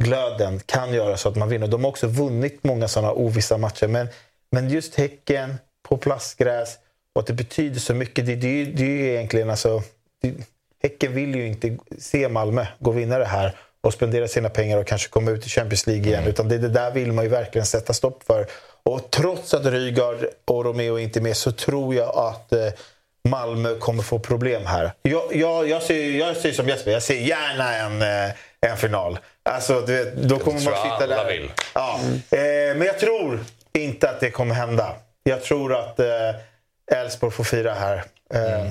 glöden kan göra så att man vinner. De har också vunnit många sådana ovissa matcher. Men, men just Häcken på plastgräs och att det betyder så mycket. Det, det, det är ju egentligen alltså... Det, häcken vill ju inte se Malmö gå och vinna det här och spendera sina pengar och kanske komma ut i Champions League igen. Utan det, det där vill man ju verkligen sätta stopp för. Och trots att Rygaard och Romeo inte är med så tror jag att eh, Malmö kommer få problem här. Jag, jag, jag, ser, jag ser som Jesper, jag ser gärna en, eh, en final. Alltså, du vet, då kommer man sitta där. vill. Ja. Eh, men jag tror inte att det kommer hända. Jag tror att eh, Elfsborg får fira här. Eh,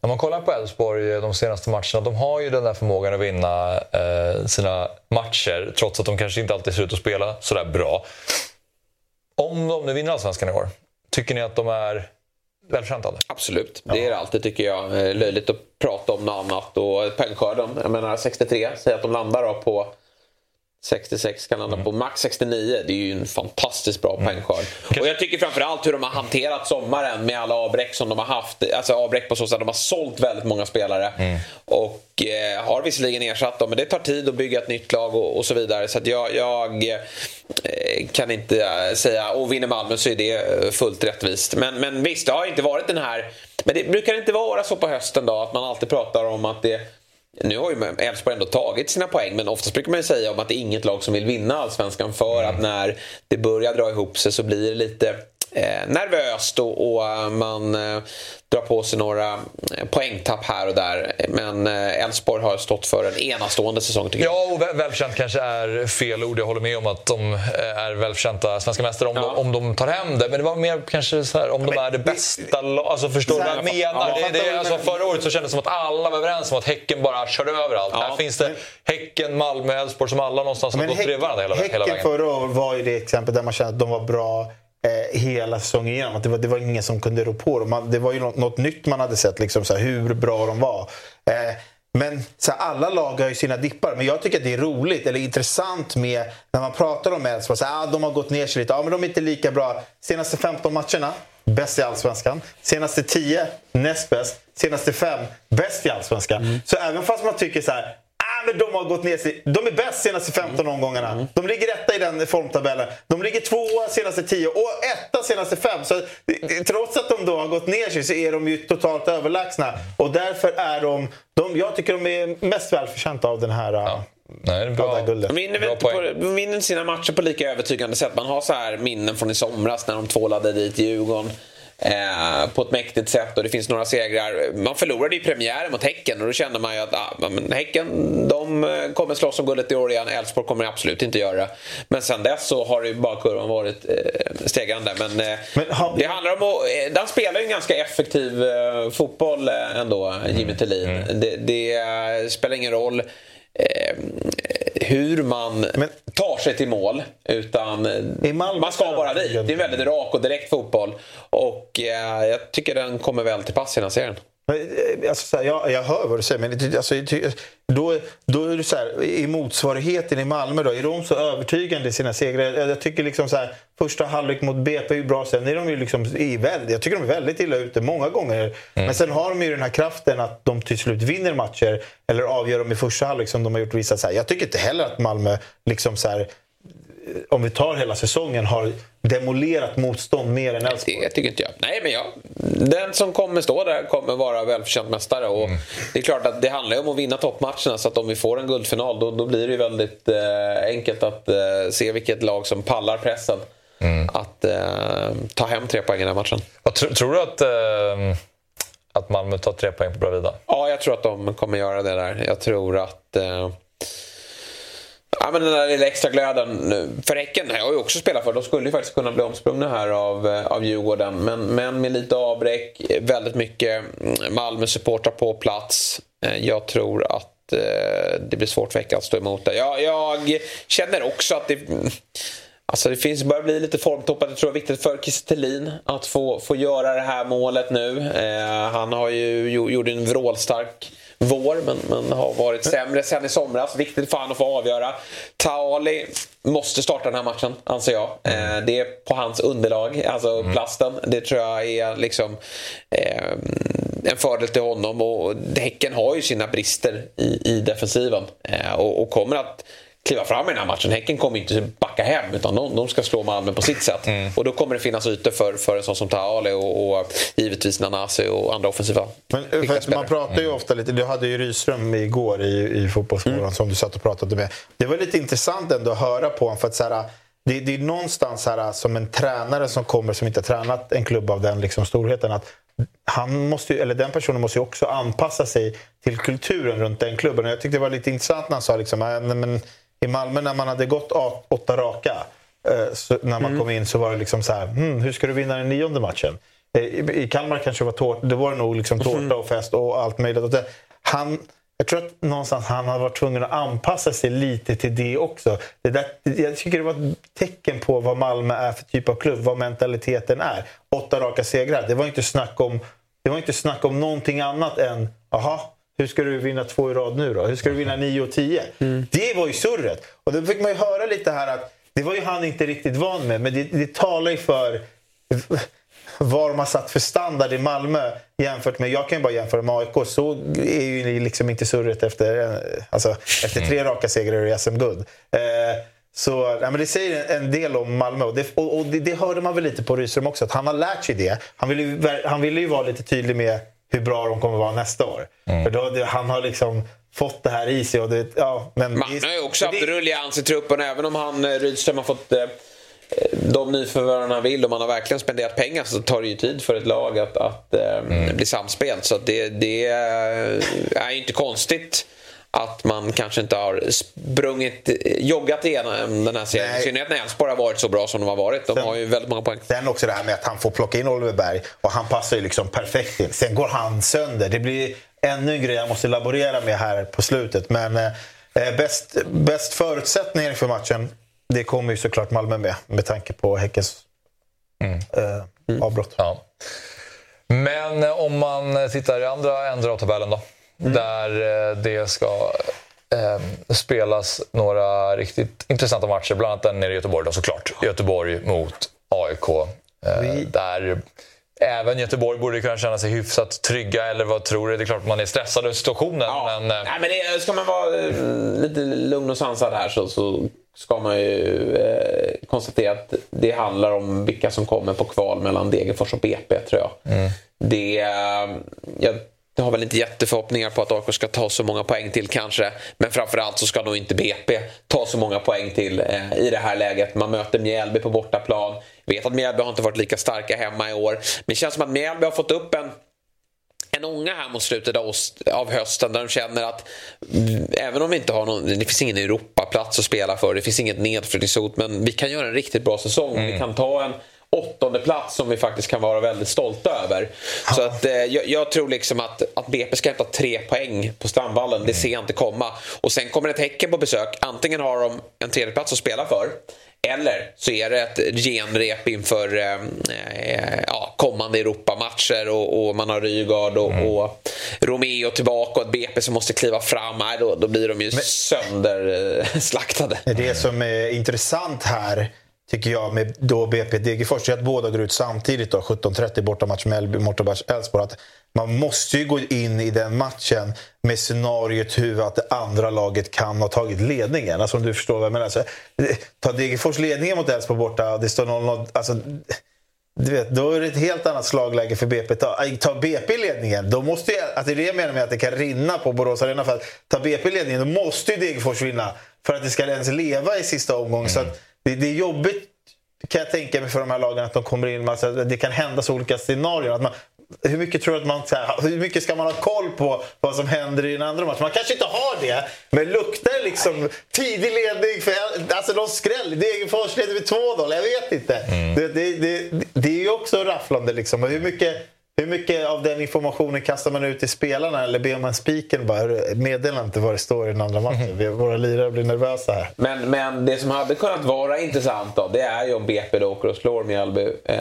När man kollar på Elfsborg de senaste matcherna, de har ju den där förmågan att vinna sina matcher trots att de kanske inte alltid ser ut att spela sådär bra. Om de nu vinner Allsvenskan i år, tycker ni att de är välförtjänta? Absolut, det är det alltid tycker jag. Eh, Löjligt att prata om något annat. Och poängskörden, jag menar 63, säg att de landar då på 66 kan landa på max 69. Det är ju en fantastiskt bra poängskörd. Och jag tycker framförallt hur de har hanterat sommaren med alla avbräck som de har haft. Alltså avbräck på så sätt att de har sålt väldigt många spelare. Och eh, har visserligen ersatt dem, men det tar tid att bygga ett nytt lag och, och så vidare. Så jag, jag eh, kan inte eh, säga, och vinner Malmö så är det eh, fullt rättvist. Men, men visst, det har inte varit den här... Men det brukar inte vara så på hösten då att man alltid pratar om att det nu har ju Elfsborg ändå tagit sina poäng men oftast brukar man ju säga om att det är inget lag som vill vinna allsvenskan för att när det börjar dra ihop sig så blir det lite eh, nervöst och, och eh, man eh, drar på sig några poängtapp här och där. Men Elfsborg har stått för en enastående säsong tycker jag. Ja, och väl- välförtjänt kanske är fel ord. Jag håller med om att de är välförtjänta svenska mästare om, de, om de tar hem det. Men det var mer kanske så här, om de är det bästa laget. Alltså, förstår du vad jag menar? ja, det, det, alltså, förra året så kändes det som att alla var överens om att Häcken bara körde över allt. Här finns det Häcken, Malmö, Elfsborg som alla någonstans har Men gått bredvid varandra hela, hela Häcken vägen. förra året var ju det exempel där man kände att de var bra eh, hela säsongen igenom. Att det, var, det var ingen som kunde rå på dem. Man, det var ju något, något nytt man hade sett, liksom, så här, hur bra de var. Eh, men så här, alla lag har ju sina dippar. Men jag tycker att det är roligt eller intressant med när man pratar om Elfsborg. Ah, de har gått ner sig lite. Ja, men de är inte lika bra. Senaste 15 matcherna, bäst i Allsvenskan. Senaste 10, näst bäst. Senaste 5, bäst i Allsvenskan. Så även fast man tycker så här Ah, men de har gått ner sig. De är bäst senaste 15 omgångarna. De ligger etta i den formtabellen. De ligger tvåa senaste 10 och etta senaste 5. Så eh, trots att de då har gått ner sig så är de ju totalt överlägsna. Och därför är de, de jag tycker de är mest välförtjänta av den här ja. Nej, det är bra. De vinner, inte på, de vinner sina matcher på lika övertygande sätt. Man har så här minnen från i somras när de tvålade dit Djurgården. Eh, på ett mäktigt sätt och det finns några segrar. Man förlorade i premiären mot Häcken och då kände man ju att ah, men Häcken de eh, kommer slåss om guldet i år igen. Elfsborg kommer absolut inte göra det. Men sen dess så har ju bara kurvan varit eh, stegrande. Men, eh, det handlar om att... Eh, han spelar ju en ganska effektiv eh, fotboll eh, ändå, Jimmy Tillin. Det, det eh, spelar ingen roll eh, hur man tar sig till mål. Utan man ska bara dit. Det är väldigt rak och direkt fotboll. Och eh, jag tycker den kommer väl till pass i den här serien. Eh, Alltså, så här, jag, jag hör vad du säger, men alltså, då, då är det så här, i motsvarigheten i Malmö då, är de så övertygande i sina segrar? Jag, jag tycker liksom så här, första halvlek mot BP är ju bra, sen är de ju liksom i väldigt, jag tycker de är väldigt illa ute många gånger. Men sen har de ju den här kraften att de till slut vinner matcher eller avgör dem i första halvlek som de har gjort vissa. Så här. Jag tycker inte heller att Malmö liksom så här, om vi tar hela säsongen, har demolerat motstånd mer än Elfsborg. Det tycker inte jag. Nej, men jag, den som kommer stå där kommer vara välförtjänt mästare. Och Det är klart att det handlar om att vinna toppmatcherna. Så att om vi får en guldfinal då, då blir det väldigt eh, enkelt att eh, se vilket lag som pallar pressen. Att eh, ta hem tre poäng i den här matchen. Tro, tror du att, eh, att Malmö tar tre poäng på Bravida? Ja, jag tror att de kommer göra det där. Jag tror att... Ja, men den där lilla extra glöden. För Häcken har jag ju också spelat för. De skulle ju faktiskt kunna bli omsprungna här av, eh, av Djurgården. Men, men med lite avbräck, väldigt mycket mm, Malmö-supportrar på plats. Eh, jag tror att eh, det blir svårt för Häcken att stå emot det. Jag, jag känner också att det... Mm, alltså det finns, börjar bli lite formtoppat. Jag tror det är viktigt för Kiese att få, få göra det här målet nu. Eh, han har ju gjort en vrålstark vår men, men har varit sämre sen i somras. Viktigt för han att få avgöra. Taali måste starta den här matchen, anser jag. Eh, det är på hans underlag, alltså plasten. Det tror jag är liksom eh, en fördel till honom. Och Häcken har ju sina brister i, i defensiven eh, och, och kommer att kliva fram i den här matchen. Häcken kommer inte backa hem utan de, de ska slå Malmö på sitt sätt. Och då kommer det finnas ytor för, för en sån som Taale och, och givetvis Nanasi och andra offensiva Men eh, för att man pratar ju ofta lite, du hade ju Rydström igår i, i Fotbollsmorgon Mm. som du satt och pratade med. Det var lite intressant ändå att höra på honom för att så här, det, det är någonstans så här, som en tränare som kommer som inte har tränat en klubb av den liksom, storheten att han måste, ju- eller den personen måste ju också anpassa sig till kulturen runt den klubben. Och jag tyckte det var lite intressant när han sa liksom, äh, men i Malmö när man hade gått åtta raka eh, så, när man kom in så var det liksom så här, hmm, hur ska du vinna den nionde matchen? Eh, I, Kalmar kanske var tårta, det var nog liksom tårta och fest och allt möjligt. Han, jag tror att någonstans han har varit tvungen att anpassa sig lite till det också. Det där, jag tycker det var ett tecken på vad Malmö är för typ av klubb, vad mentaliteten är. Åtta raka segrar, det var inte snack om, det var inte snack om någonting annat än, aha, hur ska du vinna två i rad nu då? Hur ska du vinna nio och tio? Det var ju surret. Och då fick man ju höra lite här att det var ju han inte riktigt van med, men det, det talar ju för vad de har satt för standard i Malmö jämfört med, jag kan ju bara jämföra med AIK, så är ju liksom inte surret efter, eh, alltså, efter tre raka segrar i SM-guld. Eh, så ja, men det säger en, del om Malmö och, det, och, och det, det hörde man väl lite på Rydström också, att han har lärt sig det. Han ville han ville ju vara lite tydlig med hur bra de kommer vara nästa år. För då, det, han har liksom fått det här i sig. Och det, ja, men Man har ju också haft rullians i truppen även om han eh, Rydström har fått eh, de nyförvärven han vill och man har verkligen spenderat pengar så tar det ju tid för ett lag att, att eh, bli samspelt. Så att det, det är ju inte konstigt att man kanske inte har sprungit, joggat igenom den här serien. I synnerhet när Elfsborg har varit så bra som de har varit. De Sen- har ju väldigt många poäng. Sen också det här med att han får plocka in Oliver Berg och han passar ju liksom perfekt in. Sen går han sönder. Det blir ännu en grej jag måste laborera med här på slutet. Men eh, eh, bäst, bäst förutsättningar för matchen, det kommer ju såklart Malmö med. Med tanke på Häckens eh, avbrott. Ja. Men om man tittar i andra ändar av tabellen då. Där eh, det ska eh, spelas några riktigt intressanta matcher. Bland annat den nere i Göteborg då såklart. Göteborg mot AIK. Eh, Där även Göteborg borde kunna känna sig hyfsat trygga. Eller vad tror du? Det är klart att man är stressad över situationen. Men, eh, Nej, men det, ska man vara eh, lite lugn och sansad här så, så ska man ju eh, konstatera att det handlar om vilka som kommer på kval mellan Degerfors och BP tror jag. Mm. Det, eh, jag har väl inte jätteförhoppningar på att AIK ska ta så många poäng till kanske. Men framförallt så ska nog inte BP ta så många poäng till eh, i det här läget. Man möter Mjällby på bortaplan. Vet att Mjällby har inte varit lika starka hemma i år. Men det känns som att Mjällby har fått upp en en ånga här mot slutet av, hösten där de känner att mm, även om vi inte har någon, det finns ingen Europaplats att spela för, det finns inget nedflyttningshot, men vi kan göra en riktigt bra säsong. Vi kan ta en åttonde plats som vi faktiskt kan vara väldigt stolta över. Så att, eh, jag, jag tror liksom att, att BP ska hämta tre poäng på Strandvallen, det ser jag inte komma. Och sen kommer ett Häcken på besök, antingen har de en tredjeplats att spela för eller så är det ett genrep inför eh, eh, ja, kommande Europamatcher och, och man har Rygaard och, och Romeo tillbaka och ett BP som måste kliva fram. Nej, då, då blir de ju sönderslaktade. Det som är intressant här tycker jag med då BP Degerfors är att båda går ut samtidigt. då 17.30 bortamatch med Elfsborg, bortamatch Elfsborg. Man måste ju gå in i den matchen med scenariot hur att det andra laget kan ha tagit ledningen. Alltså om du förstår vad jag menar. Så, eh, ta Degerfors ledningen mot Elfsborg borta det står 0-0. Alltså, du vet, då är det ett helt annat slagläge för BP. Ta, ta BP ledningen, då måste jag, alltså det är det jag menar med att det kan rinna på Borås Arena. För att ta BP ledningen, då måste ju Degerfors vinna för att det ska ens leva i sista omgången. Så att det, det är jobbigt kan jag tänka mig för de här lagen att de kommer in med, alltså, det kan hända så olika scenarier. Att man, hur mycket tror att man, här, hur mycket ska man ha koll på vad som händer i den andra matchen? Man kanske inte har det, men luktar liksom tidig ledning för alltså de skräll. Degerfors leder med 2-0, jag vet inte. Det, det, det, det är ju också rafflande liksom. Hur mycket, hur mycket av den informationen kastar man ut till spelarna eller ber man spiken bara "Hörru, meddela inte vad det står i den andra matchen. Vi- Våra lirare blir nervösa här. Men, men det som hade kunnat vara intressant då, det är ju om BP då åker och slår Mjällby. Eh,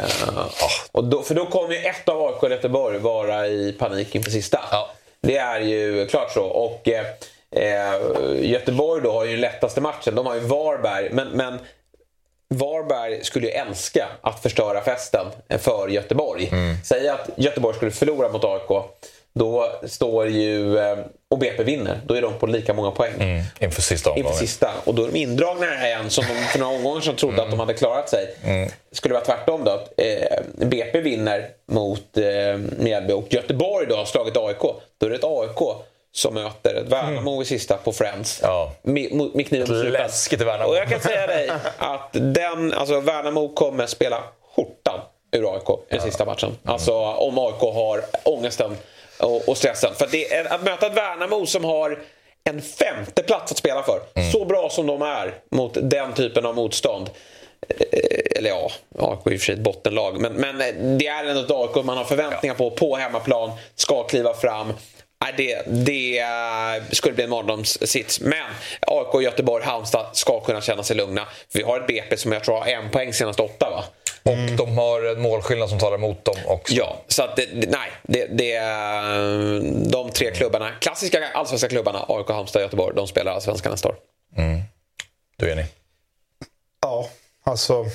och då, för då kommer ju ett av AIK och Göteborg vara i panik inför sista. Det är ju klart så. Och eh, eh, Göteborg då har ju den lättaste matchen. De har ju Varberg. Men, men Varberg skulle ju älska att förstöra festen för Göteborg. Säg att Göteborg skulle förlora mot AIK. Då står ju, eh, och BP vinner, då är de på lika många poäng. Inför sista Inför omgången. sista. Och då är de indragna här igen som de för några omgångar sedan trodde att de hade klarat sig. Skulle det vara tvärtom då? Att, eh, BP vinner mot eh, Mjällby och Göteborg då har slagit AIK. Då är det ett AIK som möter ett Värnamo i sista på Friends. Med, mot- med kniven på. Läskigt Värnamo. Och jag kan säga dig att den, alltså Värnamo kommer spela skjortan ur AIK i den sista matchen. Alltså om AIK har ångesten och, och stressen. För det är, att möta ett Värnamo som har en femte plats att spela för. Så bra som de är mot den typen av motstånd. Eh, Eller ja, AIK är i och för sig ett bottenlag. Men, men det är ändå ett AIK man har förväntningar på, på hemmaplan. Ska kliva fram. Nej, Det, det eh, skulle bli en mardrömssits. Men AIK, Göteborg, Halmstad ska kunna känna sig lugna. Vi har ett BP som jag tror har en poäng senast åtta va? Och de har en målskillnad som talar emot dem också. Ja, så att det, nej. Det, det, är de tre klubbarna, klassiska allsvenska klubbarna, AIK, Halmstad, Göteborg, de spelar allsvenskan nästa år. Du är enig? Ja, alltså...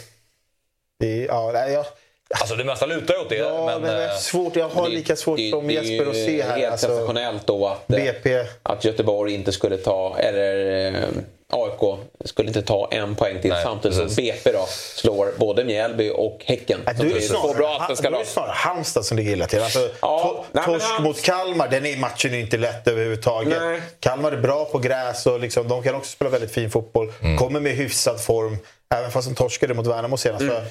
Det, ja, nej, jag, Alltså det mesta lutar ju åt det. Ja, men, det är eh, svårt. Jag har lika svårt det, som det är Jesper att se här. helt Alltså, då att, eh, BP. att Göteborg inte skulle ta, eller eh, AIK skulle inte ta en poäng till Nej, samtidigt som. BP då slår både Mjällby och Häcken. Så Då är det det är bra snarare, allsvenska då är lag. det snarare Halmstad som ligger illa till. Alltså, Ja, to- nej, men torsk Halm- mot Kalmar, den är, matchen är inte lätt överhuvudtaget. Nej. Kalmar är bra på gräs och liksom, de kan också spela väldigt fin fotboll. Mm. Kommer med hyfsad form. Även fast de torskade mot Värnamo senast. Mm.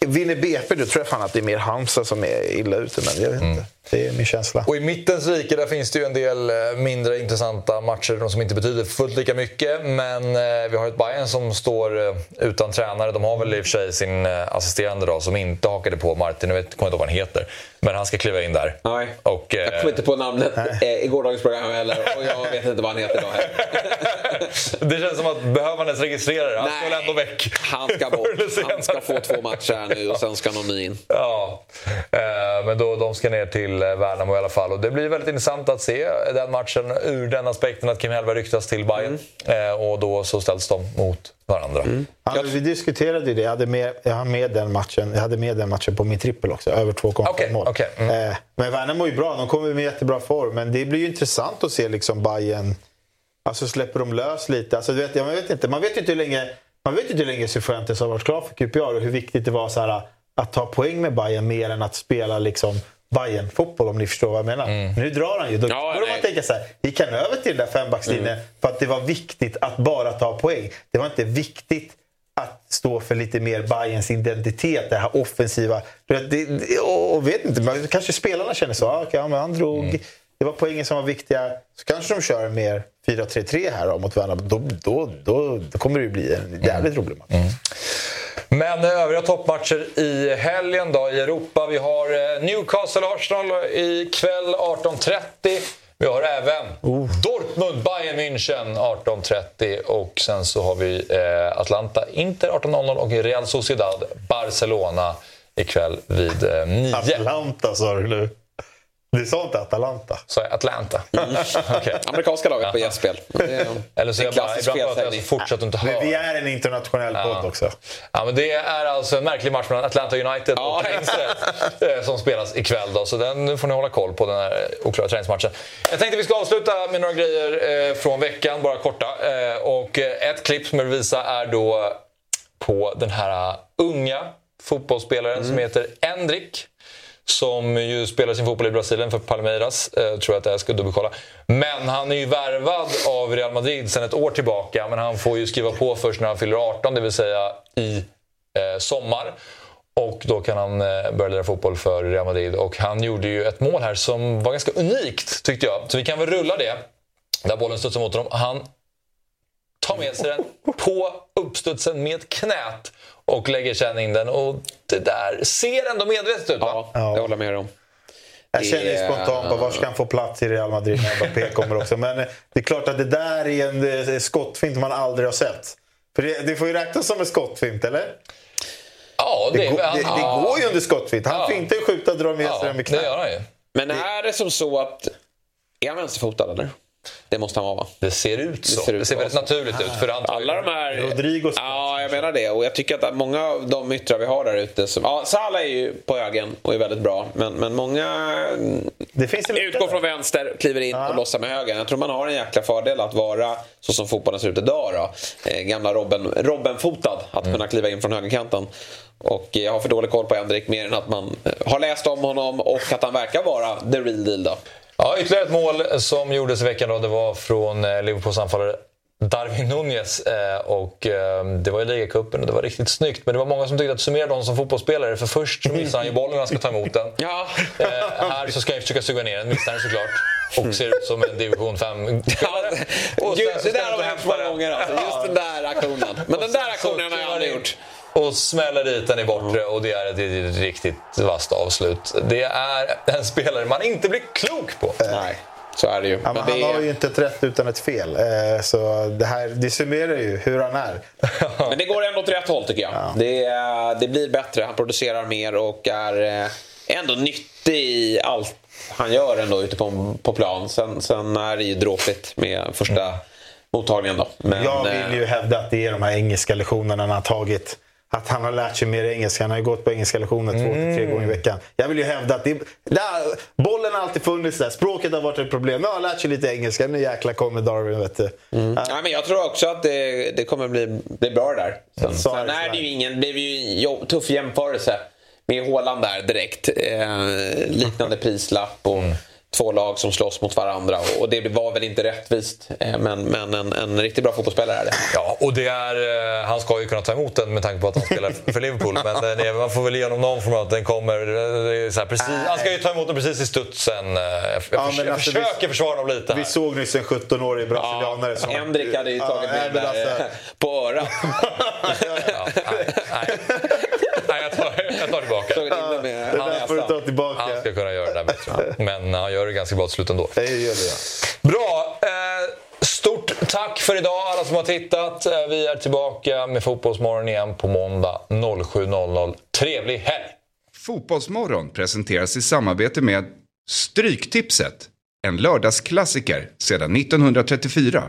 Vinner BP då tror jag fan att det är mer Halmstad som är illa ute. Men jag vet mm. Det är min känsla. Och i mittens rike där finns det ju en del eh, mindre intressanta matcher de som inte betyder fullt lika mycket. Men eh, vi har ett Bayern som står eh, utan tränare. De har väl i och för sig sin assisterande då, som inte hakade på Martin. Jag vet, kommer inte ihåg vad han heter. Men han ska kliva in där. Nej. Och, jag kommer inte på namnet i gårdagens program heller. Och jag vet inte vad han heter idag heller. det känns som att behöver han ens registrera det? Han ska väl ändå väck? Han ska bort. Han ska få två matcher här nu och sen ska någon ny in. Ja, men då, de ska ner till till Värnamo i alla fall. Och det blir väldigt intressant att se den matchen ur den aspekten att Kim Hellberg ryktas till Bayern. Mm. Eh, och då så ställs de mot varandra. Mm. Ja, vi diskuterade ju det. Jag hade, med, jag, hade med den matchen, jag hade med den matchen på min trippel också. Över 2,5 okay, mål. Okay. Mm. Eh, men Värnamo är ju bra. De kommer med jättebra form. Men det blir ju intressant att se liksom Bayern Alltså släpper de lös lite. Alltså, vet, jag vet inte, man vet ju inte hur länge, man vet inte hur länge Cifuentes har varit klar för QPR och hur viktigt det var så här, att ta poäng med Bayern mer än att spela liksom bayern fotboll om ni förstår vad jag menar. Mm. Nu drar han ju. Då ja, borde man tänka så här, gick han över till den där fembackslinjen mm. för att det var viktigt att bara ta poäng. Det var inte viktigt att stå för lite mer Bayerns identitet, det här offensiva. Det, och vet inte, kanske spelarna känner så. Ah, okay, ja, han drog, mm. Det var poängen som var viktiga. Så kanske de kör mer 4-3-3 här då, mot Värnamo. Då, då, då, då, kommer det ju bli en jävligt mm. rolig match. Men övriga toppmatcher i helgen då i Europa. Vi har eh, Newcastle-Arsenal ikväll 18.30. Vi har även oh. Dortmund, Bayern München 18.30 och sen så har vi eh, Atlanta, Inter 18.00 och Real Sociedad, Barcelona ikväll vid 9. Eh, Atlanta sa du nu. Du sa inte Atalanta? Sa jag Atlanta? Mm. okay. Amerikanska laget på gästspel. Eller så är jag bara, ibland pratar jag så inte höra. Vi är en internationell ja. podd också. Ja, men det är alltså en märklig match mellan Atlanta United ja. och Tingsrätt eh, som spelas ikväll. Då, så den får ni hålla koll på, den här oklara träningsmatchen. Jag tänkte vi ska avsluta med några grejer eh, från veckan, bara korta. Eh, och ett klipp som jag vill visa är då på den här unga fotbollsspelaren mm. som heter Endrik som ju spelar sin fotboll i Brasilien för Palmeiras. Eh, tror jag att här ska dubbelkolla. Men han är ju värvad av Real Madrid sedan ett år tillbaka. Men han får ju skriva på först när han fyller 18, det vill säga i eh, sommar. Och då kan han eh, börja lira fotboll för Real Madrid. Och han gjorde ju ett mål här som var ganska unikt, tyckte jag. Så vi kan väl rulla det. Där bollen studsar mot honom. Han tar med sig den på uppstudsen med knät och lägger sen in den. Och det där ser ändå medvetet ut va? Ja, det håller jag med om. Jag känner spontant på var ska han få plats i Real Madrid när Mbappé kommer också. Men eh, det är klart att det där är en eh, skottfint man aldrig har sett. För det, det får ju räknas som en skottfint, eller? Ja, det, det, går, det, det går ju under skottfint. Han ja. fintar skjuta och dra med sig den med knät. Men är det som så att... Är han vänsterfotad eller? Det måste han vara va? Det ser ut så. Det ser, ut det ser väldigt naturligt ut. För Alla de här... Rodrigo Ja, jag menar det. Och jag tycker att många av de yttrar vi har där ute. Som... Ja, Salah är ju på högen och är väldigt bra. Men, men många det finns utgår från vänster, kliver in ja. och lossar med högen. Jag tror man har en jäkla fördel att vara så som fotbollen ser ut idag. Då. Eh, gamla Robben, Robben-fotad. Att mm. kunna kliva in från högerkanten. Och jag har för dålig koll på Henrik mer än att man eh, har läst om honom och att han verkar vara the real deal. Då. Ja, ytterligare ett mål som gjordes i veckan då, det var från eh, Liverpools anfallare Darwin Nunez. Eh, och eh, det var i ligacupen och det var riktigt snyggt. Men det var många som tyckte att summerade honom som fotbollsspelare. För först så missar han ju bollen när han ska ta emot den. Ja. här så ska han försöka suga ner den, missar den såklart. Och ser ut som en division 5-spelare. Ja, det där har vi haft många gånger alltså. Just den där aktionen. Men den där aktionen har jag aldrig gjort och smäller dit den i bortre och det är ett riktigt vasst avslut. Det är en spelare man inte blir klok på. Nej. Så är det ju. Ja, men han har ju inte ett rätt utan ett fel. Eh, så det, här, det summerar ju hur han är. men det går ändå åt rätt håll tycker jag. Ja. Det, det blir bättre. Han producerar mer och är eh, ändå nyttig i allt han gör ändå ute på, på plan. Sen, sen är det ju dråpligt med första mm. mottagningen. Då. Men, jag vill ju eh, hävda att det är de här engelska lektionerna han har tagit att han har lärt sig mer engelska. Han har ju gått på engelska lektioner två till tre mm. gånger i veckan. Jag vill ju hävda att det, där, bollen har alltid funnits där. Språket har varit ett problem. Nu har han lärt sig lite engelska. Nu jäklar kommer Darwin. Vet du. Mm. Ja. ja. men jag tror också att det, det kommer bli, bli bra där. Sen, mm. sen är det ju ingen det ju en tuff jämförelse med Håland där direkt. Eh, liknande prislapp och mm. Två lag som slåss mot varandra och det var väl inte rättvist. Eh, men, men en, en riktigt bra fotbollsspelare är det. Ja, och det är, eh, han ska ju kunna ta emot den med tanke på att han spelar för Liverpool. Men det, man får väl ge honom någon form av att den kommer... Så här, precis, han ska ju ta emot den precis i studsen. Jag, Ja, förs- men jag alltså, försöker vi- försvara honom lite här. Vi såg nyss en 17-årig brasilianare som... Endrik hade ju tagit nej, med men mig alltså- på örat. Nej, jag tar, jag tar tillbaka. Med Det där får du ta tillbaka. Han ska kunna det där bättre. Men han gör det ganska bra till slut ändå. Det gör det. Bra! Eh, stort tack för idag alla som har tittat. Eh, vi är tillbaka med Fotbollsmorgon igen på måndag 07.00. Trevlig helg! Fotbollsmorgon presenteras i samarbete med Stryktipset. En lördagsklassiker sedan 1934.